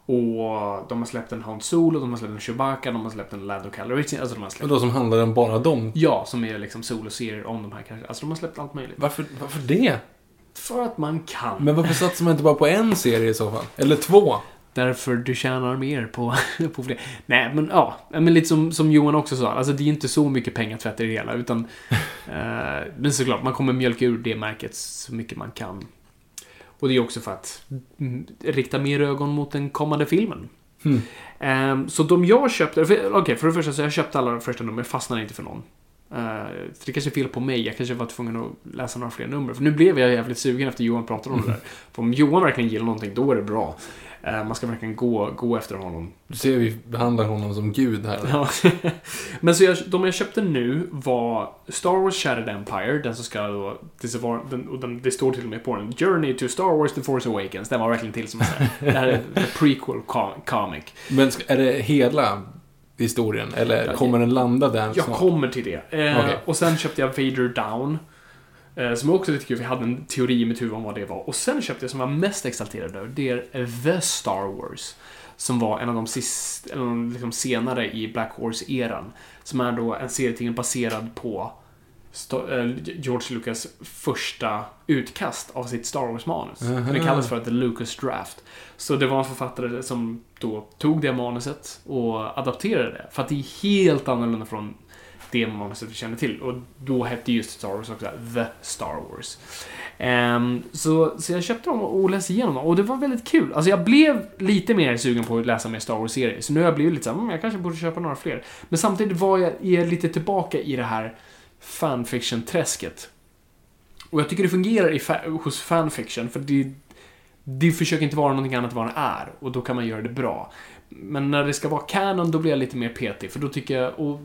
Och de har släppt en Han Solo, de har släppt en Chewbacca, de har släppt en Lando Calrissian. Alltså de har Och släppt... då som handlar om bara dem? Ja, som är liksom soloserier om de här kanske. Alltså de har släppt allt möjligt. Varför, varför det? För att man kan. Men varför satsar man inte bara på en serie i så fall? Eller två? Därför du tjänar mer på, på fler. Nej, men ja. Men lite som, som Johan också sa. Alltså det är inte så mycket pengatvätt i det hela. Utan, eh, men såklart, man kommer mjölka ur det märket så mycket man kan. Och det är också för att mm, rikta mer ögon mot den kommande filmen. Ehm, så de jag köpte, för- okej för det första så jag köpte alla de första nummer, jag fastnade inte för någon. Så det kanske är fel på mig, jag kanske var tvungen att läsa några fler nummer. För nu blev jag jävligt sugen efter Johan pratade om det där. För om Johan verkligen gillar någonting, då är det bra. Eh, man ska verkligen gå, gå efter honom. Du ser vi behandlar honom som gud här. Ja. Men så jag, de jag köpte nu var Star Wars Shattered Empire, den som ska då, den, det står till och med på den, Journey to Star Wars The Force Awakens. Den var verkligen till som en här, är prequel co- comic. Men är det hela historien? Eller kommer den landa där Jag snart? kommer till det. Eh, Okej. Och sen köpte jag Vader Down. Eh, som också är lite kul, jag hade en teori i mitt huvud om vad det var. Och sen köpte jag som jag var mest exalterad över, det är The Star Wars. Som var en av de sist, eller de liksom senare i Black Horse-eran. Som är då en serietidning baserad på eh, George Lucas första utkast av sitt Star Wars-manus. Det kallas för The Lucas Draft. Så det var en författare som då tog det manuset och adapterade det. För att det är helt annorlunda från det manuset vi känner till. Och då hette just Star Wars också The Star Wars. Um, så, så jag köpte dem och läste igenom dem och det var väldigt kul. Alltså jag blev lite mer sugen på att läsa mer Star Wars-serier. Så nu har jag blivit lite såhär, mm, jag kanske borde köpa några fler. Men samtidigt var jag är lite tillbaka i det här fanfiction-träsket. Och jag tycker det fungerar i fa- hos fanfiction, för det, det försöker inte vara någonting annat än vad det är. Och då kan man göra det bra. Men när det ska vara canon, då blir jag lite mer petig. För då tycker jag... Och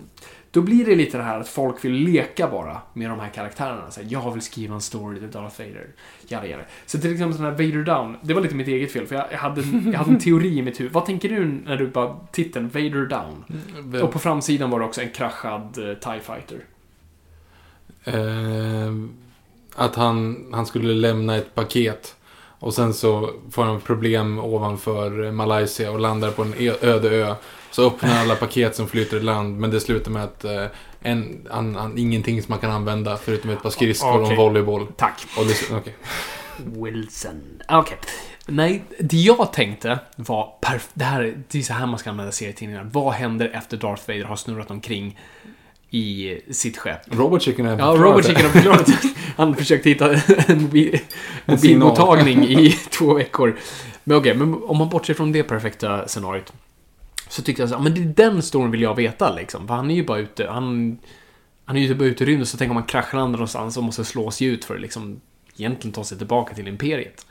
då blir det lite det här att folk vill leka bara med de här karaktärerna. Så här, jag vill skriva en story till Darth Vader. Jada, jada. Så till exempel den här Vader Down, det var lite mitt eget fel. För jag, hade, jag hade en teori i mitt huvud. Vad tänker du när du bara titeln Vader Down? Och på framsidan var det också en kraschad uh, TIE Fighter. Eh, att han, han skulle lämna ett paket. Och sen så får han problem ovanför Malaysia och landar på en öde ö. Så öppnar alla paket som flyter i land. Men det slutar med att eh, en, han, han, ingenting som man kan använda förutom ett par skridskor och Okej. en volleyboll. Tack. Och det, okej. Wilson. Okej. Nej, det jag tänkte var det här, det är så här man ska använda serietidningar. Vad händer efter Darth Vader har snurrat omkring i sitt skepp? Robot Chicken är Ja, det. Chicken har förklarat. Han försökte hitta en mobil, mobilmottagning i två veckor. Men okej, men om man bortser från det perfekta scenariot. Så tyckte jag så, men det är den storyn vill jag veta liksom. För han är ju bara ute, han... Han är ju bara ute i rymden, så tänk om man kraschlandar någonstans och måste slås ut för att liksom egentligen ta sig tillbaka till Imperiet.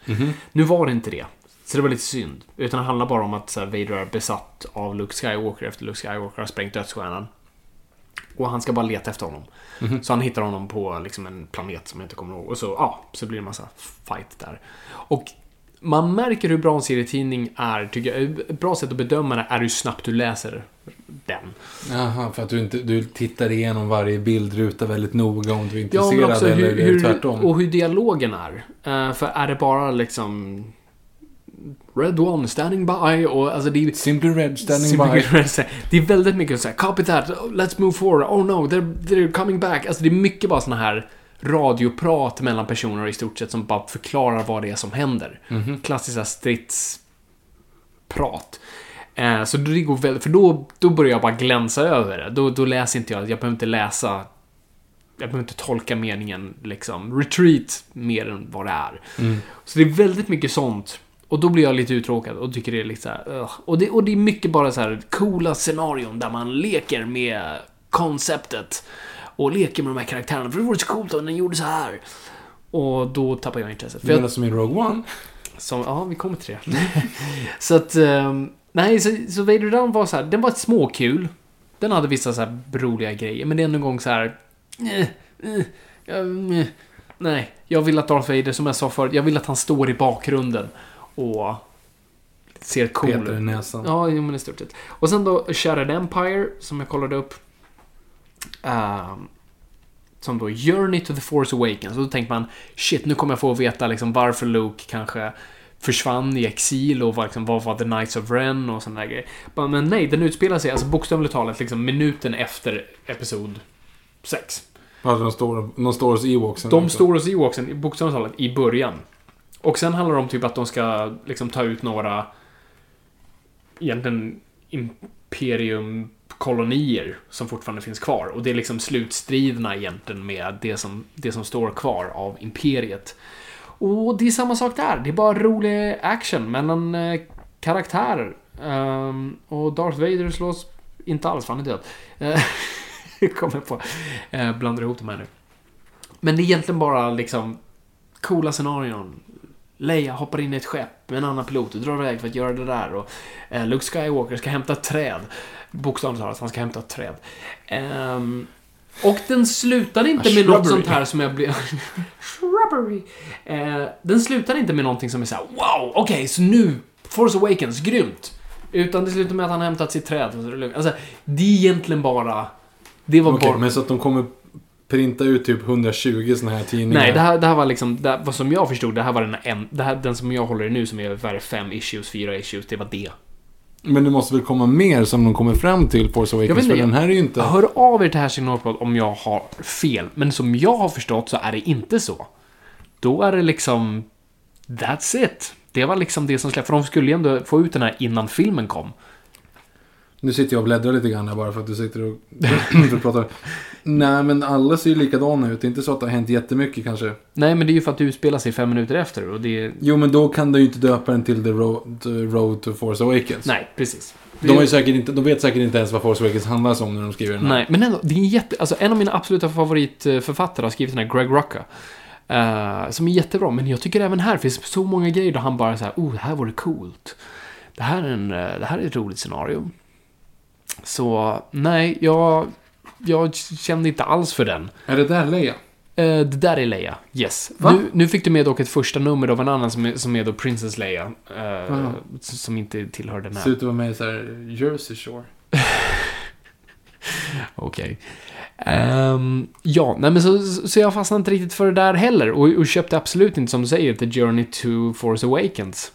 Nu var det inte det. Så det var lite synd. Utan det handlar bara om att så här, Vader är besatt av Luke Skywalker efter Luke Skywalker har sprängt dödsstjärnan. Och han ska bara leta efter honom. Så han hittar honom på liksom, en planet som jag inte kommer ihåg. Och så, ja, så blir det en massa fight där. Och man märker hur bra en serietidning är, tycker jag. Ett bra sätt att bedöma det är hur snabbt du läser den. Jaha, för att du inte du tittar igenom varje bildruta väldigt noga om du är Ja, intresserad men också eller hur, tvärtom. och hur dialogen är. Eh, för är det bara liksom Red One standing by och alltså det är... Simply Red standing Simply by. Red, Det är väldigt mycket så här, copy that, let's move forward, oh no, they're, they're coming back. Alltså det är mycket bara såna här radioprat mellan personer i stort sett som bara förklarar vad det är som händer. Klassiska stridsprat. Eh, så det går väldigt, för då, då börjar jag bara glänsa över det. Då, då läser inte jag, jag behöver inte läsa jag behöver inte tolka meningen liksom retreat mer än vad det är. Så det är väldigt mycket sånt. Och då blir jag lite uttråkad och tycker det är lite så här, ugh. och, det, och det är mycket bara så här coola scenarion där man leker med konceptet. Och leker med de här karaktärerna. För det vore så coolt om den gjorde så här. Och då tappar jag intresset. Du jag, menar som i Rogue One? som, ja, vi kommer till det. så att, ehm, nej, så, så Vader Down var så här, den var ett småkul. Den hade vissa så här roliga grejer, men det är en gång så här, eh, eh, eh, nej, jag vill att Darth Vader, som jag sa förut, jag vill att han står i bakgrunden och ser cool Peter ut. näsan. Ja, jo, men i stort sett. Och sen då Shattered Empire, som jag kollade upp. Ehm, som då Journey to the Force Awakens. Och då tänker man, shit, nu kommer jag få veta liksom varför Luke kanske försvann i exil och vad, liksom, vad var The Knights of Ren och sådana där grejer. Men nej, den utspelar sig alltså bokstavligt talat liksom minuten efter Episod 6. Alltså de står, de står hos Ewoksen. De står hos Ewoksen bokstavligt talat i början. Och sen handlar det om typ att de ska liksom ta ut några egentligen imperiumkolonier som fortfarande finns kvar. Och det är liksom slutstriderna egentligen med det som, det som står kvar av imperiet. Och det är samma sak där. Det är bara rolig action mellan eh, karaktärer. Um, och Darth Vader slås inte alls, för han är död. Eh, kommer på. Eh, blandar ihop de här nu. Men det är egentligen bara liksom coola scenarion. Leia hoppar in i ett skepp med en annan pilot och drar iväg för att göra det där. Och eh, Luke Skywalker ska hämta träd. Bokstavligt talat, han ska hämta ett träd. Ehm, och den slutar inte med något sånt här som jag blev... shrubbery. Eh, den slutar inte med någonting som är såhär wow, okej, så nu Force Awakens, grymt. Utan det slutar med att han hämtat sitt träd. Alltså, det är egentligen bara... Det var Okej, bara... men så att de kommer printa ut typ 120 såna här tidningar. Nej, det här, det här var liksom, det, vad som jag förstod, det här var den en, det här, den som jag håller i nu som är ungefär fem issues, fyra issues, det var det. Men det måste väl komma mer som de kommer fram till Force Jag Awakens? vet inte, för den här är ju inte... Hör av er till Hashtag Northpod om jag har fel, men som jag har förstått så är det inte så. Då är det liksom, that's it. Det var liksom det som släpptes, för de skulle ju ändå få ut den här innan filmen kom. Nu sitter jag och bläddrar lite grann här bara för att du sitter och för att prata. Nej, men alla ser ju likadana ut. Det är inte så att det har hänt jättemycket kanske. Nej, men det är ju för att det utspelar sig fem minuter efter och det. Jo, men då kan du ju inte döpa den till The Road, the road to Force Awakens. Nej, precis. De, har ju säkert inte, de vet säkert inte ens vad Force Awakens handlar om när de skriver den här. Nej, men ändå, det är en jätte... Alltså en av mina absoluta favoritförfattare har skrivit den här, Greg Rucka. eh, som är jättebra, men jag tycker även här finns så många grejer där han bara så här, oh, det här vore coolt. Det här är, en, eh, det här är ett roligt scenario. Så, nej, jag, jag kände inte alls för den. Är det där Leia? Eh, det där är Leia, yes. Nu, nu fick du med dock ett första nummer av en annan som är, som är då Princess Leia. eh, som inte tillhör den här. Ser ut att vara med i så här Jersey Shore. Okej. Ehm, ja, nej men så, så jag fastnade inte riktigt för det där heller. Och, och köpte absolut inte, som du säger, The Journey to Force Awakens.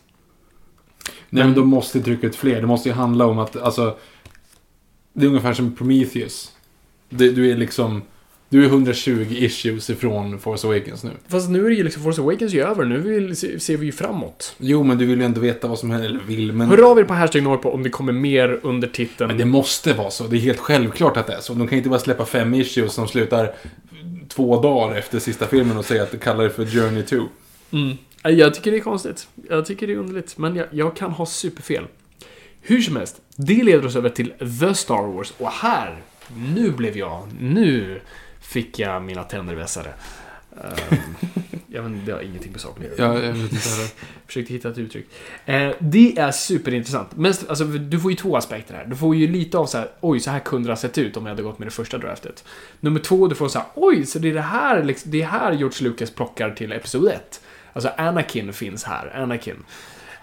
Nej, Men- men de måste trycka ut fler. Det måste ju handla om att, alltså... Det är ungefär som Prometheus. Du, du är liksom... Du är 120 issues ifrån Force Awakens nu. Fast nu är det ju liksom, Force Awakens ju över. Nu vill, se- ser vi ju framåt. Jo, men du vill ju ändå veta vad som händer. Eller vill, men... Av er på hashtag Norrpå om det kommer mer under titeln. Men det måste vara så. Det är helt självklart att det är så. De kan inte bara släppa fem issues som slutar två dagar efter sista filmen och säga att de kallar det för Journey 2. Mm. Jag tycker det är konstigt. Jag tycker det är underligt. Men jag, jag kan ha superfel. Hur som helst, det leder oss över till The Star Wars. Och här, nu blev jag, nu fick jag mina tänder vässade. Jag vet, inte, det har ingenting med saken att göra. Ja, jag vet inte heller. Försökte hitta ett uttryck. Eh, det är superintressant. Men alltså, du får ju två aspekter här. Du får ju lite av så här, oj, så här kunde det ha sett ut om jag hade gått med det första draftet. Nummer två, du får så här, oj, så det är det här, liksom, det är här George Lucas plockar till Episod 1. Alltså Anakin finns här, Anakin.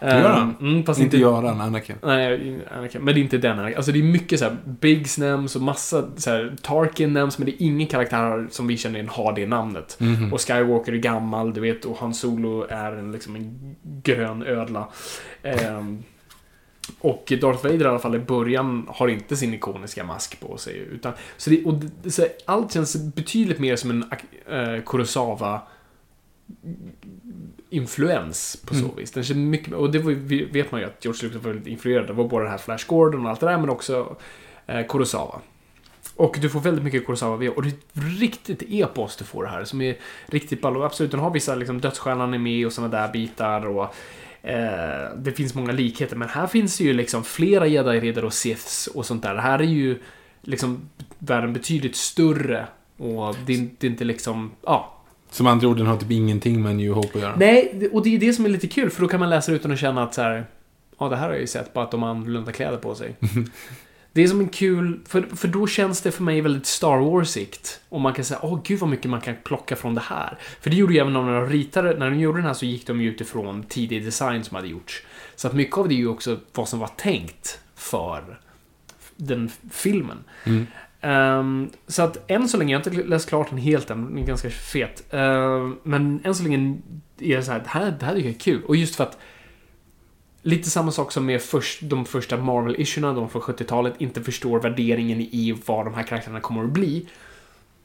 Gör han? Mm, fast Inte inte, Göran, Anakin. Nej, Anakin. Men det är inte den Anakin. Alltså det är mycket så här, Biggs nämns och massa så här, Tarkin nämns, men det är ingen karaktär som vi känner igen har det namnet. Mhm. Och Skywalker är gammal, du vet, och Han Solo är en, liksom en grön ödla. Ehm, och Darth Vader i alla fall i början har inte sin ikoniska mask på sig. Utan, så det, och det, så allt känns betydligt mer som en uh, Kurosawa influens på så Mm. vis. Den känns mycket, och det var, vet man ju att George Lucas var väldigt influerad. Var både det här Flash Gordon och allt det där, men också eh, Kurosawa. Och du får väldigt mycket Kurosawa via, och det är ett riktigt epos du får här, som är riktigt ball. Och absolut, den har vissa liksom, dödsstjärnan är med och sådana där bitar och eh, det finns många likheter, men här finns det ju liksom flera jedi-riddare och siths och sånt där. Det här är ju liksom världen betydligt större och det är, det är inte liksom, ja, Som andra ord, den har typ ingenting med New Hope att göra. Nej, och det är det som är lite kul, för då kan man läsa utan att känna att så här, ja, det här har jag ju sett, bara att de har annorlunda kläder på sig. det är som en kul, för, för då känns det för mig väldigt Star Wars-igt. Och man kan säga, åh gud vad mycket man kan plocka från det här. För det gjorde ju även när de ritade, när de gjorde den här så gick de ju utifrån tidig design som hade gjorts. Så att mycket av det är ju också vad som var tänkt för den filmen. Mm. Um, så att än så länge, jag har inte läst klart den helt än, den är ganska fet. Uh, men än så länge är det så här, det här, det här tycker jag är kul. Och just för att Lite samma sak som med först, de första Marvel-issuerna, de från 70-talet, inte förstår värderingen i vad de här karaktärerna kommer att bli.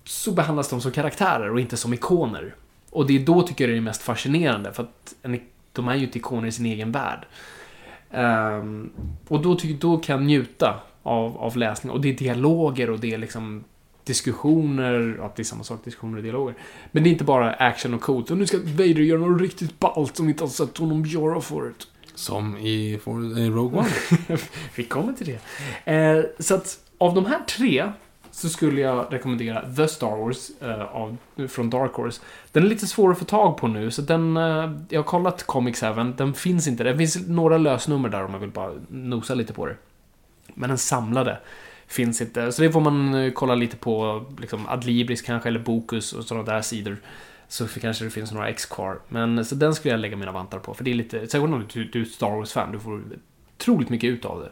Så behandlas de som karaktärer och inte som ikoner. Och det är då tycker jag det är mest fascinerande, för att en, de är ju inte ikoner i sin egen värld. Um, och då, tycker, då kan jag njuta av, av läsning. Och det är dialoger och det är liksom diskussioner, att det är samma sak, diskussioner och dialoger. Men det är inte bara action och coolt. Och nu ska Vader göra något riktigt ballt som vi inte har sett honom göra förut. Som i, For- i Rogue One. Vi kommer till det. Eh, så att av de här tre så skulle jag rekommendera The Star Wars eh, av, från Dark Horse. Den är lite svår att få tag på nu, så den... Eh, jag har kollat Comics även, den finns inte. Det finns några lösnummer där om man vill bara nosa lite på det. Men den samlade finns inte. Så det får man eh, kolla lite på, liksom Adlibris kanske, eller Bokus och sådana där sidor. Så kanske det finns några X kvar. Men så den skulle jag lägga mina vantar på, för det är lite... Särskilt om du, du är ett Star Wars-fan, du får otroligt mycket ut av det.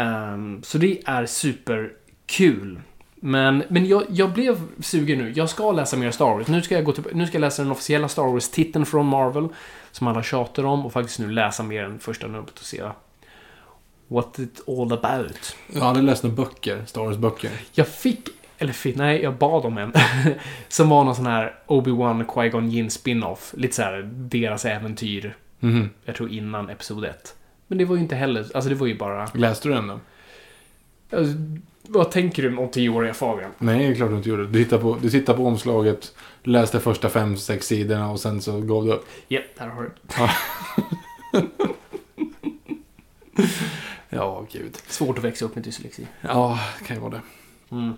Um, så det är superkul. Men, men jag, jag blev sugen nu. Jag ska läsa mer Star Wars. Nu ska jag, gå till, nu ska jag läsa den officiella Star Wars-titeln från Marvel. Som alla tjatar om. Och faktiskt nu läsa mer än första numret och se what it all about. Jag hade läst några böcker, Star Wars-böcker. Jag fick, eller fick, nej, jag bad om en. som var någon sån här Obi-Wan Qui-Gon Jinn spin-off. Lite så här deras äventyr. Mhm. Jag tror innan Episod 1. Men det var ju inte heller, alltså det var ju bara... Läste du den då? Alltså, vad tänker du om tioåriga Fabian? Nej, det är klart du inte gjorde. Du tittar på, du tittar på omslaget, läste första fem, sex sidorna och sen så gav du upp. Japp, där har du Ja, gud. Svårt att växa upp med dyslexi. Ja, kan ju vara det. Mm.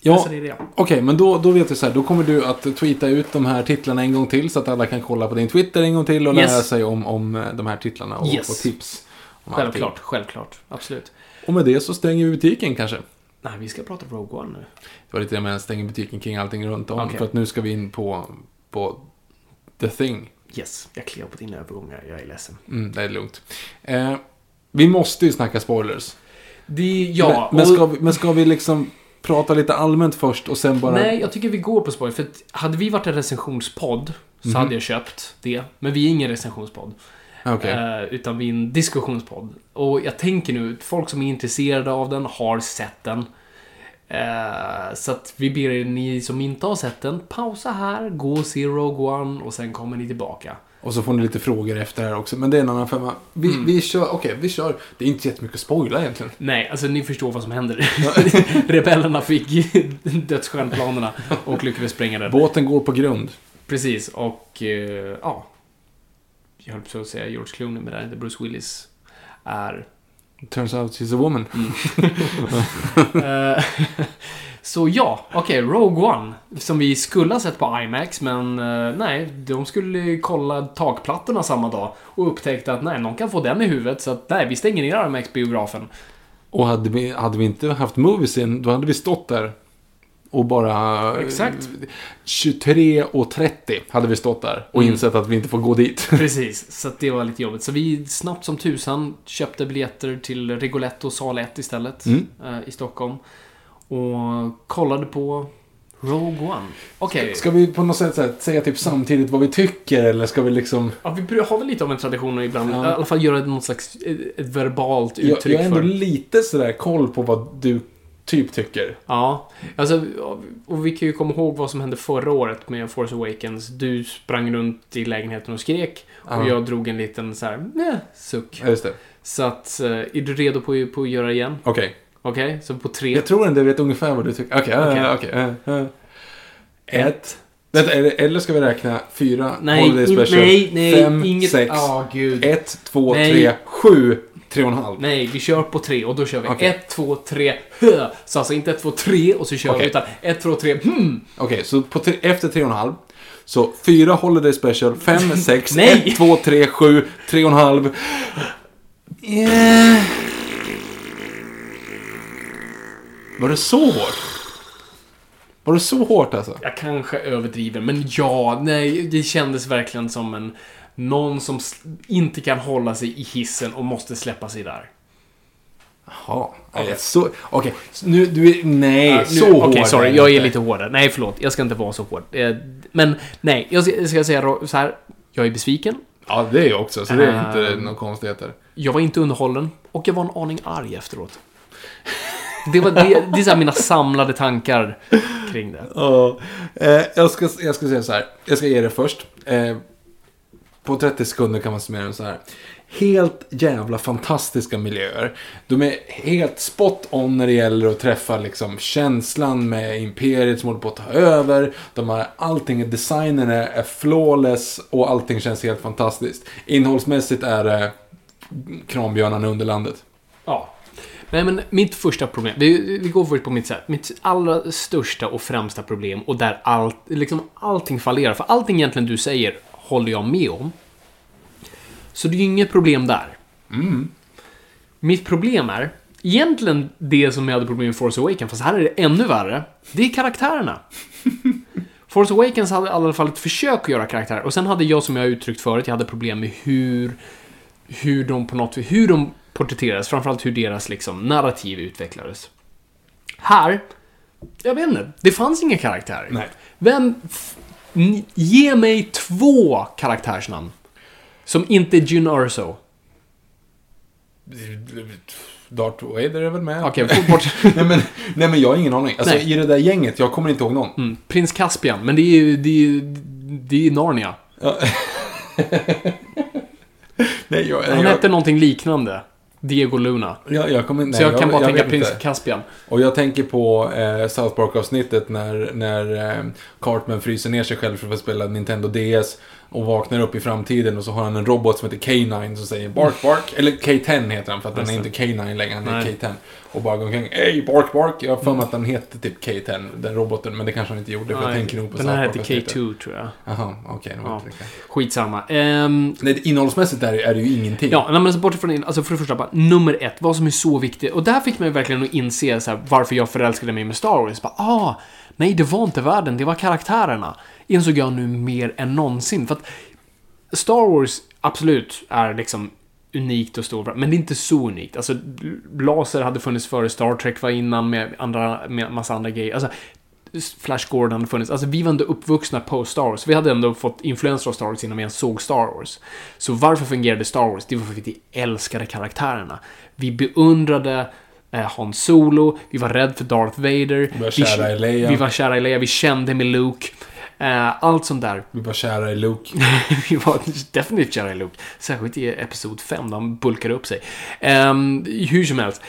Ja. Okej, men då, då vet vi så här. Då kommer du att tweeta ut de här titlarna en gång till så att alla kan kolla på din Twitter en gång till och Yes. lära sig om, om eh, de här titlarna och Yes. få tips. Självklart, allting. självklart. Absolut. Och med det så stänger vi butiken kanske. Nej, vi ska prata Rogue One nu. Det var lite det med att stänga butiken kring allting runt om. Okej. För att nu ska vi in på, på The Thing. Yes, jag kliar på dina övergångar. Jag är ledsen. Mm, det är lugnt. Eh, vi måste ju snacka spoilers. Det, ja, men, men, ska vi, men ska vi liksom prata lite allmänt först och sen bara... Nej, jag tycker vi går på spoiler. För hade vi varit en recensionspodd så Mhm. hade jag köpt det. Men vi är ingen recensionspodd. Okej. Eh, utan vi är en diskussionspodd. Och jag tänker nu, folk som är intresserade av den har sett den. Eh, så att vi ber er, ni som inte har sett den, pausa här, gå och se Rogue One och sen kommer ni tillbaka. Och så får ni lite frågor efter här också. Men det är en annan femma. Vi, Mm. vi kör, okej, vi kör. Det är inte jättemycket att spoila egentligen. Nej, alltså ni förstår vad som händer. Rebellerna fick dödsstjärnplanerna och lyckades spränga den. Båten går på grund. Precis, och eh, ja. Jag höll på att säga George Clooney, men det är inte Bruce Willis. Är... Turns out she's a woman. Eh, Så ja, okej, Rogue One. Som vi skulle ha sett på IMAX, men eh, nej. De skulle kolla takplattorna samma dag och upptäckte att nej, någon kan få den i huvudet. Så att nej, vi stänger ner IMAX-biografen. Och hade vi, hade vi inte haft moviesen, då hade vi stått där Och bara... Exakt. 23.30 hade vi stått där och Mm. insett att vi inte får gå dit. Precis, så det var lite jobbigt. Så vi snabbt som tusan köpte biljetter till Rigoletto sal 1 istället. Mm. eh, I Stockholm. Och kollade på Rogue One. Okej. Ska vi på något sätt så här, säga typ samtidigt vad vi tycker eller ska vi liksom... Ja, vi har väl lite av en tradition att ibland, Ja. i alla fall göra något slags eh, ett verbalt Jag, uttryck jag har ändå för. lite sådär koll på vad du typ tycker. Ja, alltså, och vi kan ju komma ihåg vad som hände förra året med Force Awakens. Du sprang runt i lägenheten och skrek. Ja. Och jag drog en liten så här, nej, suck. Ja, just det. Så att, eh, är du redo på, på att göra igen? Okej. Okej, så på tre. Jag tror ändå jag vet ungefär vad du tycker. Okej, Okej. okej. eh, eh. Ett. Vänta, eller, ska vi räkna fyra Nej, Holiday Special? nej, nej, fem, inget. sex, Ja, gud. ett, två, Nej. tre, sju, tre och en halv. Nej, vi kör på tre och då kör vi Okej. ett, två, tre, hö. Så alltså inte ett, två, tre och så kör Okej. vi utan ett, två, tre, hmm. Okej, så på tre, efter tre och en halv. Så fyra Holiday Special, fem, sex, ett, två, tre, sju, tre och en halv. Yeah. Var det så hårt? Var det så hårt alltså? Jag kanske överdriver, men ja, nej, det kändes verkligen som en... Någon som inte kan hålla sig i hissen och måste släppa sig där. Jaha. Okej, så... Okej, så nu... Du är... Nej, Ja, nu- så hård Okej, sorry. Jag är lite hårdare. Nej, förlåt. Jag ska inte vara så hård. Eh, Men, nej. Jag ska, ska säga så här. Jag är besviken. Ja, det är jag också, så det är inte Ehm. några konstigheter. Jag var inte underhållen. Och jag var en aning arg efteråt. Det, var, det, det är så här mina samlade tankar kring det. Ja, eh, jag, ska, jag ska säga så här. Jag ska ge det först. Eh, på 30 sekunder kan man summera det så här. Helt jävla fantastiska miljöer. De är helt spot on när det gäller att träffa liksom känslan med imperiet som håller på att ta över. De har, allting, designen är, är flawless och allting känns helt fantastiskt. Innehållsmässigt är det Kranbjörnarna under landet. Ja. Nej, men mitt första problem, vi, vi går först på mitt sätt. Mitt allra största och främsta problem och där allt, liksom allting fallerar. För allting egentligen du säger håller jag med om. Så det är ju inget problem där. Mitt problem är, egentligen det som jag hade problem med Force Awakens, fast här är det ännu värre. Det är karaktärerna. Force Awakens hade i alla fall ett försök att göra karaktärer. Och sen hade jag, som jag uttryckt förut, jag hade problem med hur hur de på något hur de porträtterades, framförallt hur deras liksom, narrativ utvecklades. Här, jag vet inte, det fanns inga karaktärer. Nej. Vem... Ge mig två karaktärsnamn. Som inte är Jyn Erso. Darth Vader är väl med? Okej, få bort... nej, men, nej men jag har ingen aning. Alltså Nej. i det där gänget, jag kommer inte ihåg någon. Mm, Prins Caspian, men det är ju... Det är, ju- det är Narnia. Nej, jag, Han jag, hette någonting liknande. Diego Luna. jag, jag kommer, nej, Så jag kan bara tänka vet Prins inte. Caspian. Och jag tänker på eh, South Park-avsnittet när, när eh, Cartman fryser ner sig själv för att spela Nintendo DS och vaknar upp i framtiden och så har han en robot som heter K9 som säger Bark Bark. Eller K10 heter han för att han är inte K9 längre, han är Nej. K10. Och bara går omkring Ey, Bark Bark. Jag har för mig att han heter typ K10, den roboten, men det kanske han inte gjorde för jag tänker nog på Den här hette Park-avsnittet. K2, tror jag. Jaha, okej. var Ja. Skitsamma. Ehm, Nej, innehållsmässigt är, det- är det ju ingenting. Ja, men alltså bortsett från alltså för det första, bara, nummer ett, vad som är så viktigt. Och där fick man ju verkligen att inse så här, varför jag förälskade mig med Star Wars. Bara, ah, nej, det var inte världen, det var karaktärerna. Insåg jag nu mer än någonsin. För att Star Wars, absolut, är liksom unikt och stort, men det är inte så unikt. Alltså, laser hade funnits före Star Trek var innan med andra, med massa andra grejer. Alltså, Flash Gordon hade funnits. Alltså vi var ändå uppvuxna på Star Wars. Vi hade ändå fått influenser av Star Wars innan vi ens såg Star Wars. Så varför fungerade Star Wars? Det var för att vi älskade karaktärerna. Vi beundrade eh, Han Solo, vi var rädda för Darth Vader. Vi var kära i Leia. Vi var kära i Leia, vi kände med Luke. Eh, allt sånt där. Vi var kära i Luke. vi var definitivt kära i Luke. Särskilt i Episod 5, där han bulkade upp sig. Ehm, hur som helst.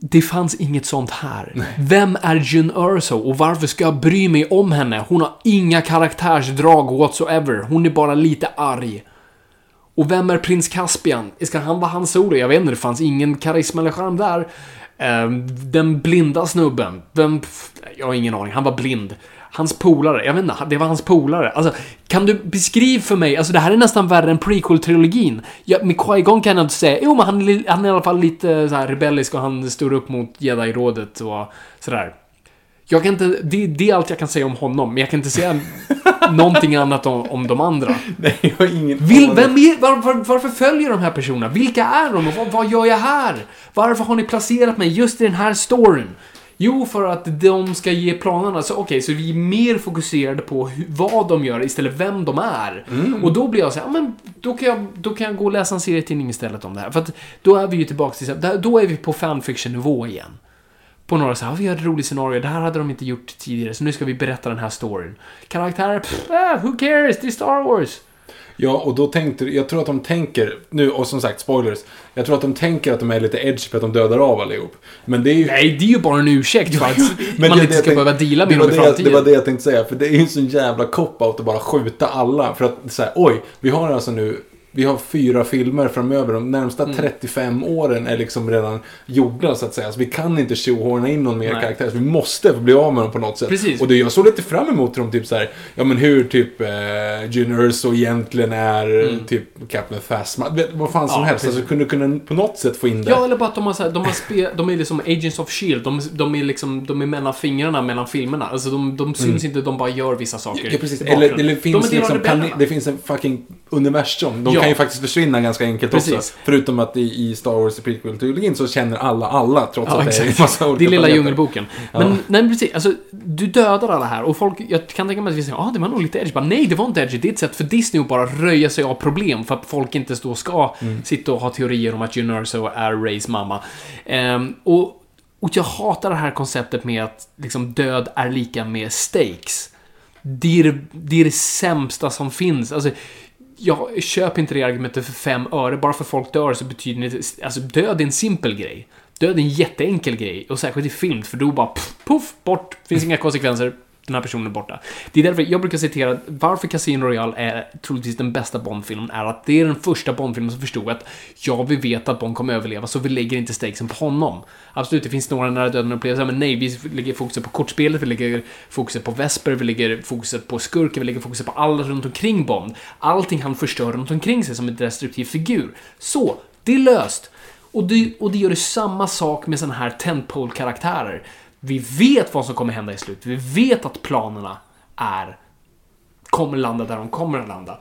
Det fanns inget sånt här. Vem är Jyn Erso och varför ska jag bry mig om henne? Hon har inga karaktärsdrag whatsoever. Hon är bara lite arg. Och vem är prins Caspian? Ska han vara hans solo? Jag vet inte, det fanns ingen karisma eller charm där. Ehm, den blinda snubben. Vem... Jag har ingen aning. Han var blind. Hans polare. Jag vet inte, det var hans polare. Alltså, kan du beskriva för mig? Alltså, det här är nästan värre än prequel-trilogin. Ja, med Qui-Gon kan jag inte säga. Jo, men han, är han är i alla fall lite eh, så här rebellisk och han står upp mot Jedi-rådet och sådär. Jag kan inte, det, det är allt jag kan säga om honom, men jag kan inte säga någonting annat om, om de andra. Nej, jag har ingen Vil, vem är, var, var, varför följer de här personerna? Vilka är de och vad, vad gör jag här? Varför har ni placerat mig just i den här storyn? Jo, för att de ska ge planerna. Så okej, så vi är mer fokuserade på hur, vad de gör istället vem de är. Och då blir jag så här, men då kan jag, då kan jag gå och läsa en serietidning istället om det här. För att då är vi ju tillbaka till, då är vi på fanfiction-nivå igen. På några så här, "Ja, vi har ett roligt scenario, det här hade de inte gjort tidigare, så nu ska vi berätta den här storyn. Karaktärer, pff, ah, who cares, det är Star Wars. Ja, och då tänkte jag tror att de tänker, nu, och som sagt, spoilers. Jag tror att de tänker att de är lite edge för att de dödar av allihop. Men det är ju... Nej, det är ju bara en ursäkt för att man det- inte ska jag behöva tänkte- deala med dem i framtiden. Det var det jag tänkte säga, för det är ju en sån jävla cop-out att bara skjuta alla. För att så här, oj, vi har alltså nu, vi har fyra filmer framöver. De närmsta Mm. 35 åren är liksom redan gjorda så att säga. Så vi kan inte tjohorna in någon mer Nej. karaktär. Så vi måste bli av med dem på något sätt. Precis. Och det, jag såg lite fram emot dem, typ så här, ja men hur typ eh, Jyn Erso egentligen är typ Captain Phasma. Vad fan som Mm. Ja, helst. precis. Alltså kunde kunna på något sätt få in det. Ja, eller bara att de har, så här, de har spe, de är liksom Agents of Shield. De, de är liksom, de är mellan fingrarna mellan filmerna. Alltså de, de syns inte, de bara gör vissa saker. Mm. Ja, precis. Eller, eller De finns av liksom, det finns en fucking universum. De Ja. Kan ju faktiskt försvinna ganska enkelt Precis. också. Förutom att i, i Star Wars prequel-trilogin så känner alla alla, trots Ja, att det är en exakt. massa olika Det är lilla planeter. djungelboken. Men, nej, precis. Alltså, du dödar alla här och folk, jag kan tänka mig att vi säger, ja, ah, det var nog lite edgy. Bara, nej, det var inte edgy. Det är ett sätt för Disney att bara röja sig av problem för att folk inte då ska Mm. sitta och ha teorier om att Jyn Erso är Rays mamma. Ehm, och, och jag hatar det här konceptet med att liksom, död är lika med stakes. Det är det, det är det sämsta som finns. Alltså, jag köper inte det argumentet för fem öre. Bara för folk dör så betyder det inte... Alltså, död är en simpel grej. Död är en jätteenkel grej. Och särskilt i film, för då bara puff, puff bort. Finns inga konsekvenser. Den här personen är borta. Det är därför jag brukar citera varför Casino Royale är troligtvis den bästa Bond-filmen är att det är den första Bond-filmen som förstod att ja, vi vet att Bond kommer överleva, så vi lägger inte stakesen på honom. Absolut, det finns några nära döden upplevelser, men nej, vi lägger fokuset på kortspelet, vi lägger fokuset på Vesper, vi lägger fokuset på skurken, vi lägger fokuset på alla runt omkring Bond. Allting han förstör runt omkring sig som en destruktiv figur. Så, det är löst. Och det, och det gör det samma sak med sådana här tentpole-karaktärer. Vi vet vad som kommer hända i slutet. Vi vet att planerna är kommer landa där de kommer att landa.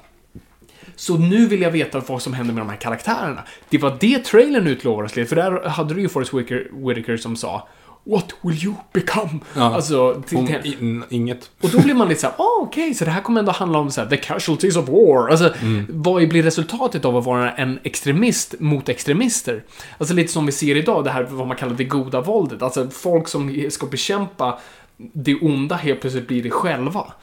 Så nu vill jag veta vad som händer med de här karaktärerna. Det var det trailern utlovades, för där hade du ju Forrest Whitaker, Whitaker som sa What will you become? Ja. Alltså, till, till, in, inget. och då blir man lite såhär, ah, okej, så det här kommer ändå handla om så här, the casualties of war. Alltså, vad blir resultatet av att vara en extremist mot extremister? Alltså lite som vi ser idag, det här vad man kallar det goda våldet. Alltså folk som ska bekämpa det onda helt plötsligt blir det själva.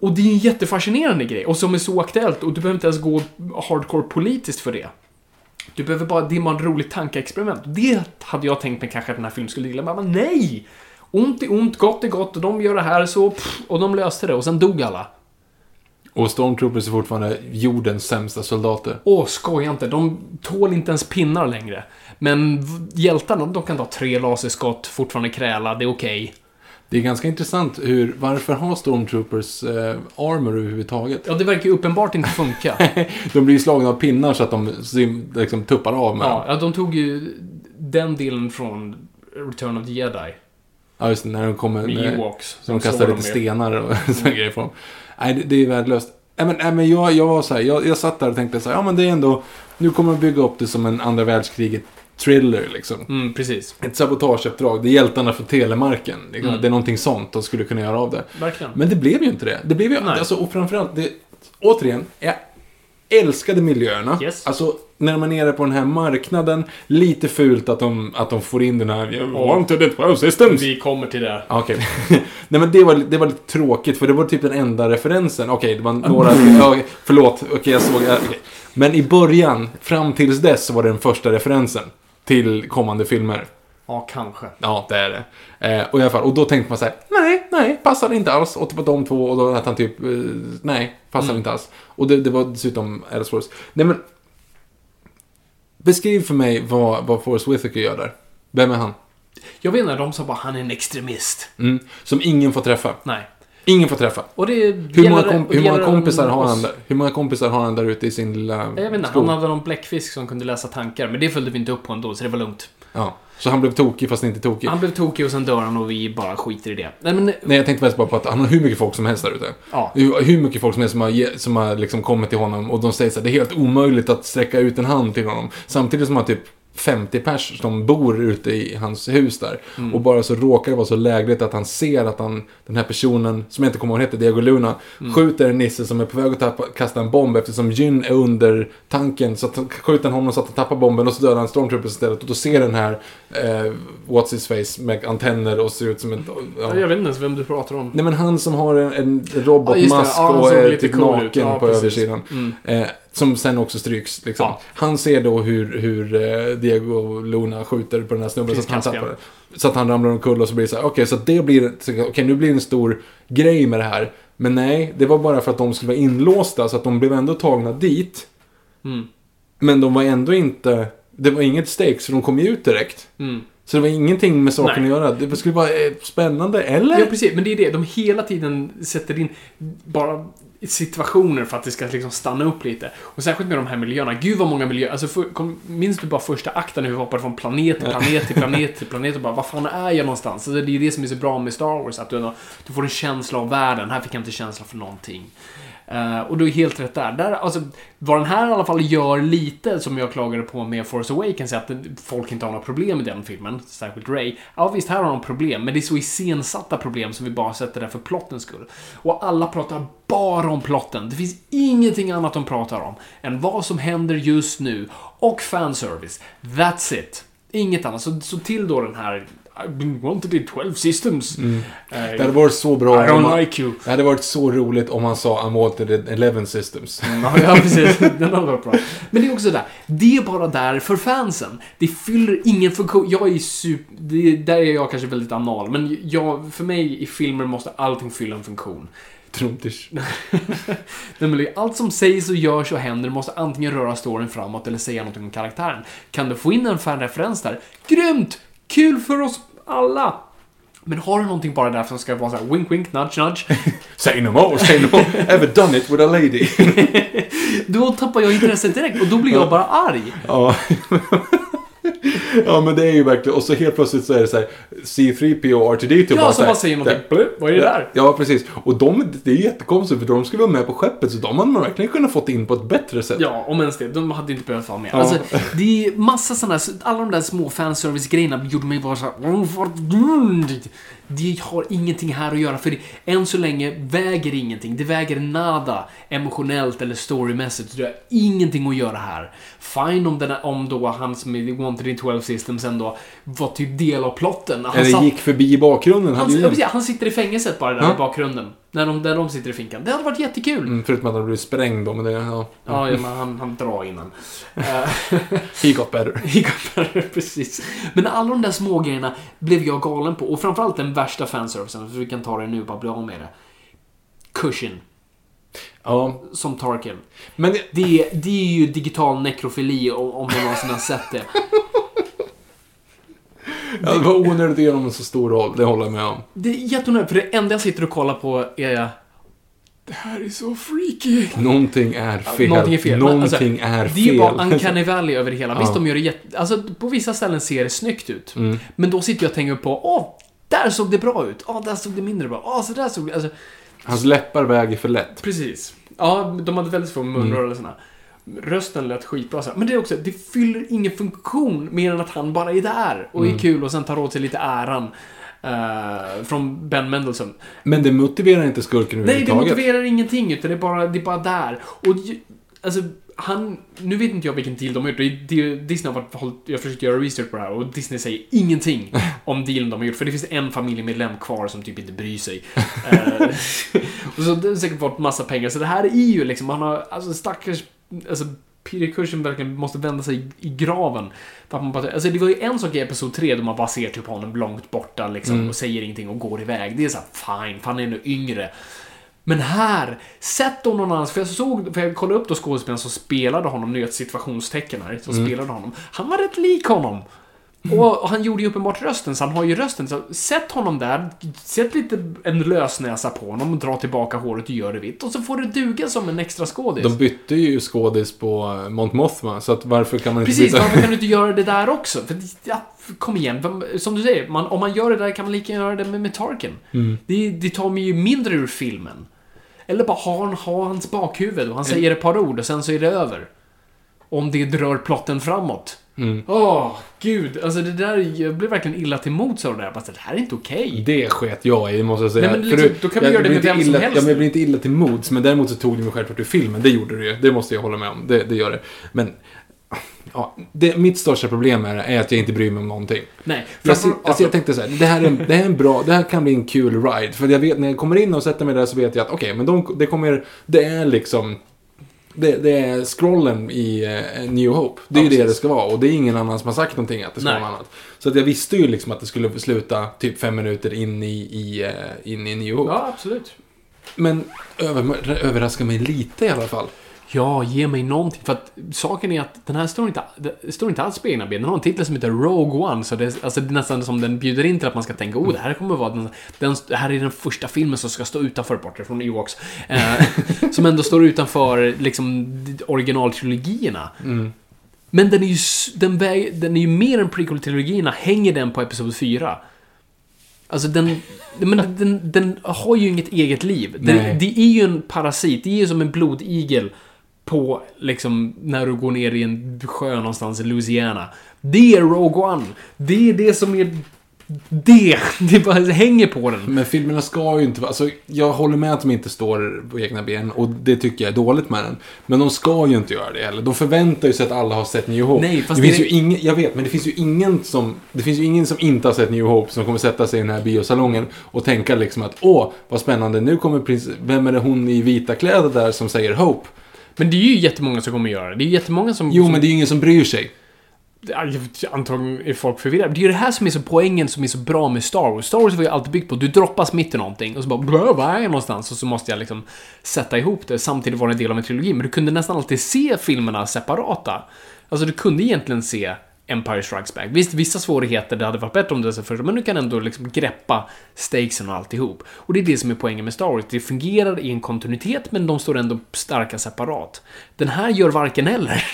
Och det är en jättefascinerande grej, och som är så aktuellt, och du behöver inte ens gå hardcore politiskt för det. Du behöver bara, bara ett roligt tankeexperiment. Det hade jag tänkt mig kanske att den här filmen skulle gilla, men nej! Ont är ont, gott är gott, och de gör det här så, pff, och de löste det, och sen dog alla. Och Stormtroopers är fortfarande jordens sämsta soldater. Åh, skoja inte, de tål inte ens pinnar längre. Men hjältarna, de kan ta tre laserskott, fortfarande kräla, det är okej. Det är ganska intressant hur, varför har Stormtroopers eh, armor överhuvudtaget? Ja, det verkar ju uppenbart inte funka. De blir ju slagna av pinnar så att de sim, liksom tuppar av med ja, ja, de tog ju den delen från Return of the Jedi. Ja, just det, när de kommer... Med Ewoks. Så de kastar lite stenar och sådana grejer på dem. Nej, det, det är värdelöst. Nej, men, nej, men jag, jag var så här, jag, jag satt där och tänkte så här, ja men det är ändå, nu kommer de bygga upp det som en andra världskriget thriller liksom. Mm, precis. Ett sabotageuppdrag, det är hjältarna för telemarken. Liksom. Mm. Det är någonting sånt de skulle kunna göra av det. Verkligen. Men det blev ju inte det. Det blev ju, Nej. alltså, och framförallt, det, återigen, jag älskade miljöerna. Yes. Alltså, när man är nere på den här marknaden, lite fult att de, att de får in den här Wanted at Wow Systems. Vi kommer till det. Okej. Nej men det var, det var lite tråkigt för det var typ den enda referensen. Okej, det var några... ja, förlåt, okej jag såg... okej. Men i början, fram tills dess, så var det den första referensen. Till kommande filmer. Ja, kanske. Ja, det är det. Eh, och i alla fall, och då tänkte man så här, nej, nej, passar inte alls. Och typ de två, och då att han typ, eh, nej, passar inte alls. Och det, det var dessutom Ellsworth. Nej men, beskriv för mig vad, vad Forrest Whitaker gör där. Vem är han? Jag vet inte, de sa bara han är en extremist. Mm. Som ingen får träffa. Nej. Ingen får träffa. Och det Hur många, kom, hur många kompisar har han där? Hur många kompisar har han där ute i sin lilla Jag vet inte, skog? han hade någon bläckfisk som kunde läsa tankar, men det följde vi inte upp på ändå, så det var lugnt. Ja. Så han blev tokig fast inte tokig. Han blev tokig och sen dör han och vi bara skiter i det. Nej men, Nej, jag tänkte mest bara på att han har hur mycket folk som helst där ute. Ja. Hur, mycket folk som helst som har, som har liksom kommit till honom och de säger så här, det är helt omöjligt att sträcka ut en hand till honom. Samtidigt som han typ 50 pers som bor ute i hans hus där. Mm. Och bara så råkar det vara så lägligt att han ser att han, den här personen, som jag inte kommer ihåg heter, Diego Luna, Mm. skjuter en nisse som är på väg att tappa, kasta en bomb eftersom Jyn är under tanken. Så att skjuter han honom så att han tappar bomben och så dödar han Stormtroopers istället. Och då ser den här, eh, what's his face, med antenner och ser ut som en... Ja. jag vet inte ens vem du pratar om. Nej men han som har en, en robotmask det. Ja, och är typ cool ut. naken Ja, på precis. översidan. Mm. Eh, som sen också stryks. Liksom. Ja. Han ser då hur, hur eh, Diego Luna skjuter på den här snubben så att, han tappar så att han ramlar omkull och så blir det så här, okej så att det blir, så- okej nu blir det en stor grej med det här. Men nej, det var bara för att de skulle vara inlåsta så att de blev ändå tagna dit. Mm. Men de var ändå inte, det var inget stakes för de kom ju ut direkt. Mm. Så det var ingenting med saken Nej. att göra. Det skulle vara eh, spännande, eller? Ja, precis. Men det är det. De hela tiden sätter in bara situationer för att det ska liksom stanna upp lite. Och särskilt med de här miljöerna. Gud vad många miljöer. Alltså, för, kom, minns du bara första akten hur vi hoppade från planet till planet till planet till planet och bara, vad fan är jag någonstans? Alltså, det är det som är så bra med Star Wars, att du, ändå, du får en känsla av världen. Här fick jag inte känsla för någonting. Eh, och du är helt rätt där. där alltså, vad den här i alla fall gör lite, som jag klagade på med Force Awakens, är att folk inte har några problem med den filmen, särskilt Ray. Ja, visst, här har de problem, men det är så iscensatta problem som vi bara sätter där för plottens skull. Och alla pratar bara om plotten. Det finns ingenting annat de pratar om än vad som händer just nu och fanservice. That's it. Inget annat. Så, så till då den här I've been wanted in 12 systems. Mm. Eh, Det hade varit så bra I don't man, like you. Det hade varit så roligt om han sa I'm wanted in 11 systems. Ja, ja, precis. Den hade varit bra. Men det är också där. Det är bara där för fansen. Det fyller ingen funktion. Jag är super... Det, där är jag kanske väldigt anal. Men jag, för mig i filmer måste allting fylla en funktion. Det- Allt som sägs och görs och händer måste antingen röra storyn framåt eller säga någonting om karaktären. Kan du få in en fanreferens där? Grymt! Kul för oss alla! Men har du någonting bara där som ska vara så här wink wink, nudge nudge. Say no more, say no more. Ever done it with a lady? Då tappar jag intresset direkt och då blir jag bara arg. ja. Ja, men det är ju verkligen... Och så helt plötsligt så är det så här C3PO och R2D2 Ja, bara så här, bara säger någonting. Blö, vad är det där? Ja, precis. Och de, det är ju jättekonstigt för de skulle vara med på skeppet så de hade man verkligen kunnat fått in på ett bättre sätt. Ja, om ens det. De hade inte behövt vara med. Ja. Alltså, det är massa sådana alla de där små fanservice-grejerna gjorde mig bara så här, "Åh, vad- Det har ingenting här att göra, för det, än så länge väger ingenting. Det väger nada emotionellt eller storymässigt. Det har ingenting att göra här. Fine om, den, om då han som är Wanted in 12 Systems ändå var typ del av plotten. Han Eller satt- gick förbi i bakgrunden. han, precis, han sitter i fängelset bara där i bakgrunden. När de, där de sitter i finkan. Det hade varit jättekul. Mm, förutom att han blev sprängd då, men det... Ja. Ja, ja, men han, han drar innan. He got better. I Gotthard, precis. Men alla de där små grejerna blev jag galen på. Och framförallt den värsta fanservicen, för vi kan ta det nu bara bli av med det. Cushion, Ja, som Tarkin. men... det- Det, det är ju digital nekrofili om, du någonsin har sett det. Ja, det var onödigt att ge dem en så stor roll, det håller jag med om. Det är jätteonödigt, för det enda jag sitter och kollar på är... Det här är så freaky. Någonting är fel. Någonting är fel. Men, Någonting alltså, är Det fel. är ju bara uncanny valley över det hela. Visst, Ja. de gör det jätte... Alltså, på vissa ställen ser det snyggt ut. Mm. Men då sitter jag och tänker på, åh, där såg det bra ut. Åh, där såg det mindre bra. Åh, så där såg det... Alltså, Hans läppar väger för lätt. Precis. Ja, de hade väldigt få munrörelserna. Rösten lät skitbra så här. Men det är också, det fyller ingen funktion mer än att han bara är där och är kul och sen tar åt sig lite äran. eh, från Ben Mendelsohn. Men det motiverar inte skurken Nej, det överhuvudtaget. motiverar ingenting utan det är bara, det är bara där. Och ju- alltså, han, nu vet inte jag vilken deal de har gjort. Disney har varit, jag har försökt göra research på det här och Disney säger ingenting om dealen de har gjort. För det finns en familjemedlem kvar som typ inte bryr sig. Eh, och så det har säkert fått massa pengar. Så det här är ju liksom, han har, alltså stackars, alltså Peter Cushing verkligen måste vända sig i, i graven. För att man bara, alltså det var ju en sak i Episod 3 då man bara ser typ honom långt borta liksom, och säger ingenting och går iväg. Det är så här, fine, för han är ändå yngre. Men här, sätt då någon annan. För jag såg, för jag kollade upp då skådespelaren som spelade honom, nu är ett situationstecken här, som spelade honom. Han var rätt lik honom. Och, och han gjorde ju uppenbart rösten, så han har ju rösten. Så sätt honom där, sätt lite en lösnäsa på honom och dra tillbaka håret och gör det vitt. Och så får det duga som en extra skådis. De bytte ju skådis på Mont Mothma, så att varför kan man inte Precis, byta? varför kan du inte göra det där också? För, ja, kom igen, som du säger, man, om man gör det där kan man lika gärna göra det med, med Tarkin. Mm. Det, det tar mig ju mindre ur filmen. Eller bara ha, han- ha hans bakhuvud och han säger ett par ord och sen så är det över. Om det drar plotten framåt. Mm. Åh, gud. Alltså det där, jag blev verkligen illa till mots av det där. Fast det här är inte okej. Det sket jag i, måste jag säga. Nej, men För liksom, du- då kan vi jag göra det med vem som illa, helst. Ja, men jag blir inte illa till mods, men däremot så tog det mig självklart ur filmen. Det gjorde det ju. Det måste jag hålla med om. Det, det gör det. Men, ja, det, mitt största problem är, är att jag inte bryr mig om någonting. Nej. Jag, framför- alltså, jag tänkte så här, det här, är en, det här är en bra, det här kan bli en kul ride. För jag vet, när jag kommer in och sätter mig där så vet jag att okej, men de, det kommer, det är liksom, det, det är scrollen i eh, New Hope. Det är Ja, ju det precis. det ska vara. Och det är ingen annan som har sagt någonting att det ska Nej. vara något annat. Så att jag visste ju liksom att det skulle sluta typ fem minuter in i, i, eh, in i New Hope. Ja, absolut. Men över, överraskar mig lite i alla fall. Ja, ge mig någonting. För att saken är att den här står inte, står inte alls på egna ben. Den har en titel som heter Rogue One. Så det är, alltså, det är nästan som den bjuder in till att man ska tänka oh, det här kommer vara den, den, här är den första filmen som ska stå utanför, borta från Ewoks. Eh, som ändå står utanför liksom originaltrilogierna. Men den är ju, den, den är ju mer än prequel-trilogierna. Hänger den på Episod 4? Alltså den, men den, den har ju inget eget liv. Den, det är ju en parasit. Det är ju som en blodigel på, liksom, när du går ner i en sjö någonstans i Louisiana. Det är Rogue One. Det är det som är det. Det bara hänger på den. Men filmerna ska ju inte vara... Alltså, jag håller med att de inte står på egna ben och det tycker jag är dåligt med den. Men de ska ju inte göra det heller. De förväntar ju sig att alla har sett New Hope. Nej, fast det finns det- ju ingen... Jag vet, men det finns ju ingen som... Det finns ju ingen som inte har sett New Hope som kommer sätta sig i den här biosalongen och tänka liksom att åh, vad spännande, nu kommer prins... Vem är det hon i vita kläder där som säger Hope? Men det är ju jättemånga som kommer göra det. Det är jättemånga som... Jo, som, men det är ju ingen som bryr sig. Antagligen är folk förvirrade. Det är ju det här som är så poängen som är så bra med Star Wars. Star Wars var ju alltid byggt på att du droppas mitt i någonting och så bara blö, vad är jag någonstans? Och så måste jag liksom sätta ihop det. Samtidigt var det en del av en trilogi. Men du kunde nästan alltid se filmerna separata. Alltså du kunde egentligen se Empire Strikes Back. Visst, vissa svårigheter, det hade varit bättre om det var första, men du kan ändå liksom greppa stakesen och alltihop. Och det är det som är poängen med Star Wars. Det fungerar i en kontinuitet, men de står ändå starka separat. Den här gör varken eller.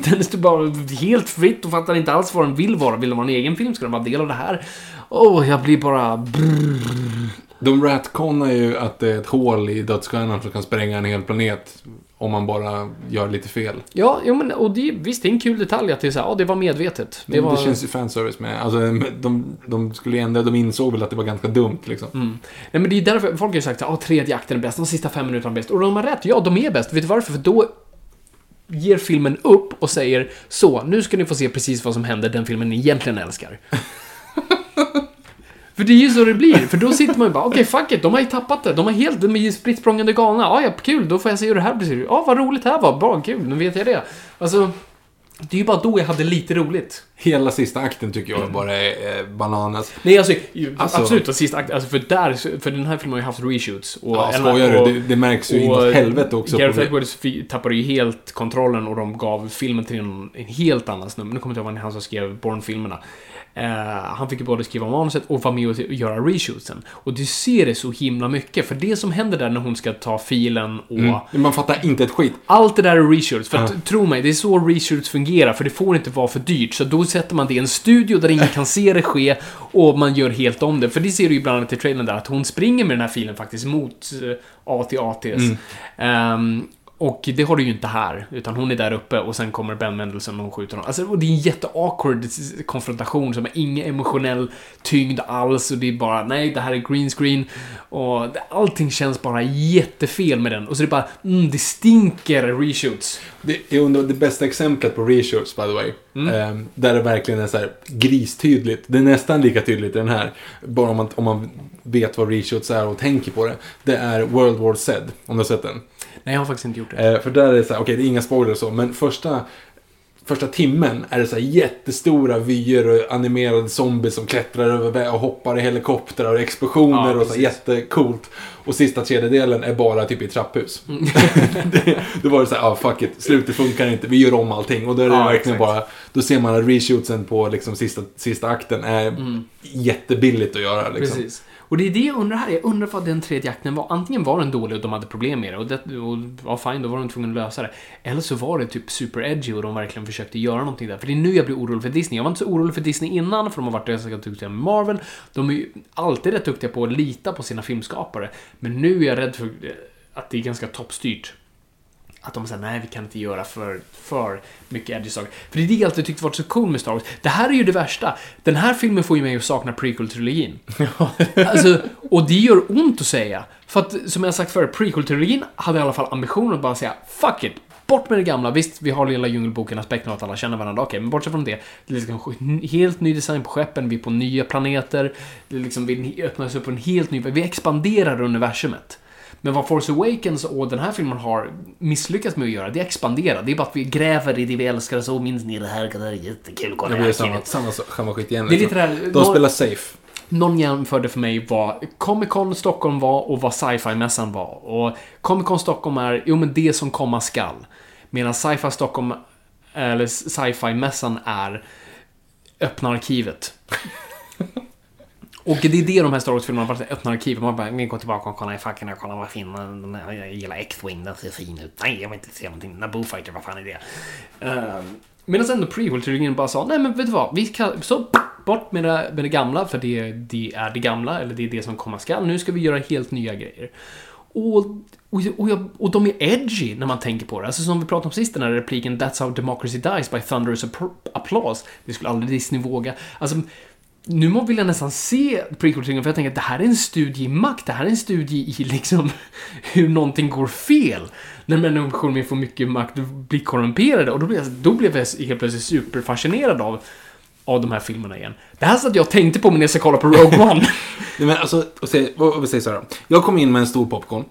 den står bara helt fritt och fattar inte alls vad den vill vara. Vill den vara en egen film ska den vara en del av det här. Åh, jag blir bara... brrr. De ratconar ju att det är ett hål i dödsstjärnan som kan spränga en hel planet om man bara gör lite fel. Ja, jo, men och det, visst, det är en kul detalj att det är så här, ja, det var medvetet. Det Det, var... det känns ju fanservice med. Alltså, de, de skulle ändå, de insåg väl att det var ganska dumt liksom. Mm. Nej men det är därför folk har ju sagt att tredje akten är bäst, de sista fem minuterna är bäst. Och de har rätt, ja de är bäst. Vet du varför? För då ger filmen upp och säger så, nu ska ni få se precis vad som händer den filmen ni egentligen älskar. För det är ju så det blir. För då sitter man ju bara, okej fuck it, de har ju tappat det. De har helt, de är ju spritt språngande galna. Ja, ja, kul, då får jag se hur det här blir. Ja, vad roligt det här var. Bra, kul, nu vet jag det. Alltså, det är ju bara då jag hade lite roligt. Hela sista akten tycker jag bara är eh, bananas. Nej, alltså, ju, Alltså- absolut, och sista akt, alltså för där, för den här filmen har ju haft reshoots. Och Ja, Ella- skojar och- du? Det, det märks ju och inåt helvete också. Gareth på. Edwards fi- tappade ju helt kontrollen och de gav filmen till en, en helt annan snubbe. Nu kommer jag inte ihåg vad han som skrev Bourne-filmerna. Eh, han fick ju både skriva manuset och vara med och göra reshootsen. Och du ser det så himla mycket, för det som händer där när hon ska ta filen och... Mm. Man fattar inte ett skit. Allt det där är reshoots. För att, tro mig, det är så reshoots fungerar. För det får inte vara för dyrt. Så då sätter man det i en studio där ingen kan se det ske. Och man gör helt om det. För det ser du ju bland annat i trailern där. Att hon springer med den här filen faktiskt mot uh, AT-ATs. Mm. Ehm, och det har du ju inte här. Utan hon är där uppe och sen kommer Ben Mendelsohn och skjuter honom. Alltså, och det är en jätteawkward konfrontation som har ingen emotionell tyngd alls. Och det är bara, nej, det här är green screen. Och allting känns bara jättefel med den. Och så är det bara, mm, det stinker reshoots. Det, undrar, det bästa exemplet på reshoots, by the way. Mm. ehm, där det verkligen är så här gristydligt. Det är nästan lika tydligt i den här. Bara om man, om man vet vad reshoots är och tänker på det. Det är World War Z, om du har sett den. Nej, jag har faktiskt inte gjort det. Eh, för där är det så här, okej det är inga spoilers så, men första första timmen är det så här jättestora vyer och animerade zombies som klättrar över och hoppar i helikoptrar och explosioner Ja, och så jättecoolt. Och sista tredjedelen är bara typ i trapphus. Mm. det, då var det så här, ah, fuck it, slutet funkar inte, vi gör om allting. Och då är det Ja, verkligen exakt. bara, då ser man att reshootsen på liksom sista, sista akten är jättebilligt att göra. Liksom. Precis. Och det är det jag undrar här. Jag undrar vad den tredje akten var. Antingen var den dålig och de hade problem med det och, det, och ja, fine, då var de tvungna att lösa det. Eller så var det typ super edgy och de verkligen försökte göra någonting där. För det är nu jag blir orolig för Disney. Jag var inte så orolig för Disney innan, för de har varit ganska duktiga med Marvel. De är ju alltid rätt duktiga på att lita på sina filmskapare. Men nu är jag rädd för att det är ganska toppstyrt. Att de säger nej, vi kan inte göra för, för mycket edgy saker. För det är det jag alltid tyckt varit så cool med Star Wars. Det här är ju det värsta. Den här filmen får ju mig att sakna prequel-trilogin. alltså, och det gör ont att säga. För att, som jag sagt förr, prequel-trilogin hade i alla fall ambitionen att bara säga fuck it. Bort med det gamla. Visst, vi har lilla Djungelboken-aspekten och att alla känner varandra. Okej, men bortsett från det. Det är liksom helt ny design på skeppen. Vi är på nya planeter. Det är liksom, vi öppnas upp en helt ny... Vi expanderar universumet. Men vad Force Awakens och den här filmen har misslyckats med att göra, det är expandera. Det är bara att vi gräver i det vi älskar så minns ni det här, det här är jättekul, kolla Det det här samma, killet. samma, samma skit igen. Det är liksom. lite det här- De någon- spelar safe. Någon jämförde för mig vad Comic Con Stockholm var och vad sci-fi-mässan var. Och Comic Con Stockholm är, jo men det som komma skall. Medan sci-fi Stockholm, eller sci-fi-mässan är öppna arkivet. Och det är det de här Star Wars-filmerna har varit, öppna arkivet. Man bara, går tillbaka och kollar i facken och kollar vad fin den är. Jag gillar X-Wing, den ser fin ut. Nej, jag vill inte se någonting. Naboo Fighter, vad fan är det? Ehm, uh, Medan ändå prequel-trilogin bara sa, nej men vet du vad, vi kan, så bort med det, med det gamla, för det, det är det gamla, eller det är det som komma skall. Nu ska vi göra helt nya grejer. Och, och, och, jag, och de är edgy när man tänker på det. Alltså som vi pratade om sist, den här repliken That's how democracy dies by thunderous applause. Det skulle aldrig Disney våga. Alltså, nu vill jag nästan se prequel för jag tänker att det här är en studie i makt. Det här är en studie i liksom hur någonting går fel. När människor får mycket makt och blir korrumperade. Och då blev jag, då blev jag helt plötsligt superfascinerad av, av de här filmerna igen. Det här satt jag och tänkte på när jag ska kolla på Rogue One. Nej, men alltså, och säg, vad, vad säger så här då? Jag kom in med en stor popcorn.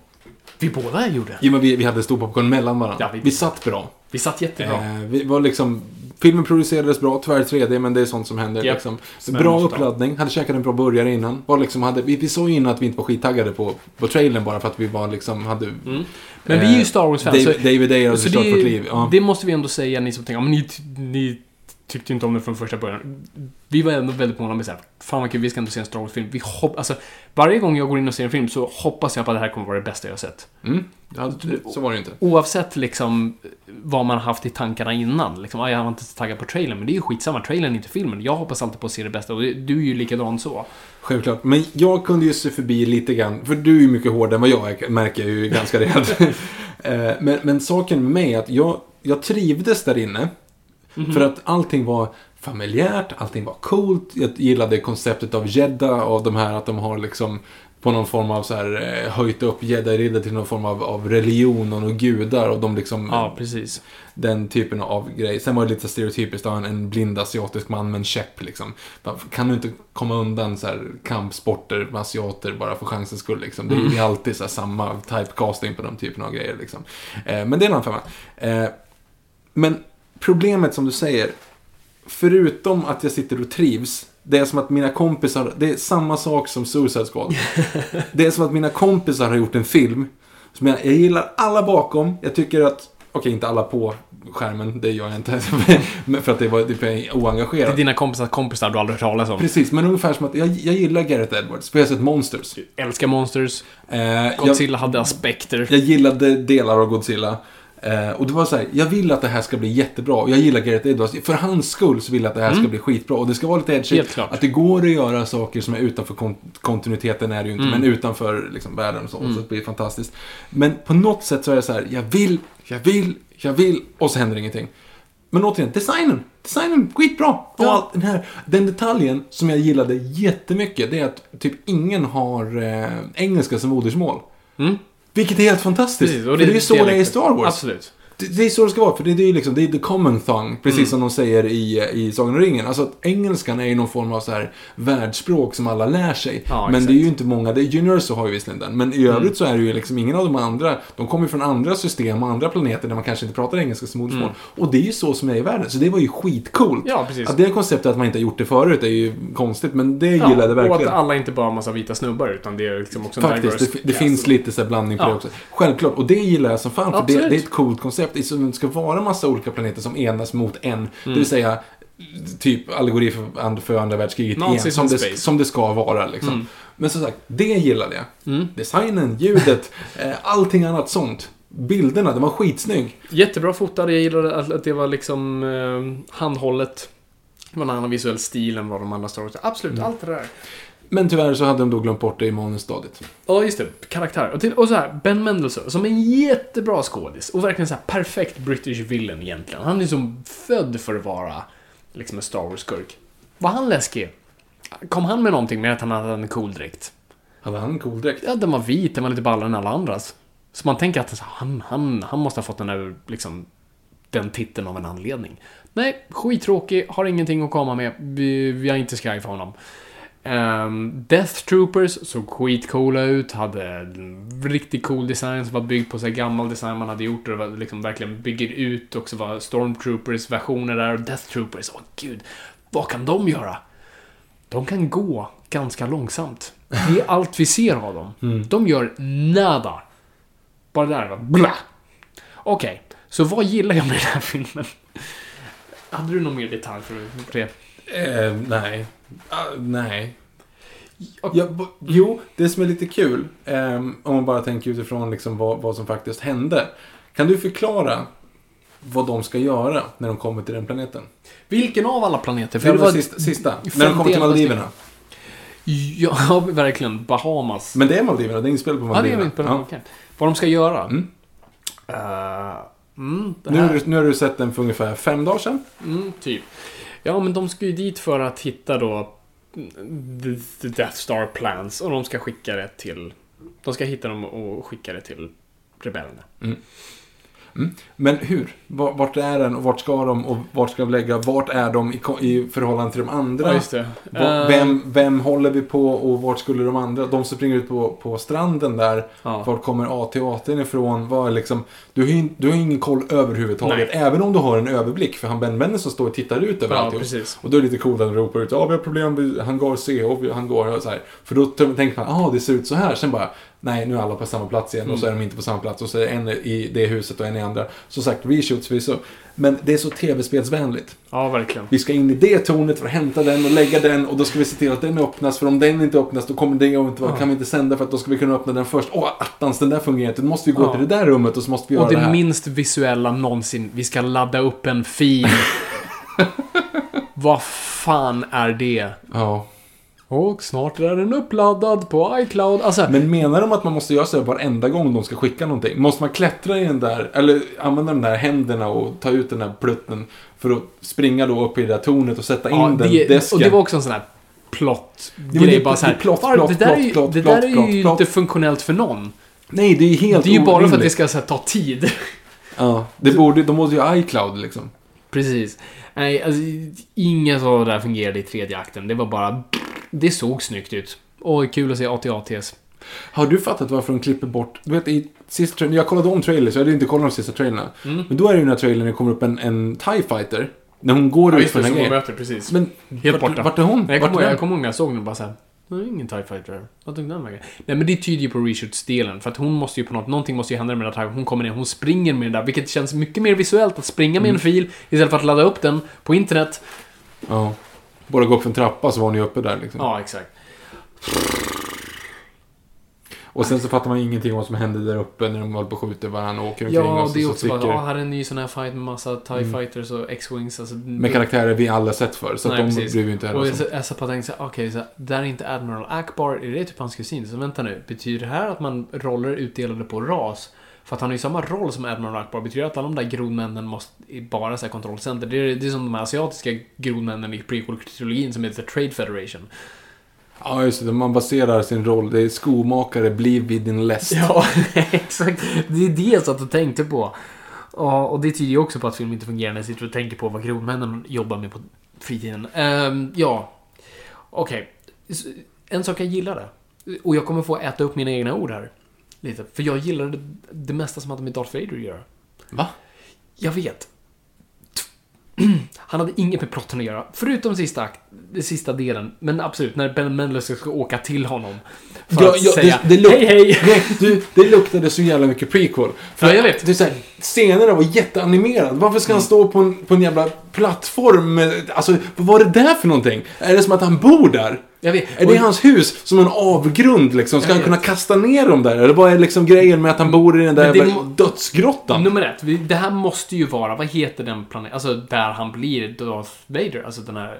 vi båda gjorde. Jo, men vi, vi hade stor popcorn mellan varandra. Ja, vi- vi... satt bra. Vi satt jättebra. Eh, vi var liksom... Filmen producerades bra, tyvärr 3D, men det är sånt som händer. Japp. Liksom. Bra uppladdning, hade käkat en bra burgare innan. Var liksom, hade, vi, vi såg in att vi inte var skittaggade på, på trailern bara för att vi var liksom, hade... Mm. Men vi är ju Star Wars-fans. David Ayer Så förstört det, vårt liv. Ja. det måste vi ändå säga, ni som tänker, men ni, ni tyckte inte om det från första början. Vi var ändå väldigt måna med såhär, fan vad kul, vi ska ändå se en Star Wars-film. Vi hopp, alltså, varje gång jag går in och ser en film så hoppas jag på att det här kommer vara det bästa jag har sett. Mm. Ja, så var det inte. Oavsett liksom vad man har haft i tankarna innan. Liksom, ah, jag var inte så taggad på trailern, men det är ju skitsamma. Trailern är inte filmen. Jag hoppas alltid på att se det bästa och du är ju likadan så. Självklart. Men jag kunde ju se förbi lite grann, för du är ju mycket hårdare än vad jag är, märker jag ju ganska rejält. Eh, men, men saken med mig är att jag, jag trivdes där inne. För att allting var familjärt, allting var coolt. Jag gillade konceptet av Jedda, av de här att de har liksom på någon form av så här eh, höjt upp Jedi-riddare till någon form av, av religion och några gudar och de liksom Ja, precis. den typen av grej. Sen var det lite stereotypiskt, en, en blind asiatisk man med en käpp liksom. Kan du inte komma undan så här kampsporter med asiater bara för chansens skull liksom? Det är ju alltid så här samma typecasting på de typen av grejer liksom. Eh, men det är en annan femma. Eh, men problemet som du säger, förutom att jag sitter och trivs, det är som att mina kompisar, det är samma sak som Suicide Squad. det är som att mina kompisar har gjort en film som jag, jag gillar alla bakom. Jag tycker att, okej inte alla på skärmen, det gör jag inte. För att det var typ jag är Det är dina kompisar kompisar du aldrig hört talas om. Precis, men ungefär som att jag, jag gillar Gareth Edwards, för jag har sett Monsters. Älskar Monsters. Eh, jag, Godzilla hade aspekter. jag gillade delar av Godzilla. Eh, och det var så här, jag vill att det här ska bli jättebra. Och jag gillar Gareth Edwards. För hans skull så vill jag att det här ska bli skitbra. Och det ska vara lite edgy. Att det går att göra saker som är utanför kon- kontinuiteten är det ju inte. Men utanför liksom, världen och så. Så det blir fantastiskt. Men på något sätt så är det så här, jag vill, jag vill, jag vill. Och så händer ingenting. Men återigen, designen. Designen, skitbra. Och Ja. allt, den, här, den detaljen som jag gillade jättemycket, det är att typ ingen har eh, engelska som modersmål. Mm. Vilket är helt fantastiskt. Precis, för det är ju så det är i. Star Wars. Absolut. Det, det är så det ska vara, för det, det är liksom, det är the common thong, precis Mm. som de säger i, i Sagan om ringen. Alltså att engelskan är ju någon form av så här världsspråk som alla lär sig. Ja, men exakt. det är ju inte många, det är Universal har ju visserligen den, men i övrigt så är det ju liksom ingen av de andra, de kommer ju från andra system och andra planeter där man kanske inte pratar engelska som modersmål. Och det är ju så som är i världen, så det var ju skitcoolt. Ja, precis. Att det konceptet att man inte har gjort det förut är ju konstigt, men det Ja, gillade jag och verkligen. att alla inte bara har massa vita snubbar, utan det är liksom också en Faktiskt, det, det finns lite så blandning på Ja. det också. Självklart, och det gillar jag som fan, för det, det är ett coolt koncept. Det är- Det ska vara massa olika planeter som enas mot en. Mm. Det vill säga, typ allegori för, för andra världskriget igen, som det, som det ska vara. Liksom. Mm. Men som sagt, det gillade jag. Designen, ljudet, eh, allting annat sånt. Bilderna, den var skitsnygg. Jättebra fotad. Jag gillade att, att det var liksom eh, handhållet. Det var en annan visuell stil än vad de andra Star Wars Absolut, Mm. allt det där. Men tyvärr så hade de då glömt bort det i manusstadiet. Ja, just det. Karaktär. Och, till, och så här, Ben Mendelsohn, som en jättebra skådis. Och verkligen så här perfekt British villain egentligen. Han är som född för att vara liksom en Star Wars-skurk. Var han läskig? Kom han med någonting med att han hade en cool dräkt? Hade han en cool dräkt? Ja, den var vit, den var lite ballare än alla andras. Så man tänker att han, han, han måste ha fått den där, liksom, den titeln av en anledning. Nej, skittråkig, har ingenting att komma med. Vi, vi har inte skraj för honom. Ehm, Death Troopers såg skitcoola ut, hade riktigt cool design som var byggd på så gammal design man hade gjort och det var liksom verkligen bygger ut också var Stormtroopers versioner där och Death Troopers, åh gud, vad kan de göra? De kan gå ganska långsamt. Det är allt vi ser av dem. De gör nada. Bara det där var bla. Okej, så vad gillar jag med den här filmen? Hade du någon mer detalj för för det? Eh, nej. Ah, nej. Ja, jo, det som är lite kul, ehm, om man bara tänker utifrån liksom vad, vad som faktiskt hände. Kan du förklara vad de ska göra när de kommer till den planeten? Vilken av alla planeter? För det var sista, sista när de kommer till 51 Maldiverna. Ja, verkligen. Bahamas. Men det är Maldiverna, det är inspelat på ja, det är Maldiverna. på Ja. Vad de ska göra? Mm. Eh, mm, Nu, här- har du, nu har du sett den för ungefär fem dagar sedan. Mm, typ. Ja, men de ska ju dit för att hitta då the, Death Star Plans och de ska skicka det till... De ska hitta dem och skicka det till rebellerna. Mm. Men hur? Va- Vart är den och vart ska de och vart ska de lägga? Vart är de i, i förhållande till de andra? Ja, Eh, Vem, vem håller vi på och vart skulle de andra? De som springer ut på, på stranden där. Ja. Vart kommer AT och AT ifrån? Vad är liksom, du, har du har ingen koll överhuvudtaget. Nej. Även om du har en överblick. För han Ben som står och tittar ut över Ja, alltihop. Och då är det lite coolt att han ropar ut Ja, vi har problem vid hangar C och vi- hangar så här. För då tänker man ah det ser ut så här. Sen bara Nej, nu är alla på samma plats igen och så är de inte på samma plats. Och så är det en i det huset och en i andra. Som sagt, reshoots förvisso. Men det är så tv-spelsvänligt. Ja, verkligen. Vi ska in i det tornet för att hämta den och lägga den och då ska vi se till att den öppnas för om den inte öppnas då kommer det inte vara, kan vi inte sända för att då ska vi kunna öppna den först. Åh, attans den där fungerar inte. Då måste vi gå Ja. till det där rummet och så måste vi göra Och det, det här. minst visuella någonsin. Vi ska ladda upp en fil. Vad fan är det? Ja. Och snart är den uppladdad på iCloud. Alltså, Men menar de att man måste göra så här varenda gång de ska skicka någonting? Måste man klättra i den där, eller använda de där händerna och ta ut den där plutten för att springa då upp i det där tornet och sätta in ja, den det, desken? och det var också en sån här plott men det grej är bara så här, plott, plott, "Var, plott, det där är ju, plott, det där är ju plott." inte funktionellt för någon. Nej, det är helt Det är ju bara för att det ska här, ta tid. Ja, det borde, de måste ju ha iCloud liksom. Precis. Nej, alltså, inget av det där fungerade i tredje akten. Det var bara... Det såg snyggt ut. Och kul att se AT-ATs. Har du fattat varför de klipper bort... Du vet, i sista trailern... Jag kollade om trailers, jag hade inte kollat de sista trailerna. Mm. Men då är det ju trailern när det kommer upp en, en TIE Fighter. När hon går Ja, ut för den här grejen. möter, precis. Men Helt vart, borta. vart är hon? Jag kommer är ihåg, när jag såg den bara såhär... Det är ingen TIE fighter. Vad tog den vägen? Nej men det tyder ju på reshoots-delen. För att hon måste ju på något... Någonting måste ju hända med den där. Hon kommer ner, hon springer med den där. Vilket känns mycket mer visuellt att springa med en fil istället för att ladda upp den på internet. Ja. Bara gå upp för en trappa så var ju uppe där liksom. Ja, exakt. Och sen så fattar man ingenting om vad som hände där uppe när de håller på och skjuter varandra och åker omkring Ja, och så, det är så också bara... Ja, här är en ny sån här fight med massa TIE fighters och X-Wings. Alltså, med karaktärer vi alla sett för Så att Nej, de precis. bryr vi inte heller Och och tänkte såhär, okej, så där är inte Admiral Akbar, är det typ hans kusin? Så vänta nu, betyder det här att man roller utdelade på ras? För att han har ju samma roll som Admiral Akbar. Betyder att alla de där grodmännen måste bara här kontrollcenter? Det är, det är som de här asiatiska grodmännen i prequel-trilogin som heter Trade Federation. Ja, just det. Man baserar sin roll. Det är skomakare, bli vid din läst. Ja, exakt. Det är det jag satt och tänkte på. Ja, och det tyder ju också på att film inte fungerar när jag sitter och tänker på vad grodmännen jobbar med på fritiden. Ehm, ja, okej. S- En sak jag gillade, och jag kommer få äta upp mina egna ord här. Lite, för jag gillade det, det mesta som hade med Darth Vader att göra. Va? Jag vet. Han hade inget med plotten att göra, förutom sista, akt, den sista delen. Men absolut, när Ben Mendelsohn ska åka till honom. För Ja, att ja, säga det, det hej hej. Nej, du, det luktade så jävla mycket prequel. För Ja, jag vet. Det är här, scenerna var jätteanimerade. Varför ska han stå på en, på en jävla plattform? med- Alltså, vad var det där för någonting? Är det som att han bor där? Jag vet. Är det hans hus som en avgrund liksom? Ska han kunna kasta ner dem där? Eller vad är liksom grejen med att han bor i den där jävla må- dödsgrottan? Nummer ett, det här måste ju vara, vad heter den planeten, alltså där han blir Darth Vader, alltså den här,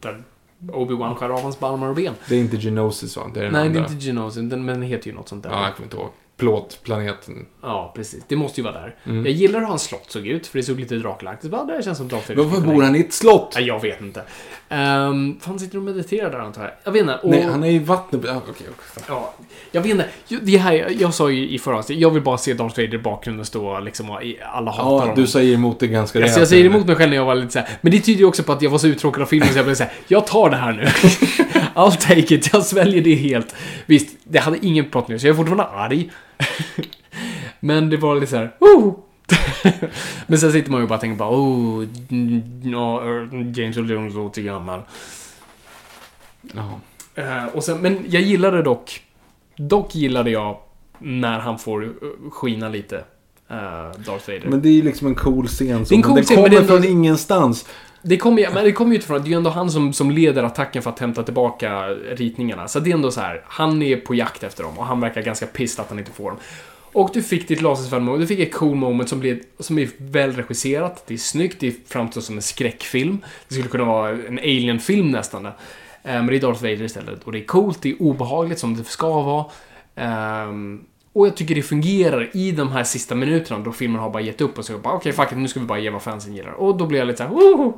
där Obi-Wan skär av hans armar och ben. Det är inte Genosis va? Det är den Nej, det andra. är inte Genosis, den, men den heter ju något sånt där. Ja, jag kommer inte ihåg. Plåtplaneten. Ja, precis. Det måste ju vara där. Mm. Jag gillar hur hans slott såg ut, för det såg lite Draculaktigt ut. Det känns som Darth Vader. Varför bor han i ett slott? Nej, jag vet inte. Um, fan sitter och mediterar där antar jag. Jag vet inte. Och, Nej, han är i vattnet. Ja, okej, okej. Ja, jag vet inte. Det här, jag sa ju i förra avsnittet, jag vill bara se Darth Vader i bakgrunden stå liksom och i- alla hatar Ja, honom. du säger emot det ganska Alltså, jag säger emot mig själv när jag var lite såhär. Men det tyder ju också på att jag var så uttråkad av filmen så jag blev såhär. Jag tar det här nu. I'll take it. Jag sväljer det helt. Visst, det hade ingen plot nu, så jag är fortfarande arg. Men det var lite såhär. Oh! Men sen sitter man ju bara och tänker bara oh, eh, James Earl Jones låter gammal. Ja. Eh, och sen, men jag gillade dock, dock gillade jag när han får eh, skina lite. Uh, Darth Vader. Men det är ju liksom en cool scen. Så, Det är en cool men scen, den men kommer det är ändå- från ingenstans. Det kommer ju, men det kommer ju utifrån att det är ju ändå han som, som leder attacken för att hämta tillbaka ritningarna. Så det är ändå så här, han är på jakt efter dem och han verkar ganska pissed att han inte får dem. Och du fick ditt lasersvärd moment, du fick ett cool moment som, blir, som är välregisserat, det är snyggt, det framstår som en skräckfilm. Det skulle kunna vara en alien-film nästan. Eh, men det är Darth Vader istället. Och det är coolt, det är obehagligt som det ska vara. Ehm, och jag tycker det fungerar i de här sista minuterna då filmen har bara gett upp och så bara okej fuck it, nu ska vi bara ge vad fansen gillar. Och då blir jag lite såhär woho!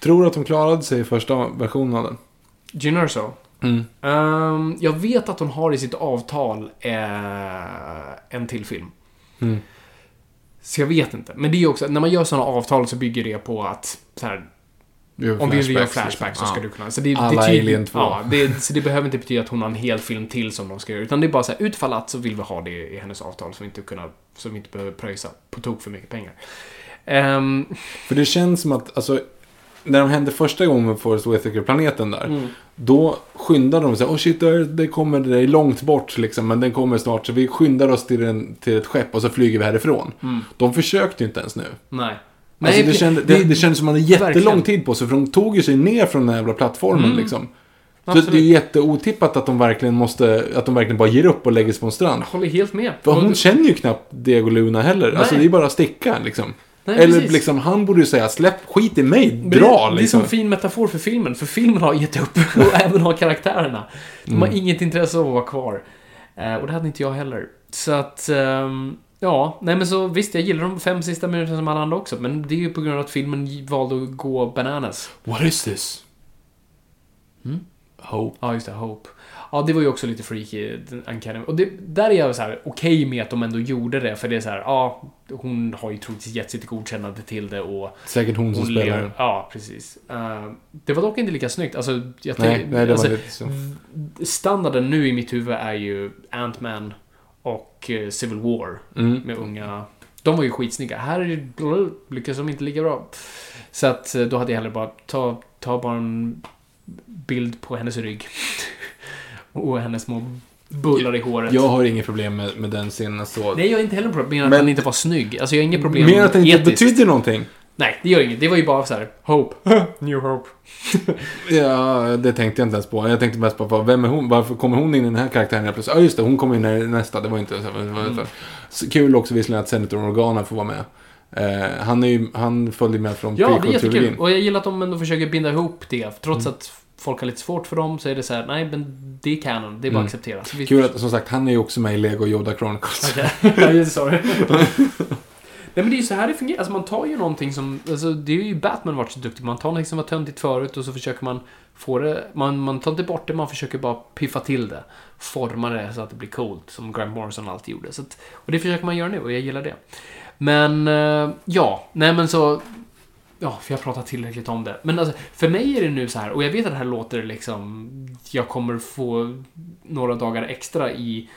Tror du att de klarade sig i första versionen av den? Erso. Mm. Ehm, jag vet att hon har i sitt avtal eh, en till film. Mm. Så jag vet inte. Men det är också, när man gör sådana avtal så bygger det på att så här, om vi gör flashback så ska du kunna. Så det, Alla det Alien 2. Ja, det, så det behöver inte betyda att hon har en hel film till som de ska göra. Utan det är bara så här, utfall att så vill vi ha det i hennes avtal så vi inte, kunna, så vi inte behöver pröjsa på tok för mycket pengar. Ehm, För det känns som att, alltså, när de hände första gången med Forrest Whitaker-planeten där. Mm. Då skyndade de sig. Åh oh shit, det kommer, det är långt bort liksom. Men den kommer snart. Så vi skyndar oss till, en, till ett skepp och så flyger vi härifrån. De försökte ju inte ens nu. nej. Alltså, det, pre- kände, det, det kändes som att man hade jättelång verkligen. tid på sig. För de tog ju sig ner från den här jävla plattformen Mm. liksom. Så Absolut. det är jätteotippat att de verkligen måste, att de verkligen bara ger upp och lägger sig på en strand. Jag håller helt med. För hon känner ju knappt Diego Luna heller. Alltså Nej. det är bara att sticka liksom. Nej, Eller precis. liksom, han borde ju säga släpp skit i mig, dra det, det är liksom. som en fin metafor för filmen, för filmen har gett upp och även har karaktärerna. De Mm. har inget intresse av att vara kvar. Eh, och det hade inte jag heller. Så att, ehm, ja, nej men så visst, jag gillar de fem sista minuterna som alla andra också, men det är ju på grund av att filmen valde att gå bananas. What is this? Mm? Hope. Ja, just det, Hope. Ja, det var ju också lite freaky, Uncanny. Och det, där är jag så här okej med att de ändå gjorde det, för det är så här, ja, hon har ju troligtvis gett sitt godkännande till det och Säkert hon som hon spelar lever. den. Ja, precis. Eh, det var dock inte lika snyggt. Alltså, jag Nej, nej, det alltså, var lite så. Standarden nu i mitt huvud är ju Ant-Man och eh, Civil War Mm. med unga... De var ju skitsnygga. Här är det, lyckas de inte lika bra. Så att eh, då hade jag hellre bara ta, ta bara en bild på hennes rygg. och hennes små bullar i håret. Jag har inget problem med, med den scenen så. Nej, jag har inte heller problem med att Men- han inte var snygg. Alltså, jag har inga problem Mer att den inte etiskt. betyder någonting. Nej, det gör inget. Det var ju bara så här, Hope. New Hope. Ja, det tänkte jag inte ens på. Jag tänkte mest på vem är hon? Varför kommer hon in i den här karaktären helt plötsligt? Ja, just det. Hon kommer in i nästa. Det var inte så. Mm. Kul också visserligen att Senator Organa får vara med. Eh, han, är ju, han följde med från Ja, det är jättekul. Och jag gillar att de ändå försöker binda ihop det. Trots att folk har lite svårt för dem så är det så här, nej men det är canon. Det är bara att acceptera. Kul att, som sagt, han är ju också med i Lego Yoda Chronicles. Okej. Det, sorry. Nej men det är ju så här det fungerar. Alltså man tar ju någonting som, alltså det är ju Batman varit så duktig Man tar någonting som var töntigt förut och så försöker man få det, man, man tar inte bort det, man försöker bara piffa till det. Forma det så att det blir coolt, som Grant Morrison alltid gjorde. Så att, och det försöker man göra nu och jag gillar det. Men, eh, ja, nej men så, Ja, för jag har pratat tillräckligt om det. Men alltså, för mig är det nu så här, och jag vet att det här låter liksom... Jag kommer få några dagar extra i,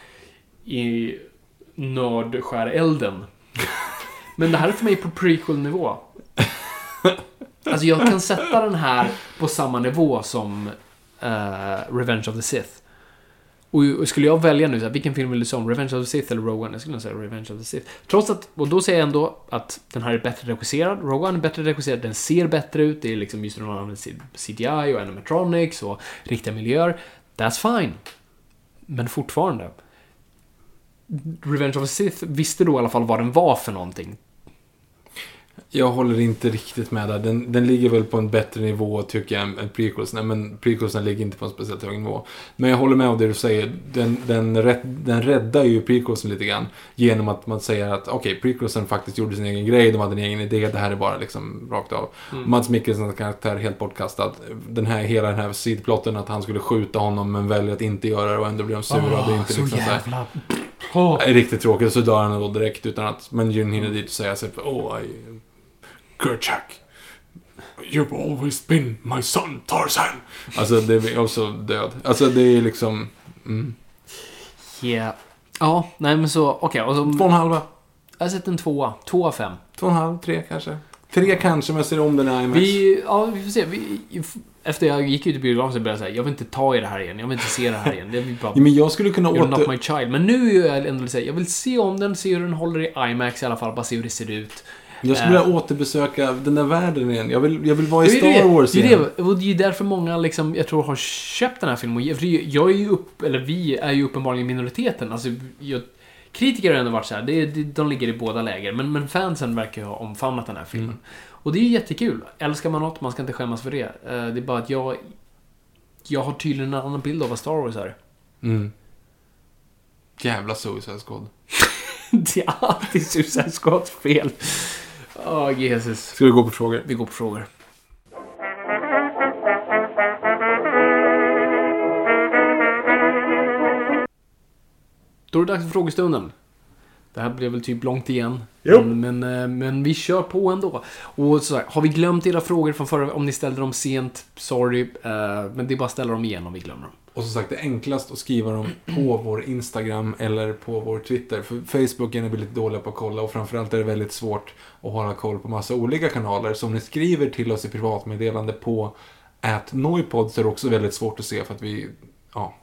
i nördskärelden. Men det här är för mig på prequel-nivå. Alltså jag kan sätta den här på samma nivå som uh, Revenge of the Sith. Och och skulle jag välja nu, så här, vilken film vill du se om? Revenge of the Sith eller Rogue One? Jag skulle nog säga Revenge of the Sith. Trots att, och då säger jag ändå att den här är bättre regisserad. Rogue One är bättre regisserad, den ser bättre ut. Det är liksom just när man använder CGI och animatronics och riktiga miljöer. That's fine. Men fortfarande. Revenge of the Sith visste då i alla fall vad den var för någonting. Jag håller inte riktigt med där. Den, den ligger väl på en bättre nivå tycker jag än prequelsen. Men prequelsen ligger inte på en speciellt hög nivå. Men jag håller med om det du säger. Den, den, den räddar ju prequelsen lite grann. Genom att man säger att okej, okay, prequelsen faktiskt gjorde sin egen grej. De hade en egen idé. Det här är bara liksom rakt av. Mm. Mads Mikkelsens karaktär är helt bortkastad. Den här, hela den här sidplotten att han skulle skjuta honom men väljer att inte göra det och ändå blir de sura. det är inte så liksom så här- jävla... Är riktigt tråkigt. Så dör han då direkt utan att... Men Jyn hinner dit och säga sig Åh, I... Kerchak. You've always been my son Tarzan. Alltså, det är också död. Alltså, det är liksom... Mm. Yeah. Ja, nej men så, okej. så... Två och en halva. Jag har sett en tvåa. Två av fem. Två och en halv, tre kanske. Tre kanske, men jag ser om den i IMAX. Vi, ja, vi får se. Vi, efter jag gick ut i biografen så började jag säga, jag vill inte ta i det här igen. Jag vill inte se det här igen. Det bara... Ja, men jag skulle kunna You're not åter... my child. Men nu är jag ändå säga, jag vill se om den, se hur den håller i IMAX i alla fall, bara se hur det ser ut. Jag skulle vilja återbesöka den där världen igen. Jag vill, jag vill vara i Det Star det, Wars det är igen. det, och det är därför många liksom, jag tror har köpt den här filmen. För jag är ju upp, eller vi är ju uppenbarligen minoriteten. Alltså, jag, kritiker har ändå varit så här, det, det, de ligger i båda läger. Men, men fansen verkar ju ha omfamnat den här filmen. Mm. Och det är jättekul. Älskar man något, man ska inte skämmas för det. Eh, Det är bara att jag... Jag har tydligen en annan bild av vad Star Wars är. Mm. Jävla Suicide Squad. Det är alltid Suicide Squads fel. Åh, Jesus. Ska vi gå på frågor? Vi går på frågor. Då är det dags för frågestunden. Det här blev väl typ långt igen. Men, men, eh, men vi kör på ändå. Och så här, har vi glömt era frågor från förra Om ni ställde dem sent, sorry. eh, men det är bara att ställa dem igen om vi glömmer dem. Och som sagt, det är enklast att skriva dem på vår Instagram eller på vår Twitter. För Facebook är vi lite dåliga på att kolla och framförallt är det väldigt svårt att hålla koll på massa olika kanaler. Så om ni skriver till oss i privatmeddelande på at Noipod så är det också väldigt svårt att se för att vi ja,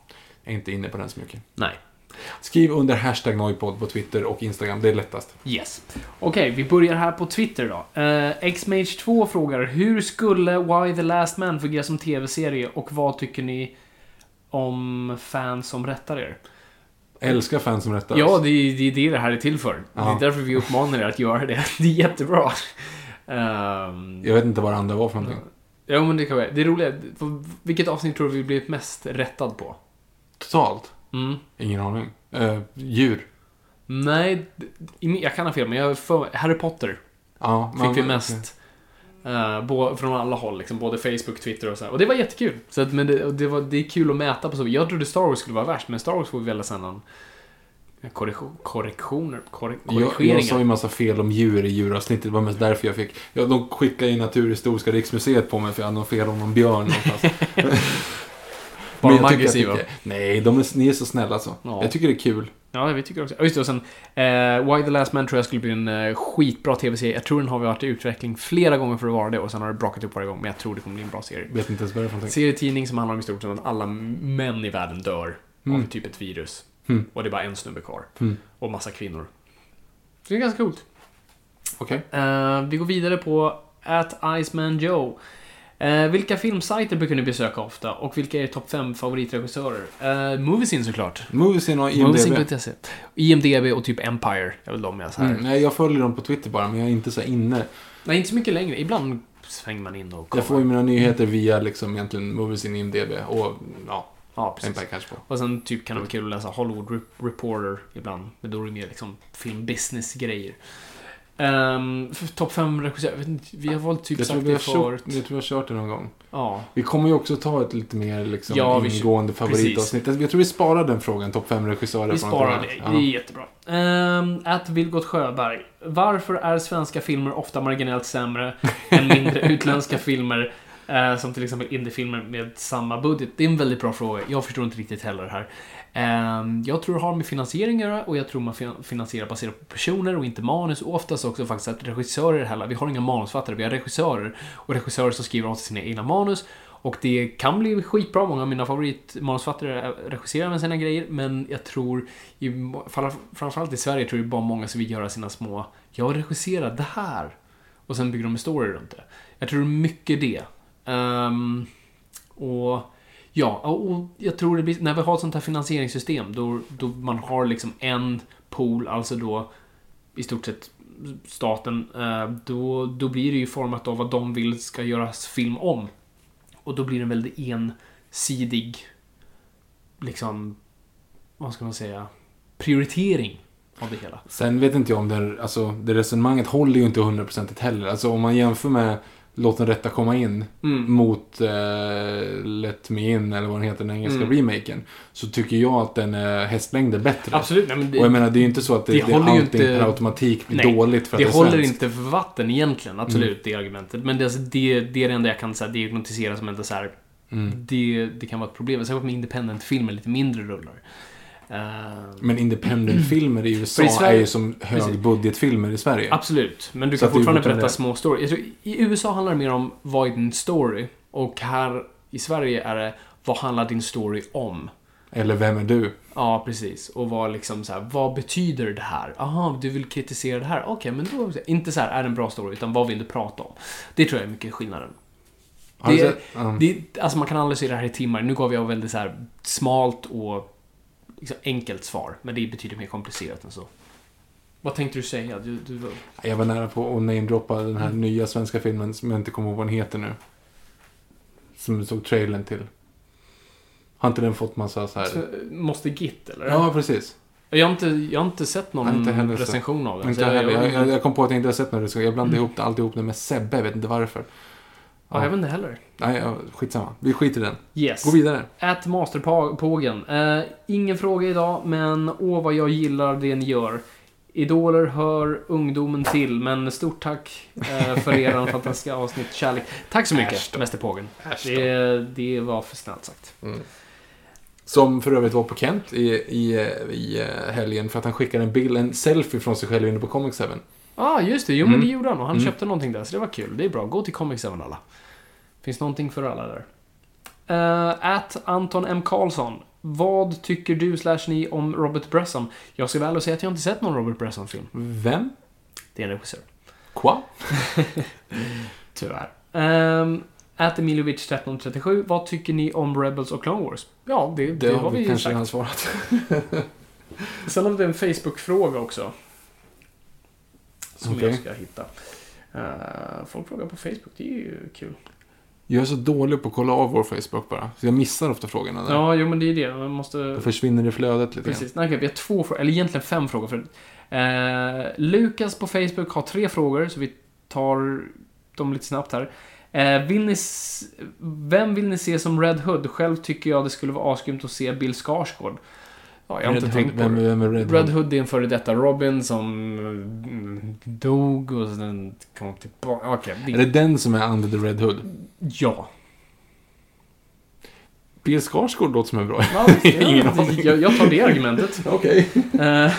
är inte inne på den så mycket. Nej. Skriv under hashtag Noipod på Twitter och Instagram, det är lättast. Yes. Okej, vi börjar här på Twitter då. Uh, Xmage2 frågar Hur skulle Why the Last Man fungera som tv-serie och vad tycker ni om fans som rättar er? Älskar fans som rättar Ja, oss. det är, det är det det här är till för. Det Ja. är därför vi uppmanar er att göra det. Det är jättebra. Um, Jag vet inte vad det andra var för någonting. ja, men det kan vara. Det är roligt. Vilket avsnitt tror du vi blivit mest rättad på? Totalt? Mm. Ingen aning. Eh, djur? Nej, jag kan ha fel, men jag för, Harry Potter Ja. fick vi mest. Uh, bo, från alla håll, liksom, både Facebook, Twitter och så här. Och det var jättekul. Så att, men det, det, var, det är kul att mäta på så Jag trodde Star Wars skulle vara värst, men Star Wars får vi väl sen någon korrektion, korrektioner, korre, Jag, korrigeringar. jag sa ju massa fel om djur i djuravsnittet. Det var mest därför jag fick... Ja, de skickade in Naturhistoriska riksmuseet på mig för jag hade något fel om någon björn någonstans. Var de tycker aggressiva? det- Nej, de är, ni är så snälla så. Ja. Jag tycker det är kul. Ja, vi tycker också. Just det, och sen eh, Why the Last Man tror jag skulle bli en eh, skitbra tv-serie. Jag tror den har varit i utveckling flera gånger för att vara det och sen har det brakat upp varje gång. Men jag tror det kommer bli en bra serie. Vet inte ens vad det är för någonting. Serietidning som handlar om i stort sett att alla män i världen dör av typ ett virus. Mm. Och det är bara en snubbe kvar. Mm. Och massa kvinnor. Så det är ganska coolt. Okej. Eh, vi går vidare på at Iceman Joe. Eh, vilka filmsajter brukar ni besöka ofta? Och vilka är er topp 5 favoritregissörer? Uh, Moviesin såklart. Moviesin och IMDB. Moviesin.se. IMDB och typ Empire. är väl de jag så här. Mm, nej, jag följer dem på Twitter bara, men jag är inte så inne. Nej, inte så mycket längre. Ibland svänger man in och kollar. Jag får ju mina nyheter via liksom egentligen Moviesin, IMDB och ja, Ja, precis. Empire kanske på. Och sen typ kan det vara kul att läsa Hollywood Re- Reporter ibland. Men då är det mer liksom filmbusiness-grejer. Um, Topp 5 regissörer. Vi har valt typ Jag sagt vi det förut. jag tror vi har kört det någon gång. Ja. Vi kommer ju också ta ett lite mer liksom, Ja, vi- ingående favoritavsnitt. Jag tror vi sparar den frågan, topp 5 regissörer. Vi sparar det. annat. Det är jättebra. Um, att Vilgot Sjöberg. Varför är svenska filmer ofta marginellt sämre än mindre utländska filmer? eh, som till exempel indiefilmer med samma budget. Det är en väldigt bra fråga. Jag förstår inte riktigt heller det här. Ehm, jag tror det har med finansiering att göra och jag tror man finansierar baserat på personer och inte manus. Och oftast också faktiskt att regissörer heller, vi har inga manusfattare, vi har regissörer. Och regissörer som skriver av sina egna manus. Och det kan bli skitbra, många av mina favoritmanusfattare regisserar med sina grejer, men jag tror, i, framförallt i Sverige, tror jag bara många som vill göra sina små, jag regisserar det här. Och sen bygger de en story runt det. Jag tror det är mycket det. Um, och ja, och jag tror det blir, när vi har ett sånt här finansieringssystem, då, då man har liksom en pool, alltså då i stort sett staten, eh, då, då blir det ju format av vad de vill ska göras film om. Och då blir det en väldigt ensidig, liksom, vad ska man säga, prioritering av det hela. Sen vet inte jag om det, alltså, det resonemanget håller ju inte hundraprocentigt heller. Alltså om man jämför med Låt den rätta komma in Mm. mot eh, Let Me In, eller vad den heter, den engelska Mm. remaken. Så tycker jag att den är hästlängder bättre. Absolut, nej, men det, Och jag menar, det är ju inte så att det, det det, allting inte- per automatik blir Nej, dåligt för att det det är håller inte för vatten egentligen, absolut, Mm. det argumentet. Men det, alltså, det, det är det enda jag kan så här, diagnostisera som inte så här, Mm. det, det kan vara ett problem. Särskilt med independent-filmer, lite mindre rullar. Eh, Men independent-filmer i USA i Sverige- är ju som högbudgetfilmer i Sverige. Absolut, men du kan fortfarande berätta det. små stories. Tror, I USA handlar det mer om vad är din story? Och här i Sverige är det vad handlar din story om? Eller Vem är du? Ja, precis. Och vad liksom så här, vad betyder det här? Aha, du vill kritisera det här? Okej, men då... Inte så här, är det en bra story? Utan vad vill du prata om? Det tror jag är mycket skillnaden. Det, sett? Ja. det, alltså man kan analysera det här i timmar. Nu gav jag väldigt så här smalt och liksom enkelt svar. Men det betyder mer komplicerat än så. Vad tänkte du säga? Du, du, Jag var nära på att namedroppa den Mm. här nya svenska filmen som jag inte kommer ihåg vad den heter nu. Som du såg trailern till. Har inte den fått massa så här... Så, Måste Git, eller? Ja, precis. Jag har inte, jag har inte sett någon inte recension av den. Inte. Jag, jag, jag, jag kom på att jag inte har sett någon recension. Jag blandade ihop det, alltihop det med Sebbe. Jag vet inte varför. ja, jag vet inte heller. Nej, skitsamma. Vi skiter i den. Yes. Gå vidare. Ät Masterpågen. Eh, ingen fråga idag, men åh vad jag gillar det ni gör. Idoler hör ungdomen till, men stort tack eh, för er fantastiska avsnitt. Kärlek. Tack så mycket. Mästerpågen. Det, det var för snällt sagt. Som för övrigt var på Kent i, i, i eh, helgen för att han skickade en bild, en selfie från sig själv inne på Comic 7. Ja, ah, just det. Jo, men Mm. det gjorde han och han Mm. köpte någonting där, så det var kul. Det är bra. Gå till Comic 7 alla. Finns någonting för alla där. Uh, at Anton M. Karlsson. Vad tycker du slash ni om Robert Bresson? Jag ska väl säga att jag inte sett någon Robert Bresson-film. Vem? Det är en regissör. Qua? Tyvärr. Um, at Emilovic 1337. Vad tycker ni om Rebels och Clone Wars? Ja, det, det, Det har vi kanske redan svarat. Sen har vi en Facebook-fråga också. Som Okej. jag ska hitta. Eh, folk frågar på Facebook, det är ju kul. Jag är så dålig på att kolla av vår Facebook bara. Så jag missar ofta frågorna där. Ja, jo men det är det. Man måste... Då försvinner i flödet lite. Precis. Nej, okej, vi har två frågor, eller egentligen fem frågor. För, eh, Lukas på Facebook har tre frågor, så vi tar dem lite snabbt här. Eh, vill ni s- vem vill ni se som Red Hood? Själv tycker jag det skulle vara asgrymt att se Bill Skarsgård. Ja, jag har Red inte Hood, tänkt på vem, det. vem är Red, Red Hood? Hood är en före detta Robin som mm, dog och sen kom tillbaka. Okej, det- Är det den som är Under the Red Hood? ja. Bill Skarsgård låter som en bra. Ja, Ingen aning. jag, jag tar det argumentet. Okej.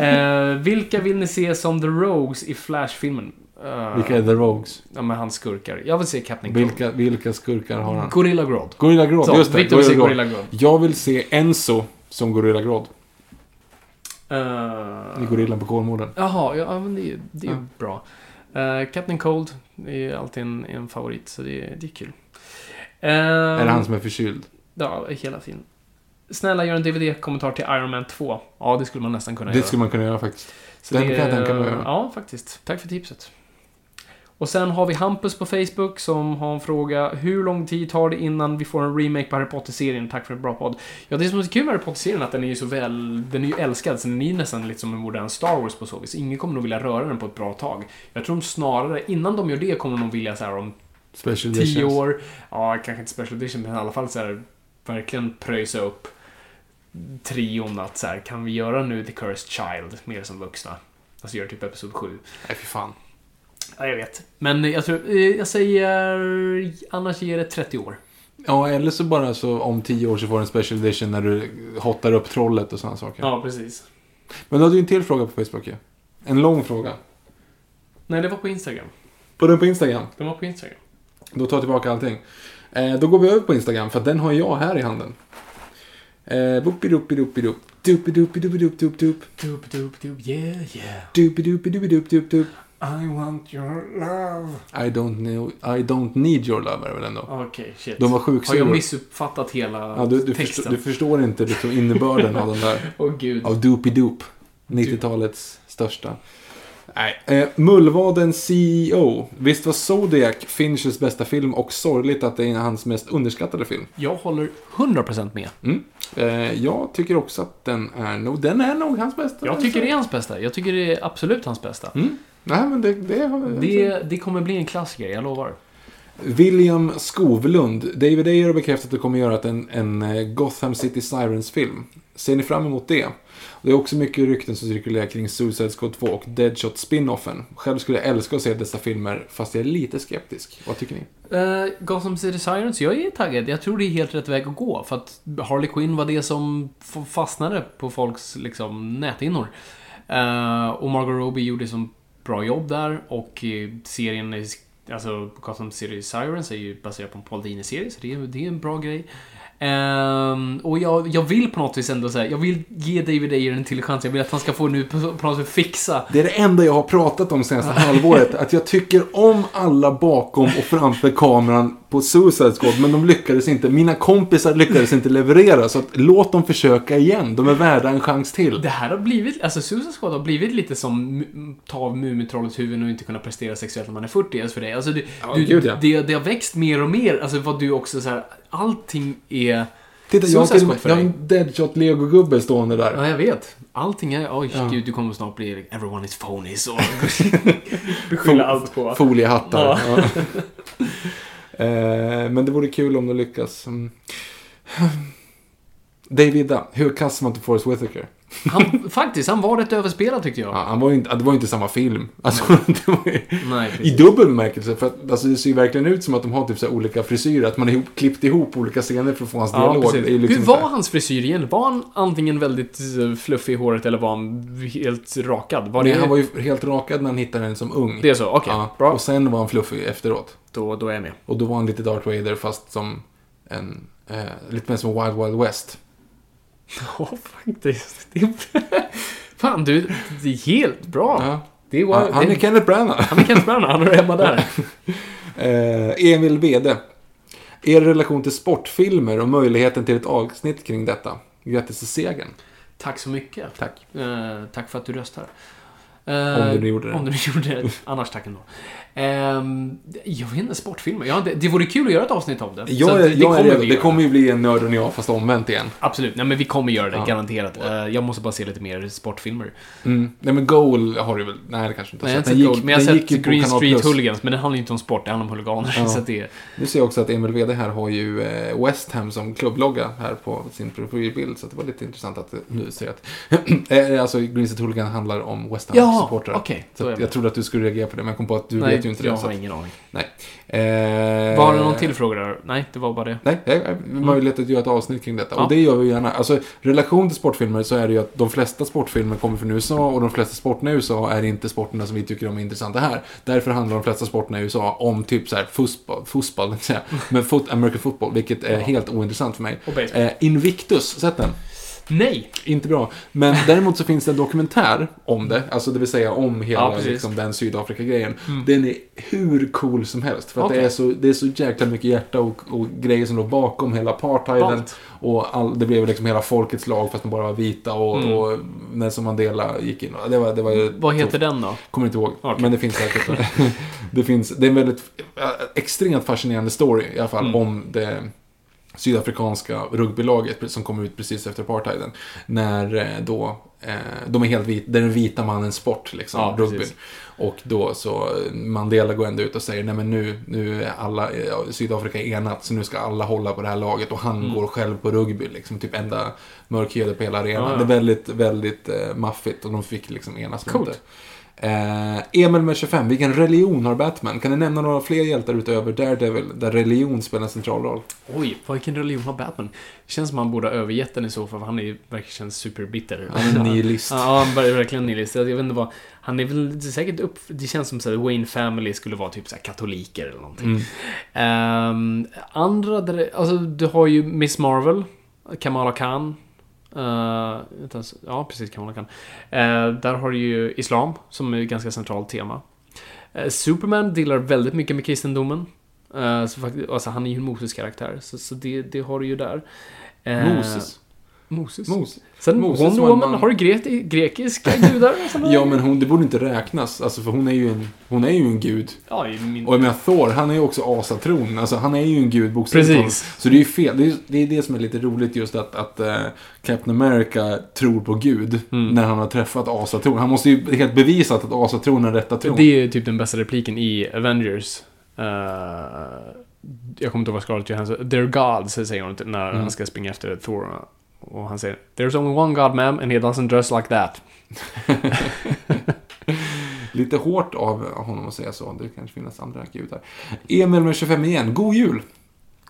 Eh, vilka vill ni se som The Rogues i Flash-filmen? Eh, Vilka är The Rogues? Ja, men hans skurkar. Jag vill se Captain Cold. Vilka, vilka skurkar har han? Gorilla Grodd. Gorilla Grodd, just det. Victor vill se. Gorilla Grodd. Jag vill se Enzo som Gorilla Grodd. Uh, I Gorillan på Kolmården. Jaha, ja, men det är, det är ju Ja. bra. Eh, Captain Cold är alltid en, en favorit, så det, är- det är kul. Uh, Är det han som är förkyld? Ja, hela tiden. Snälla, gör en DVD-kommentar till Iron Man 2. Ja, det skulle man nästan kunna Det göra. skulle man kunna göra faktiskt. Så den det- kan jag tänka mig att göra. Ja, faktiskt. Tack för tipset. Och sen har vi Hampus på Facebook som har en fråga. Hur lång tid tar det innan vi får en remake på Harry Potter-serien? Tack för en bra podd. Ja, det som är så kul med Harry Potter-serien är att den är ju så väl... Den är ju älskad, så den är ju nästan lite som en modern Star Wars på så vis. Ingen kommer nog vilja röra den på ett bra tag. Jag tror de snarare, innan de gör det, kommer de vilja så här om Special tio editions. år, ja, kanske inte special edition, men i alla fall så här, verkligen pröjsa upp trion att så här, kan vi göra nu The Cursed Child mer som vuxna? Alltså göra typ Episod 7. Nej, fy fan. Ja, jag vet. Men jag tror, eh, jag säger, annars ger det 30 år. Ja, eller så bara så om tio år så får du en special edition när du hotar upp trollet och sådana saker. Ja, precis. Men du hade ju en till fråga på Facebook ju. En lång fråga. Nej, det var på Instagram. På den på Instagram. Den var på Instagram. Då tar jag tillbaka allting. Eh, då går vi över på Instagram, för den har jag här i handen. Eh. Doop, doop, doop, yeah, yeah. Doopidoopidoopidop. I want your love. I don't know, I don't need your love är väl ändå. Okej, shit. De var Har sjuksura. jag missuppfattat hela Ja, du, du, texten? förstår, du förstår inte liksom innebörden av den där. Åh gud. Av Doopidoop. 90-talets största. Nej. Eh, Mullvaden CEO. Visst var Zodiac Finchers bästa film och sorgligt att det är hans mest underskattade film? Jag håller 100% med. Mm. Eh, jag tycker också att den är nog, den är nog hans bästa. Jag tycker det är hans bästa. Jag tycker det är absolut hans bästa. Mm. Nej, men det, det, har- Det, det kommer bli en klassiker, jag lovar. William Skovlund. David Ayer har bekräftat att det kommer göra en, en eh, Gotham City Sirens-film. Ser ni fram emot det? Det är också mycket rykten som cirkulerar kring Suicide Squad 2 och Deadshot spin-offen. Själv skulle jag älska att se dessa filmer, fast jag är lite skeptisk. Vad tycker ni? Uh, Gotham City Sirens, jag är taggad. Jag tror det är helt rätt väg att gå. För att Harley Quinn var det som fastnade på folks liksom, näthinnor. Eh, och Margot Robbie gjorde som bra jobb där. Och eh, serien, alltså Gotham City Sirens är ju baserad på en Paul Dini-serie. Så det är, det är en bra grej. Ehm, och jag, jag vill på något vis ändå säga, jag vill ge David Ayer en till chans. Jag vill att han ska få nu på, på något sätt fixa Det är det enda jag har pratat om senaste halvåret. Att jag tycker om alla bakom och framför kameran på Suicide Squad, men de lyckades inte. Mina kompisar lyckades inte leverera, så att, låt dem försöka igen. De är värda en chans till. Det här har blivit, alltså Suicide Squad har blivit lite som ta av Mumintrollets huvud och inte kunna prestera sexuellt när man är 40 ens för dig. Alltså det, Ja, du, gud, ja. det, det har växt mer och mer, alltså vad du också så här, allting är... Titta, jag har, för jag har en Deadshot Lego-gubbe stående där. Ja, jag vet. Allting är, oj Ja. gud, du kommer snart bli everyone is phonies och beskylla allt på. Foliehattar. Ja. Ja. eh, men det vore kul om de lyckas. Mm. Davida, hur kastar man till Forrest Whitaker? Han, faktiskt, han var rätt överspelad tyckte jag. Ja, han var ju inte, det var ju inte samma film. Alltså, ju, Nej, I dubbel bemärkelse, för att alltså, det ser ju verkligen ut som att de har typ så olika frisyrer. Att man har klippt ihop olika scener för att få hans Ja, dialog. liksom Hur var hans frisyr igen? Var han antingen väldigt eh, fluffig i håret eller var han helt rakad? Var Nej, det... han var ju helt rakad när han hittade den som ung. Det är så? Okej, ja, bra. Och sen var han fluffig efteråt. Då, då är jag med. Och då var han lite Darth Vader fast som en... Eh, lite mer som Wild Wild West. Ja, faktiskt. Det är... Fan du, det är helt bra. Ja. Det var, Han, han är Kenneth Branagh. han är Kent Branagh, han är hemma där. Eh, Emil Wede. Er relation till sportfilmer och möjligheten till ett avsnitt kring detta. Grattis till segern. Tack så mycket. Tack. Eh, tack för att du röstar. Om Eh, du nu gjorde det. Om du gjorde det. Annars tack ändå. Ehm, jag vet inte, sportfilmer. Ja, det, det vore kul att göra ett avsnitt om det. Jag är, det, jag är kommer redo. Det kommer ju bli en nörd och jag fast omvänt igen. Absolut. Nej, men vi kommer göra det, Ja. garanterat. Eh, jag måste bara se lite mer sportfilmer. Mm. Nej men Goal har du väl? Nej det kanske inte Nej, jag har Den sett men jag har den sett gick ju på Green Kanal Street Plus. Hooligans, men det handlar ju inte om sport, det handlar om huliganer. Ja. Så att det, Nu ser jag också att Emil Wede här har ju eh, West Ham som klubblogga här på sin profilbild. Så att det var lite intressant att nu ser att... eh, alltså Green Street Hooligan handlar om West Ja, Ham-supportrar. okej, Så är att jag jag trodde att du skulle reagera på det, men jag kom på att du nej, vet ju inte det. jag så har att- ingen aning. Nej. Eh, Var det någon till fråga där? Nej, det var bara det. Nej, möjlighet att göra ett avsnitt kring detta. Ja. Och det gör vi gärna. Alltså, relation till sportfilmer så är det ju att de flesta sportfilmer kommer från USA och de flesta sporterna i USA är inte sporterna som vi tycker om är intressanta här. Därför handlar de flesta sporterna i USA om typ så här fotboll, men foot, American football, vilket är helt ointressant för mig. Och baseball. Eh, Invictus, sett den? Nej! Inte bra. Men däremot så finns det en dokumentär om det. Alltså det vill säga om hela Ja. Mm. liksom, den Sydafrika-grejen. Den är hur cool som helst. För att Okej. det, är så, det är så jäkla mycket hjärta och, och grejer som låg bakom hela apartheiden. Och all, det blev liksom hela folkets lag fast de bara var vita. Och, Mm. och Nelson Mandela gick in. Det var, det var Vad heter den då? Kommer inte ihåg. Okej. Men det finns säkert. det, finns, det är en väldigt äh, extremt fascinerande story i alla fall Mm. om det sydafrikanska rugbylaget som kom ut precis efter apartheiden. När eh, då, eh, de är helt vita, det är den vita mannens sport liksom, Ja, rugby. precis. Och då så, Mandela går ändå ut och säger, nej men nu, nu är alla, ja, Sydafrika är enat, så nu ska alla hålla på det här laget. Och han Mm. går själv på rugby, liksom, typ enda mörkhyade på hela arenan. Ja, ja. Det är väldigt, väldigt eh, maffigt och de fick liksom enas Coolt. det. Eh, Emil med 25, vilken religion har Batman? Kan ni nämna några fler hjältar utöver Daredevil, där religion spelar en central roll? Oj, vilken religion har Batman? Det känns som han borde ha övergett den i så fall, för han är ju verkligen superbitter. Han är nihilist. Ja, han är verkligen nihilist. Jag vet inte vad... Han är väl säkert upp... Det känns som att Wayne Family skulle vara typ så katoliker eller någonting. Mm. Ehm, andra, där det, alltså du har ju Miss Marvel, Kamala Khan. Eh, uh, inte ens, ja, precis, Kamala Khan. Eh, där har du ju Islam, som är ett ganska centralt tema. Eh, Superman delar väldigt mycket med kristendomen. Eh, så faktiskt, alltså, han är ju en Moses-karaktär, så, så det, det har du ju där. Eh, Moses. Moses. Mos. Sen Moses Wonder Woman, man. har du gre- grekiska gudar? Ja, men hon, det borde inte räknas. Alltså, för hon är ju en, hon är ju en gud. Ja, i min... Och jag menar, Thor, han är ju också asatron. Alltså, han är ju en gud bokstavligt. Så det är ju fel. Det är, det är det som är lite roligt just att, att eh, Captain America tror på Gud Mm. när han har träffat asatron. Han måste ju helt bevisat att asatron är rätta tron. Det är typ den bästa repliken i Avengers. Eh, jag kommer inte ihåg vad Scarlett Johansson... They're gods, säger hon när Mm. han ska springa efter Thor. Och han säger There's only one God ma'am and he doesn't dress like that. Lite hårt av honom att säga så. Det kanske finns andra gudar. Emil med 25 igen. God jul!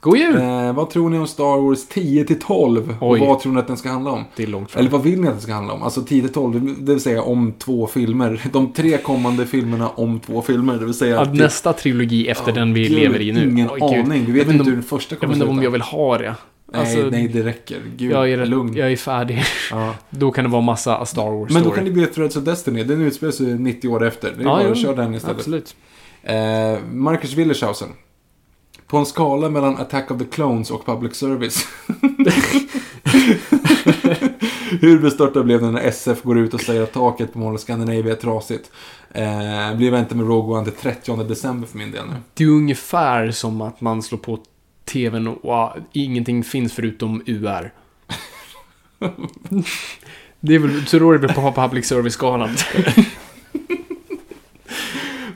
God jul! Eh, vad tror ni om Star Wars 10 till 12? Och vad tror ni att den ska handla om? Det är långt fram. Eller vad vill ni att den ska handla om? Alltså 10 till 12, det vill säga om två filmer. De tre kommande filmerna om två filmer. Det vill säga... Typ- nästa trilogi efter Ja, den vi gud, lever i nu. Ingen gud. aning. Vi vet Jag inte hur den första Jag kommer vet inte om sluta. jag vill ha det. Nej, Alltså, nej, det räcker. Gud, jag, är lugn. jag är färdig. Ja. Då kan det vara massa Star Wars Men då kan det bli Threads of Destiny. Den utspelar sig 90 år efter. Det är bara jo, att köra den istället. Absolut. Eh, Marcus Willershausen. På en skala mellan Attack of the Clones och Public Service. Hur bestörta blev det när SF går ut och säger att taket på Mall of Scandinavia är trasigt? Eh, blir vänta med Rogue One till 30 december för min del nu. Det är ungefär som att man slår på TVn och ingenting finns förutom UR. Det är väl, så då är det på public service-skalan.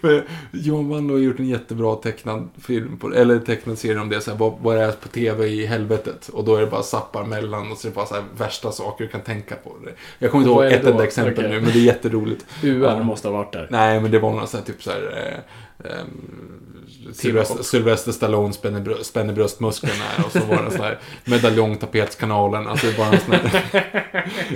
För Johan Wanlo har gjort en jättebra tecknad film, på, eller tecknad serie om det, så här, vad, vad det är på tv i helvetet. Och då är det bara zappar mellan och så är det bara så här, värsta saker du kan tänka på. Jag kommer inte ihåg det ett enda exempel Okej. nu, men det är jätteroligt. UR måste ha varit där. Nej, men det var någon sån här typ så här... Eh, ehm, Sylvester, Sylvester Stallone spänner, brö- spänner bröstmusklerna och så var det en sån här medaljong tapetskanalen. Alltså det bara en sån här...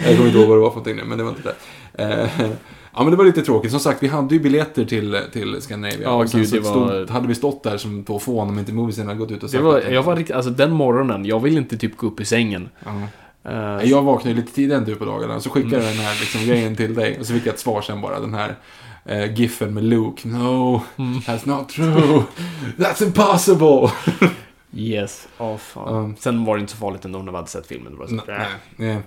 Jag kommer inte ihåg vad det var för någonting nu, men det var inte det. Eh, ja, men det var lite tråkigt. Som sagt, vi hade ju biljetter till, till Scandinavia. Ja, och sen gud, så det var- stod, hade vi stått där som två fån om inte moviesen hade gått ut och Det sagt var, att- jag var riktigt, alltså den morgonen, jag vill inte typ gå upp i sängen. Ja. Eh, Jag vaknade lite tidigare än du på dagarna, så skickade jag den här liksom, grejen till dig. Och så fick jag ett svar sen bara, den här eh, giffen med Luke. No, that's not true. That's impossible. Yes. Ja, fan. Um, Sen var det inte så farligt ändå när vi hade sett filmen. Var så, Nej, nej.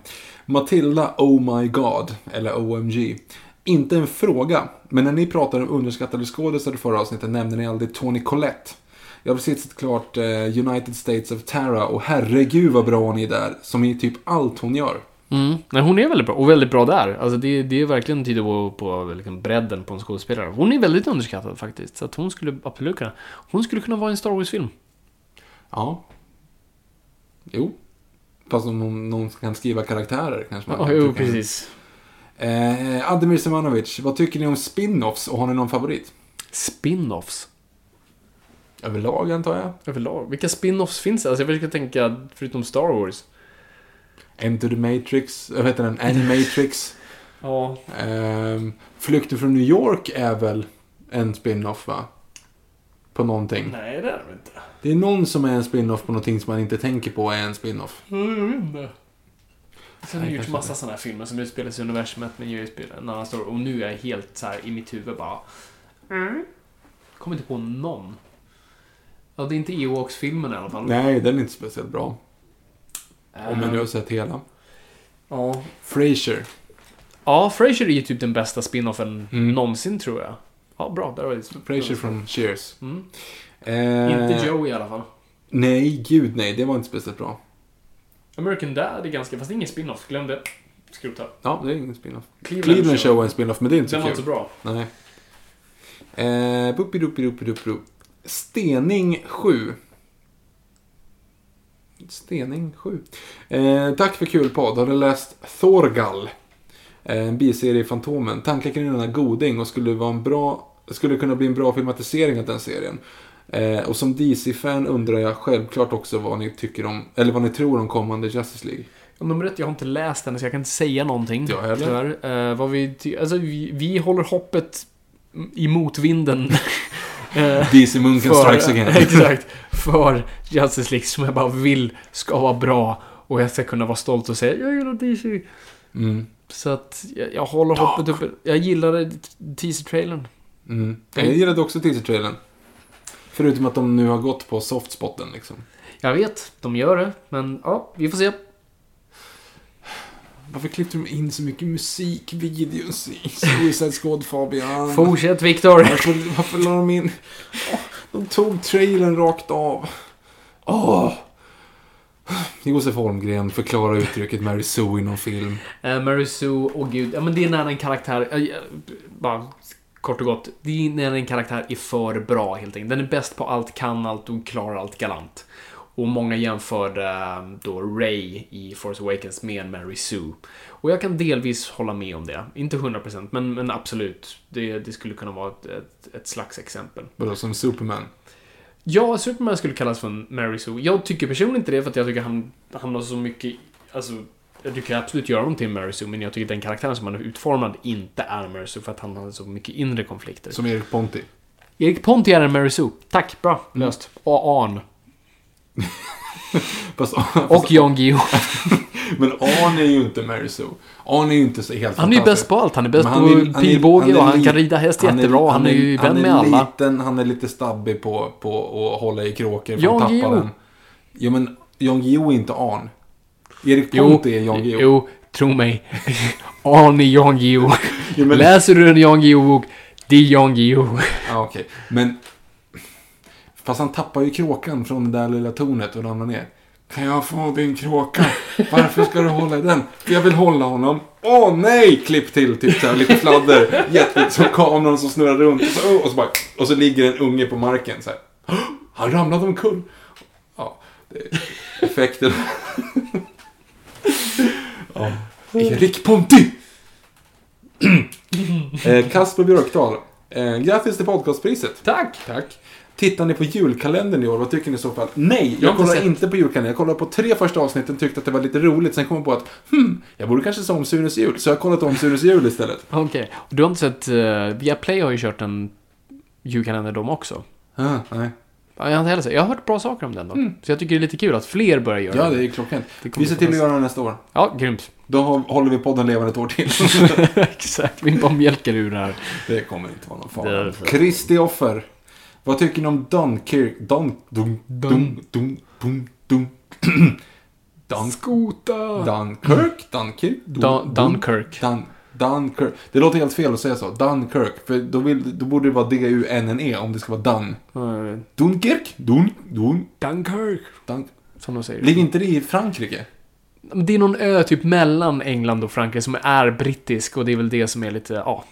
Matilda Oh My God, eller OMG. Inte en fråga, men när ni pratar om underskattade skådespelare i förra avsnittet nämnde ni aldrig Tony Collette. Jag har precis sett klart eh, United States of Terra och herregud vad bra hon är där, som i typ allt hon gör. Mm. Nej, hon är väldigt bra. Och väldigt bra där. Alltså det, det är verkligen tyder på, på liksom bredden på en skådespelare. Hon är väldigt underskattad faktiskt. Så att hon skulle absolut kunna... Hon skulle kunna vara i en Star Wars-film. Ja. Jo. Fast om någon, någon kan skriva karaktärer kanske man Ja, kan jo, precis. Eh, Ademir Semanovic, vad tycker ni om spin-offs och har ni någon favorit? Spin-offs. Överlag antar jag. Överlag. Vilka spin-offs finns det? Alltså jag försöker tänka, förutom Star Wars. Enter the Matrix, vad heter den? Animatrix. Ja. Ehm, Flykten från New York är väl en spin-off va? På någonting. Nej, det är det inte. Det är någon som är en spin-off på någonting som man inte tänker på är en spin-off. Jag vet inte. Sen har gjorts kanske massa sådana här filmer som utspelar sig i universumet men ju spel- en annan story. Och nu är jag helt så här i mitt huvud bara... Mm. Kommer inte på någon. Ja, det är inte Ewoks-filmen i alla fall. Nej, den är inte speciellt bra. Om jag nu har sett hela. Ja. Frasier. Ja, Frasier är ju typ den bästa spin-offen Mm. någonsin tror jag. Ja, bra. Där var det. Frasier från Cheers. Mm. Eh, Inte Joey i alla fall. Nej, gud nej. Det var inte speciellt bra. American Dad är ganska, fast det är ingen spin-off. Glöm det. Skrota. Ja, det är ingen spin-off. Cleveland, Cleveland Show är en spin-off, men det är inte så Den var kul. inte så bra. Nej. Eh. Stening 7. Stening 7. Eh, tack för kul podd. Har du läst Thorgal? Eh, en biserie i Fantomen. Tankar kring denna goding och skulle vara en bra skulle kunna bli en bra filmatisering av den serien. Eh, och som DC-fan undrar jag självklart också vad ni tycker om, eller vad ni tror om kommande Justice League. Om nummer ett, jag har inte läst den så jag kan inte säga någonting. Jag heller. Tyvärr. Eh, vad vi, alltså, vi, vi håller hoppet i motvinden. Eh, DC-munken strikes again. exakt. För Justice League som jag bara vill ska vara bra. Och jag ska kunna vara stolt och säga jag gillar DC. Mm. Så att jag, jag håller hoppet uppe. Jag gillade teaser-trailern. Mm. Jag gillade också teaser-trailern. Förutom att de nu har gått på softspotten liksom. Jag vet, de gör det. Men ja, vi får se. Varför klippte de in så mycket musikvideos i Suicide Squad, Fabian? Fortsätt Viktor. Varför, varför la de in... Åh, de tog trailern rakt av. Åh! Josef Holmgren förklarar uttrycket Mary Sue i någon film. Uh, Mary Sue, och gud, ja men det är när en karaktär, eh, eh, bara kort och gott, det är när en karaktär är för bra helt enkelt. Den är bäst på allt, kan allt och klarar allt galant. Och många jämförde eh, då Ray i Force Awakens med Mary Sue. Och jag kan delvis hålla med om det. Inte 100% men, men absolut. Det, det skulle kunna vara ett, ett, ett slags exempel. Vadå, som Superman? Ja, Superman skulle kallas för en Mary Sue. Jag tycker personligen inte det för att jag tycker han, han har så mycket... Alltså, du kan absolut göra honom till Mary Sue, men jag tycker den karaktären som han är utformad inte är Mary Sue för att han har så mycket inre konflikter. Som Erik Ponti. Erik Ponti är en Mary Sue. Tack, bra. Löst. Och Arn. Fast, Och Jan Guillou. men Arne är ju inte Mary Sue. Arne är ju inte så helt Han är ju bäst på allt. Han är bäst på han är- han är- pilbåge han är och han kan rida häst jättebra. Han är ju vän med Han alla. liten, han är lite stabbig på, på att hålla i kråkor. Jan han Guillou. Jo, men Jan Guillou är inte Arn. Erik Jo, Ponti är Jan Guillou. jo, tro mig. Arn är Jan Guillou. Läser du en Jan Guillou-bok, det är Jan Guillou. Ja, okej. Men... Fast han tappar ju kråkan från det där lilla tornet och ramlar ner. Kan jag få din kråka? Varför ska du hålla i den? För jag vill hålla honom. Åh nej! Klipp till typ så här, lite fladder. Jättelite som kameran som snurrar runt. Och så, och, så bara, och så ligger en unge på marken så här. Han ramlade omkull. Ja, det är effekten. ja. Erik Ponti! eh, Kasper Björkdal. Eh, grattis till podcastpriset. Tack! Tack. Tittar ni på julkalendern i år? Vad tycker ni i så fall? Nej, Jag jag, kollar sett. inte på julkalendern. Jag kollade på tre första avsnitten, tyckte att det var lite roligt. Sen kom jag på att, hmm, jag borde kanske se om Sunes jul. Så jag har kollat om Sunes jul istället. Okej. Och Du har inte sett... Uh, Viaplay har ju kört en julkalender de också. Ah, nej. Ja, Jag har inte heller sett. Jag har hört bra saker om den då. Så jag tycker det är lite kul att fler börjar göra Ja, det. det är klockrent. Vi ser till att göra det nästa år. Ja, grymt. Då hå- håller vi podden levande ett år till. Exakt. Vi bara mjölkar ur det här. det kommer inte vara någon fara. det. Vad tycker ni om Dunkirk? Dun, dun, dun, dun, dun, dun. Dun, Skota! Dunkirk? Dunkirk? Dun, Dun- dun, Dunkirk. Dun, Dunkirk. Det låter helt fel att säga så. Dunkirk. För då, vill, då borde det vara D-U-N-N-E om det ska vara Dun. Uh, Dunkirk? Dun, dun, Dunkirk. dun. Som de säger. Ligger inte det i Frankrike? Det är någon ö typ mellan England och Frankrike som är brittisk och det är väl det som är lite, ja.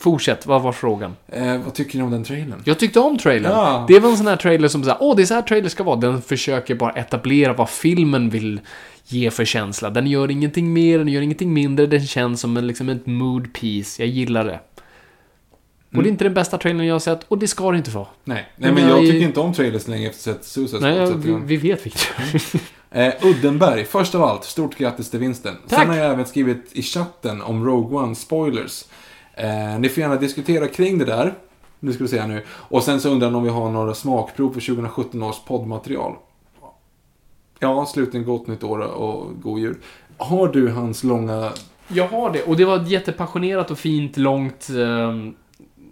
Fortsätt, vad var frågan? Eh, vad tycker ni om den trailern? Jag tyckte om trailern. Ja. Det var en sån här trailer som såhär, åh det är så här trailer ska vara. Den försöker bara etablera vad filmen vill ge för känsla. Den gör ingenting mer, den gör ingenting mindre. Den känns som en, liksom ett mood piece. Jag gillar det. Och det är inte den bästa trailern jag har sett, och det ska det inte vara. Nej, Nej men jag Nej. tycker inte om trailers längre efter att ha sett Suicide Nej, jag, vi, jag- vi vet Victor. Eh, Uddenberg, först av allt, stort grattis till vinsten. Tack. Sen har jag även skrivit i chatten om Rogue One spoilers. Eh, ni får gärna diskutera kring det där. Nu ska vi se här nu. Och sen så undrar han om vi har några smakprov för 2017 års poddmaterial. Ja, slutligen gott nytt år och god jul. Har du hans långa... Jag har det, och det var ett jättepassionerat och fint, långt um,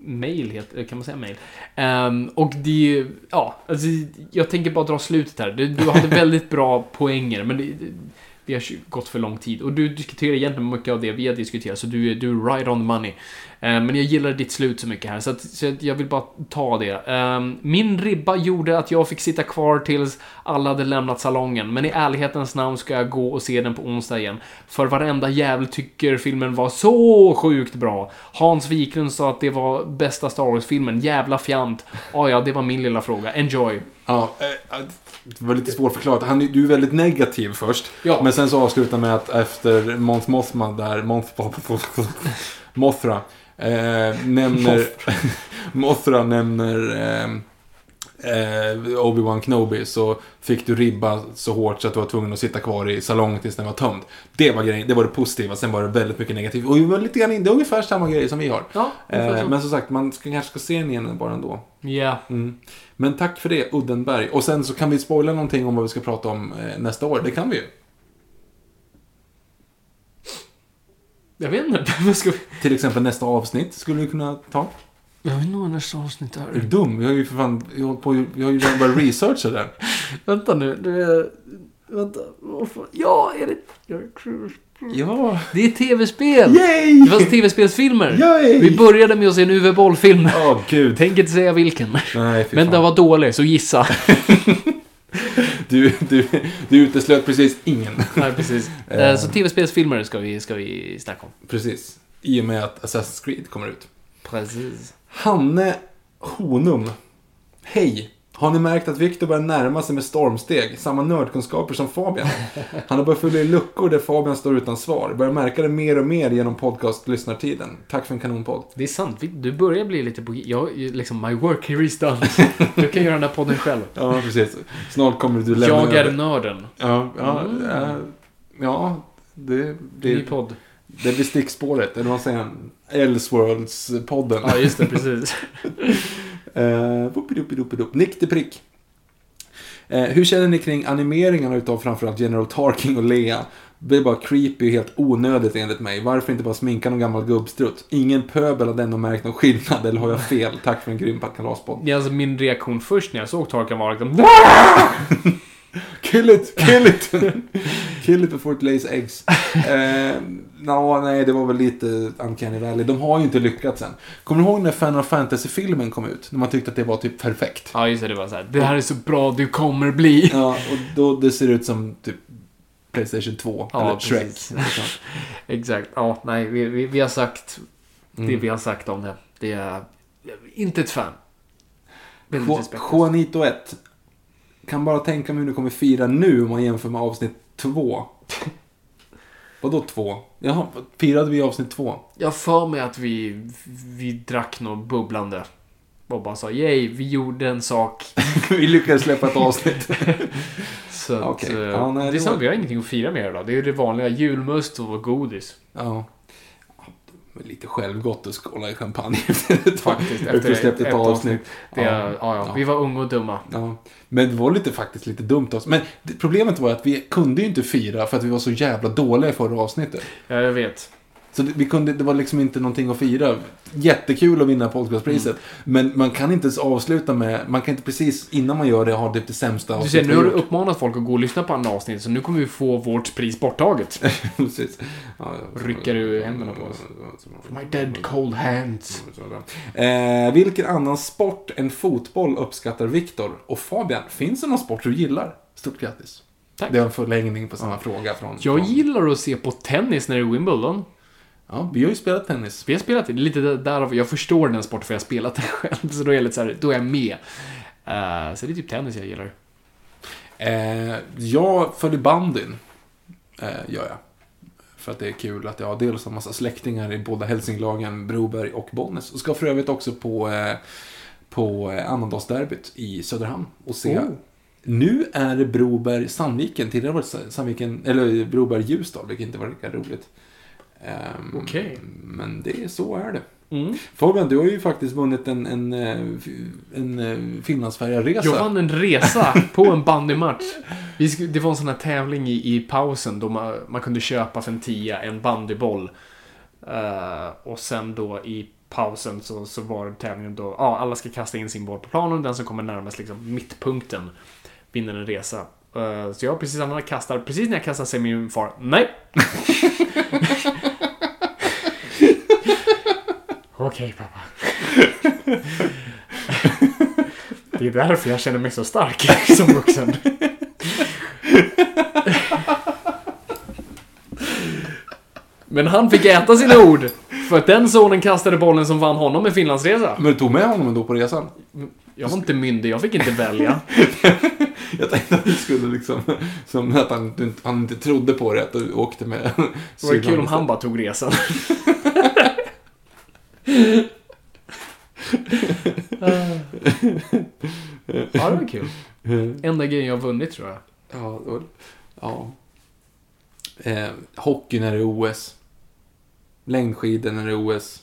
mail, heter- kan man säga mail? Ehm, och det, ja, alltså, jag tänker bara dra slutet här. Du, du hade väldigt bra poänger, men det, det, vi har gått för lång tid. Och du diskuterar egentligen mycket av det vi har diskuterat, så du, är- du är right on the money. Ehm, men jag gillar ditt slut så mycket här, så, att, så jag vill bara ta det. Ehm, min ribba gjorde att jag fick sitta kvar tills alla hade lämnat salongen, men i ärlighetens namn ska jag gå och se den på onsdag igen. För varenda jävel tycker filmen var så sjukt bra. Hans Wiklund sa att det var bästa Star Wars-filmen. Jävla fjant. Ah, ja, det var min lilla fråga. Enjoy. Ja, eh, det var lite svårförklarat. Han, du är väldigt negativ först. Ja. Men sen så avslutar med att efter Mons Mothma där, Mons Mothra, eh, nämner... Mothra nämner eh, eh, Obi-Wan Kenobi så fick du ribba så hårt så att du var tvungen att sitta kvar i salongen tills den var tömd. Det var grejen, det var det positiva, sen var det väldigt mycket negativt. Och var lite grann, det är ungefär samma grej som vi har. Ja, eh, så. men som sagt, man ska, kanske ska se den igen bara ändå. Ja. Mm. Men tack för det, Uddenberg. Och sen så kan vi spoila någonting om vad vi ska prata om eh, nästa år. Det kan vi ju. Jag vet inte. Vad ska vi... Till exempel nästa avsnitt skulle vi kunna ta. Jag vet inte vad nästa avsnitt Är du är. dum? Vi har ju för fan, vi har, på, vi har ju redan börjat researcha där. Vänta nu. Det är... Vänta. Varför? Ja, är det... Ja. Det är tv-spel! Yay! Det var tv-spelsfilmer. Yay! Vi började med att se en Uwe Boll-film. Åh gud. Tänk inte säga vilken. Nej, Men fan. den var dålig, så gissa. Du, du, du uteslöt precis ingen. Nej, precis. Eh, Så tv-spelsfilmer ska vi, ska vi snacka om. Precis. I och med att Assassin's Creed kommer ut. Precis. Hanne Honum. Hej! Har ni märkt att Viktor börjar närma sig med stormsteg? Samma nördkunskaper som Fabian. Han har börjat fylla i luckor där Fabian står utan svar. Börjar märka det mer och mer genom podcast-lyssnartiden. Tack för en kanonpodd. Det är sant. Du börjar bli lite på... Jag, liksom, my work here is done. Du kan göra den här podden själv. Ja, precis. Snart kommer du lämna Jag är över. nörden. Ja, ja, Mm. ja, ja det Ny blir, podd. Det blir stickspåret. Eller vad säger han? Elseworlds-podden. Ja, just det. Precis. Uh. Nick till prick. Eh, hur känner ni kring animeringarna utav framförallt General Tarking och Lea? Det är bara creepy och helt onödigt enligt mig. Varför inte bara sminka någon gammal gubbstrutt? Ingen pöbel har ännu märkt någon skillnad, eller har jag fel? Tack för en grym kalaspodd. Ja, alltså, min reaktion först när jag såg Tarkan var liksom... Kill it, kill it! kill it before it lays eggs. Eh, nå, nej, det var väl lite Uncanny Valley. De har ju inte lyckats än. Kommer du ihåg när Final Fantasy-filmen kom ut? När man tyckte att det var typ perfekt. Ja, just det. Det var så här. Det här är så bra du kommer bli. Ja, och då det ser ut som typ Playstation 2. Ja, eller Shrek. precis. Exakt. Ja, nej. Vi, vi, vi har sagt det Mm. vi har sagt om det. Det är... Inte ett fan. Juanito 1. Kan bara tänka mig hur ni kommer fira nu om man jämför med avsnitt 2. Vadå 2? Jaha, firade vi avsnitt 2? Jag för mig att vi, vi drack något bubblande. Och bara sa yay, vi gjorde en sak. vi lyckades släppa ett avsnitt. Så att, Okej. eh, Ja, nej, det det sant, var- vi har ingenting att fira med idag. Det är ju det vanliga julmust och godis. Ja. Lite självgott att skåla i champagne efter ett tag. Faktiskt, Efter släppt ett ett avsnitt. Det, ja, ja, ja. Vi var unga och dumma. Ja. Men det var lite, faktiskt lite dumt oss. Men problemet var att vi kunde ju inte fira för att vi var så jävla dåliga i förra avsnittet. Ja, jag vet. Så det, vi kunde, det var liksom inte någonting att fira. Jättekul att vinna podcastpriset. Mm. Men man kan inte ens avsluta med, man kan inte precis innan man gör det ha typ det sämsta Du ser, nu har du uppmanat folk att gå och lyssna på andra avsnitt, så nu kommer vi få vårt pris borttaget. Precis. Ja, ja. Rycker du händerna på oss? My dead cold hands. Eh, vilken annan sport än fotboll uppskattar Viktor? Och Fabian, finns det någon sport du gillar? Stort grattis. Tack. Det var en förlängning på samma fråga från... Jag från, gillar att se på tennis när det är Wimbledon. Ja, vi har ju spelat tennis. Vi har spelat det, lite därav, jag förstår den sporten för jag har spelat den själv, så då är lite så här, då är jag med. Eh, så det är typ tennis jag gillar. Eh, jag följer bandyn. Eh, gör jag. För att det är kul att jag har dels en massa släktingar i båda Hälsinglagen, Broberg och Bollnäs. Och ska för övrigt också på, eh, på eh, annandagsderbyt i Söderhamn och se. Oh. Nu är det Broberg-Sandviken, tidigare var det Sandviken, eller Broberg-Ljusdal, vilket inte var lika roligt. Ehm, Okej. Men det är så är det. Fabian, du har ju faktiskt vunnit en, en, eh, en, en Finlandsfärjarresa. Jag vann en resa på en bandymatch. Det var en sån här tävling i, i pausen då man, man kunde köpa för en tia en bandyboll. Eh, och sen då i pausen så, så var tävlingen då, ja, alla ska kasta in sin boll på planen. Den som kommer närmast liksom mittpunkten vinner en resa. Eh, så jag precis när jag kastar, precis när jag kastar säger min far, nej. Okej pappa. Det är därför jag känner mig så stark som vuxen. Men han fick äta sina ord. För att den sonen kastade bollen som vann honom en Finlandsresa. Men du tog med honom ändå på resan? Jag var inte myndig, jag fick inte välja. Jag tänkte att du skulle liksom, som att han, han inte trodde på det, att du åkte med Det var kul om han bara tog resan. Ja, det var kul. Enda grejen jag har vunnit tror jag. Ja, och, ja. Eh, hockey när det är OS. Längdskidor när det är OS.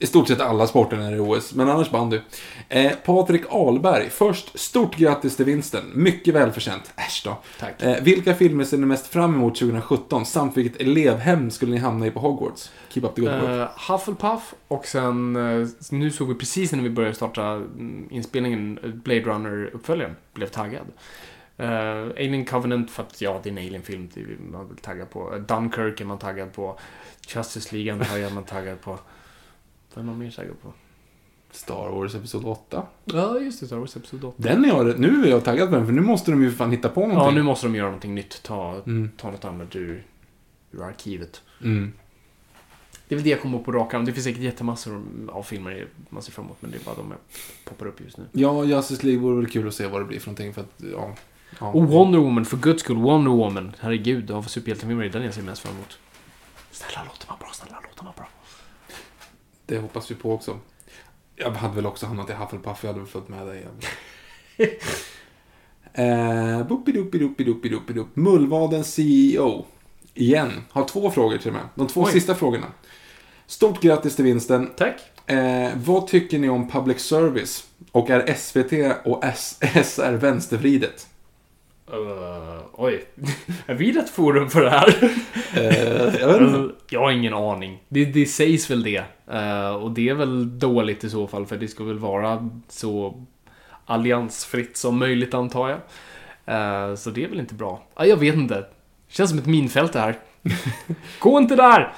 I stort sett alla sporter när det är OS, men annars bandy. Eh, Patrik Ahlberg, först stort grattis till vinsten. Mycket välförtjänt. Äsch då. Tack. Eh, vilka filmer ser ni mest fram emot 2017? Samt vilket elevhem skulle ni hamna i på Hogwarts? Keep up the good work. Uh, Hufflepuff och sen, eh, nu såg vi precis när vi började starta mm, inspelningen, Blade Runner-uppföljaren. Blev taggad. Uh, Alien Covenant, för att ja, det är en Alien-film, det är man väl taggad på. Uh, Dunkirk är man taggad på. Justice League är man taggad på. Vad är man mer taggad på? Star Wars Episod 8. Ja, just det, Star Wars Episod 8. Den är jag, nu är jag taggad på den, för nu måste de ju fan hitta på någonting. Ja, nu måste de göra någonting nytt. Ta, Mm. ta något annat ur, ur arkivet. Mm. Det är väl det jag kommer på rak arm. Det finns säkert jättemassor av filmer man ser fram emot, men det är bara de jag poppar upp just nu. Ja, Justice League vore väl kul att se vad det blir för någonting, för att, ja. ja. Och Wonder Woman, för guds skull, Wonder Woman. Herregud, av superhjältefilmer är den jag ser mest fram emot. Snälla låt den vara bra, snälla låt den vara bra. Det hoppas vi på också. Jag hade väl också hamnat i Hufflepuff, jag hade väl följt med dig. eh. Mullvadens CEO. Igen. Har två frågor till mig. De två Oj. sista frågorna. Stort grattis till vinsten. Tack. Eh, vad tycker ni om public service? Och är SVT och S- SR vänstervridet? Uh, oj. är vi rätt forum för det här? Eh, jag. Uh, jag har ingen aning. Det, det sägs väl det. Uh, och det är väl dåligt i så fall, för det ska väl vara så alliansfritt som möjligt, antar jag. Uh, så det är väl inte bra. Uh, jag vet inte. Känns som ett minfält det här. Gå inte där!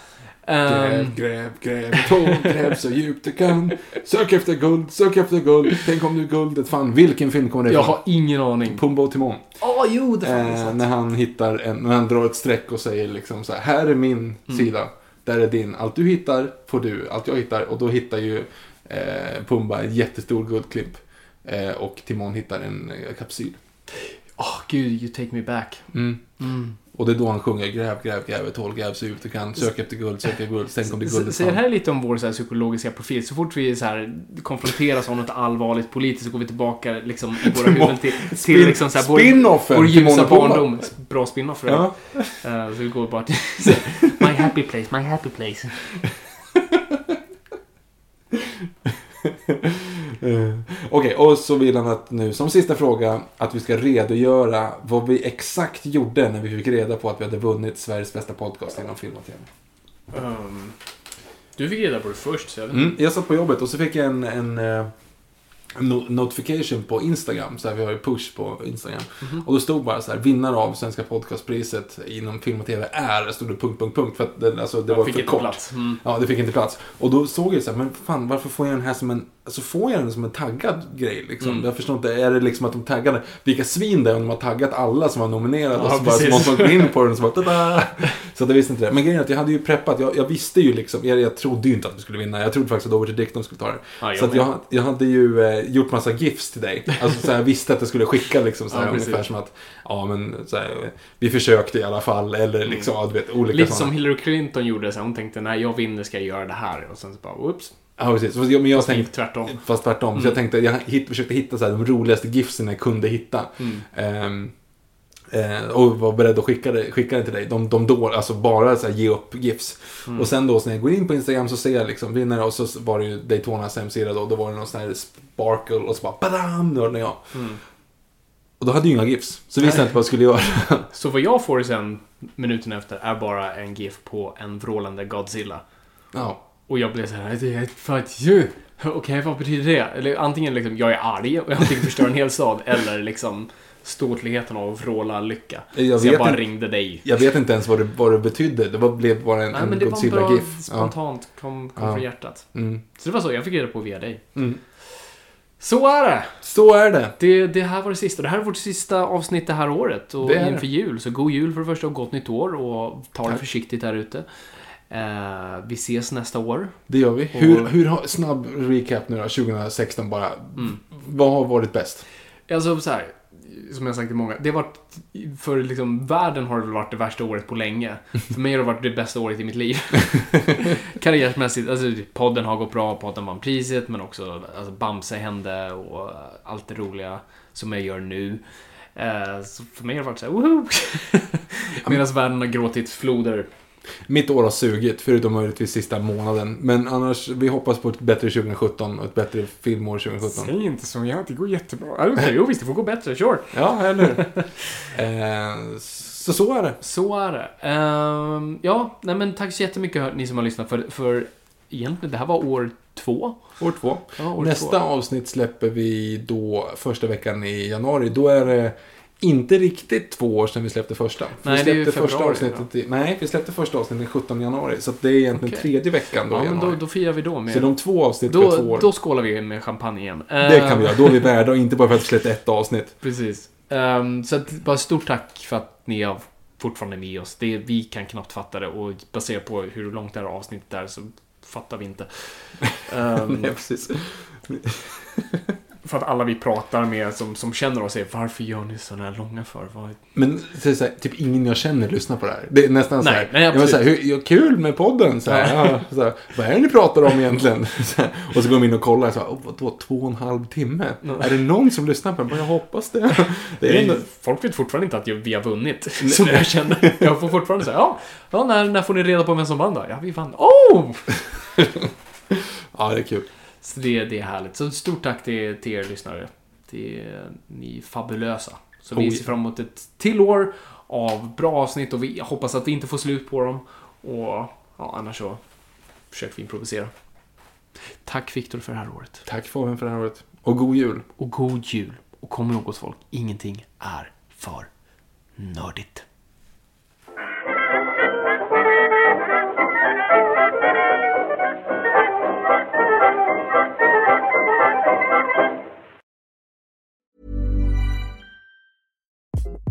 Gräv, Um, gräv, gräv, tåg, gräv så djupt du kan. Sök efter guld, sök efter guld. Tänk om du guldet. Fan, vilken film kommer det jag ifrån? har ingen aning. Pumba och Timon. Åh, jo, det fanns Eh, när han hittar en, när han drar ett streck och säger liksom så här, här är min Mm. sida, där är din. Allt du hittar får du, allt jag hittar. Och då hittar ju eh, Pumba en jättestor guldklimp. Eh, och Timon hittar en eh, kapsyl. Åh, gud, you take me back. Mm. Mm. Och det är då han sjunger gräv, gräv, gräv ett hål, gräv så djupt du kan. Sök efter guld, sök efter guld, tänk om det är guldet så det här är lite om vår så här, psykologiska profil. Så fort vi så här, konfronteras av något allvarligt politiskt så går vi tillbaka liksom, i våra huvuden till, till Spin- liksom, så här, vår, vår ljusa barndom. Bra spin-off. Ja. Eh, så vi går bara till My happy place, my happy place. Eh, Okej, och så vill han att nu som sista fråga att vi ska redogöra vad vi exakt gjorde när vi fick reda på att vi hade vunnit Sveriges bästa podcast inom film och tv. Um, du fick reda på det först, så jag. Mm, jag satt på jobbet och så fick jag en, en, eh, en no- notification på Instagram. Så här, vi har ju push på Instagram. Och då stod bara så här, vinnare av Svenska podcastpriset inom film och tv är, stod det punkt, punkt, punkt. För att det, alltså, det var Jag fick för inte kort. plats. Mm. Ja, det fick inte plats. Och då såg jag så här, men fan varför får jag den här som en, alltså får jag den som en taggad grej liksom? Mm. Jag förstår inte, är det liksom att de taggade, vilka svin det är om de har taggat alla som var nominerade Ja, och så bara så precis. måste man gå in på den och så bara tada! Så att jag visste inte det. Men grejen är att jag hade ju preppat, jag, jag visste ju liksom, jag, jag trodde ju inte att vi skulle vinna. Jag trodde faktiskt att Over to Dick de skulle ta det. Ja, jag så att jag, jag hade ju eh, gjort massa gifs till dig. Alltså så här, jag visste att jag skulle skicka liksom så här, Ja, ungefär som att, ja men så här, vi försökte i alla fall. Eller liksom, ja, du vet, olika Mm. Lite sådana. som Hillary Clinton gjorde, så här, hon tänkte när jag vinner ska jag göra det här. Och sen så bara, whoops. Ja, precis. Fast men jag Fast tänkte, tvärtom. Fast tvärtom. Så jag tänkte, jag hit, försökte hitta så här, de roligaste gifsen jag kunde hitta. Ehm, Eh, och var beredd att skicka det, skicka det till dig. De, de då, alltså bara så här, ge upp GIFs. Och sen då så när jag går in på Instagram så ser jag liksom vinnare och så var det ju Daytonas hemsida då. Då var det någon sån här sparkle och så bara badam, nördade jag. Och då hade jag inga GIFs. Så visste jag inte vad jag skulle göra. Så vad jag får sen minuten efter är bara en GIF på en vrålande Godzilla. ja. Och jag blev så här, det är för att ju. Okej, vad betyder det? Eller antingen liksom, jag är arg och jag tänker förstöra en hel stad. Eller liksom ståtligheten av att vråla lycka. Jag så jag bara inte- ringde dig. Jag vet inte ens vad det, vad det betydde. Det var, blev bara en, Nej, en men det var bra Godzilla-GIF. Ja. spontant, kom, kom Ja. från hjärtat. Mm. Så det var så, jag fick reda på via dig. Mm. Så är det! Så är det. det! Det här var det sista. Det här är vårt sista avsnitt det här året. Och Det det. inför jul. Så god jul för det första och gott nytt år. Och ta det Tack. försiktigt där ute. Eh, vi ses nästa år. Det gör vi. Hur, hur har, snabb recap nu då, 2016 bara. Mm. Vad har varit bäst? Alltså så här, som jag sagt till många. Det har varit, för liksom världen har det varit det värsta året på länge. För mig har det varit det bästa året i mitt liv. Karriärsmässigt, alltså podden har gått bra, podden vann priset, men också alltså, Bamse hände och allt det roliga som jag gör nu. Eh, så för mig har det varit så här, woho! Medan världen har gråtit floder. Mitt år har sugit, förutom möjligtvis sista månaden. Men annars, vi hoppas på ett bättre 2017 och ett bättre filmår 2017. Säg inte så, ja, det går jättebra. Okej, jo visst, det får gå bättre, sure. Ja, eller eh, Så så är det. Så är det. Ehm, ja, nej men tack så jättemycket ni som har lyssnat för, för egentligen, det här var år två. År två. Ja, år Nästa två. avsnitt släpper vi då första veckan i januari. Då är det inte riktigt två år sedan vi släppte första. För Nej, vi det är släppte första februari, avsnittet i, Nej, vi släppte första avsnittet den 17 januari. Så det är egentligen Okej. tredje veckan då Ja, i men januari. då, då firar vi då med... Så de två avsnitten är två då, år. då skålar vi med champagne igen. Det kan vi Ehm, göra. Då är vi värda och inte bara för att vi släppte ett avsnitt. Precis. Ehm, så att, bara stort tack för att ni har fortfarande med oss. Det, vi kan knappt fatta det och baserat på hur långt det här avsnittet är så fattar vi inte. Ehm, Nej, precis. För att alla vi pratar med som, som känner oss är varför gör ni sådana här långa för? Vad, Men är så här, typ ingen jag känner lyssnar på det här. Det är nästan så Nej, här. nej, jag var så här hur, kul med podden. Så här, ja, så här, vad är det ni pratar om egentligen? Så och så går de in och kollar. Så här, vadå, två och en halv timme? Är det någon som lyssnar på den? Jag hoppas det. det är ändå, Folk vet fortfarande inte att jag- vi har vunnit. Som jag känner. Jag får fortfarande säga ja, ja när, när får ni reda på vem som vann då? Ja, vi vann. Oh! ja, det är kul. Så det, det är härligt. Så stort tack till, till er lyssnare. Det är ni är fabulösa. Så vi Oh, ser fram emot ett till år av bra avsnitt och vi hoppas att vi inte får slut på dem. Och ja, annars så försöker vi improvisera. Tack Viktor för det här året. Tack Fabian för det här året. Och god jul. Och god jul. Och kom ihåg oss folk, ingenting är för nördigt.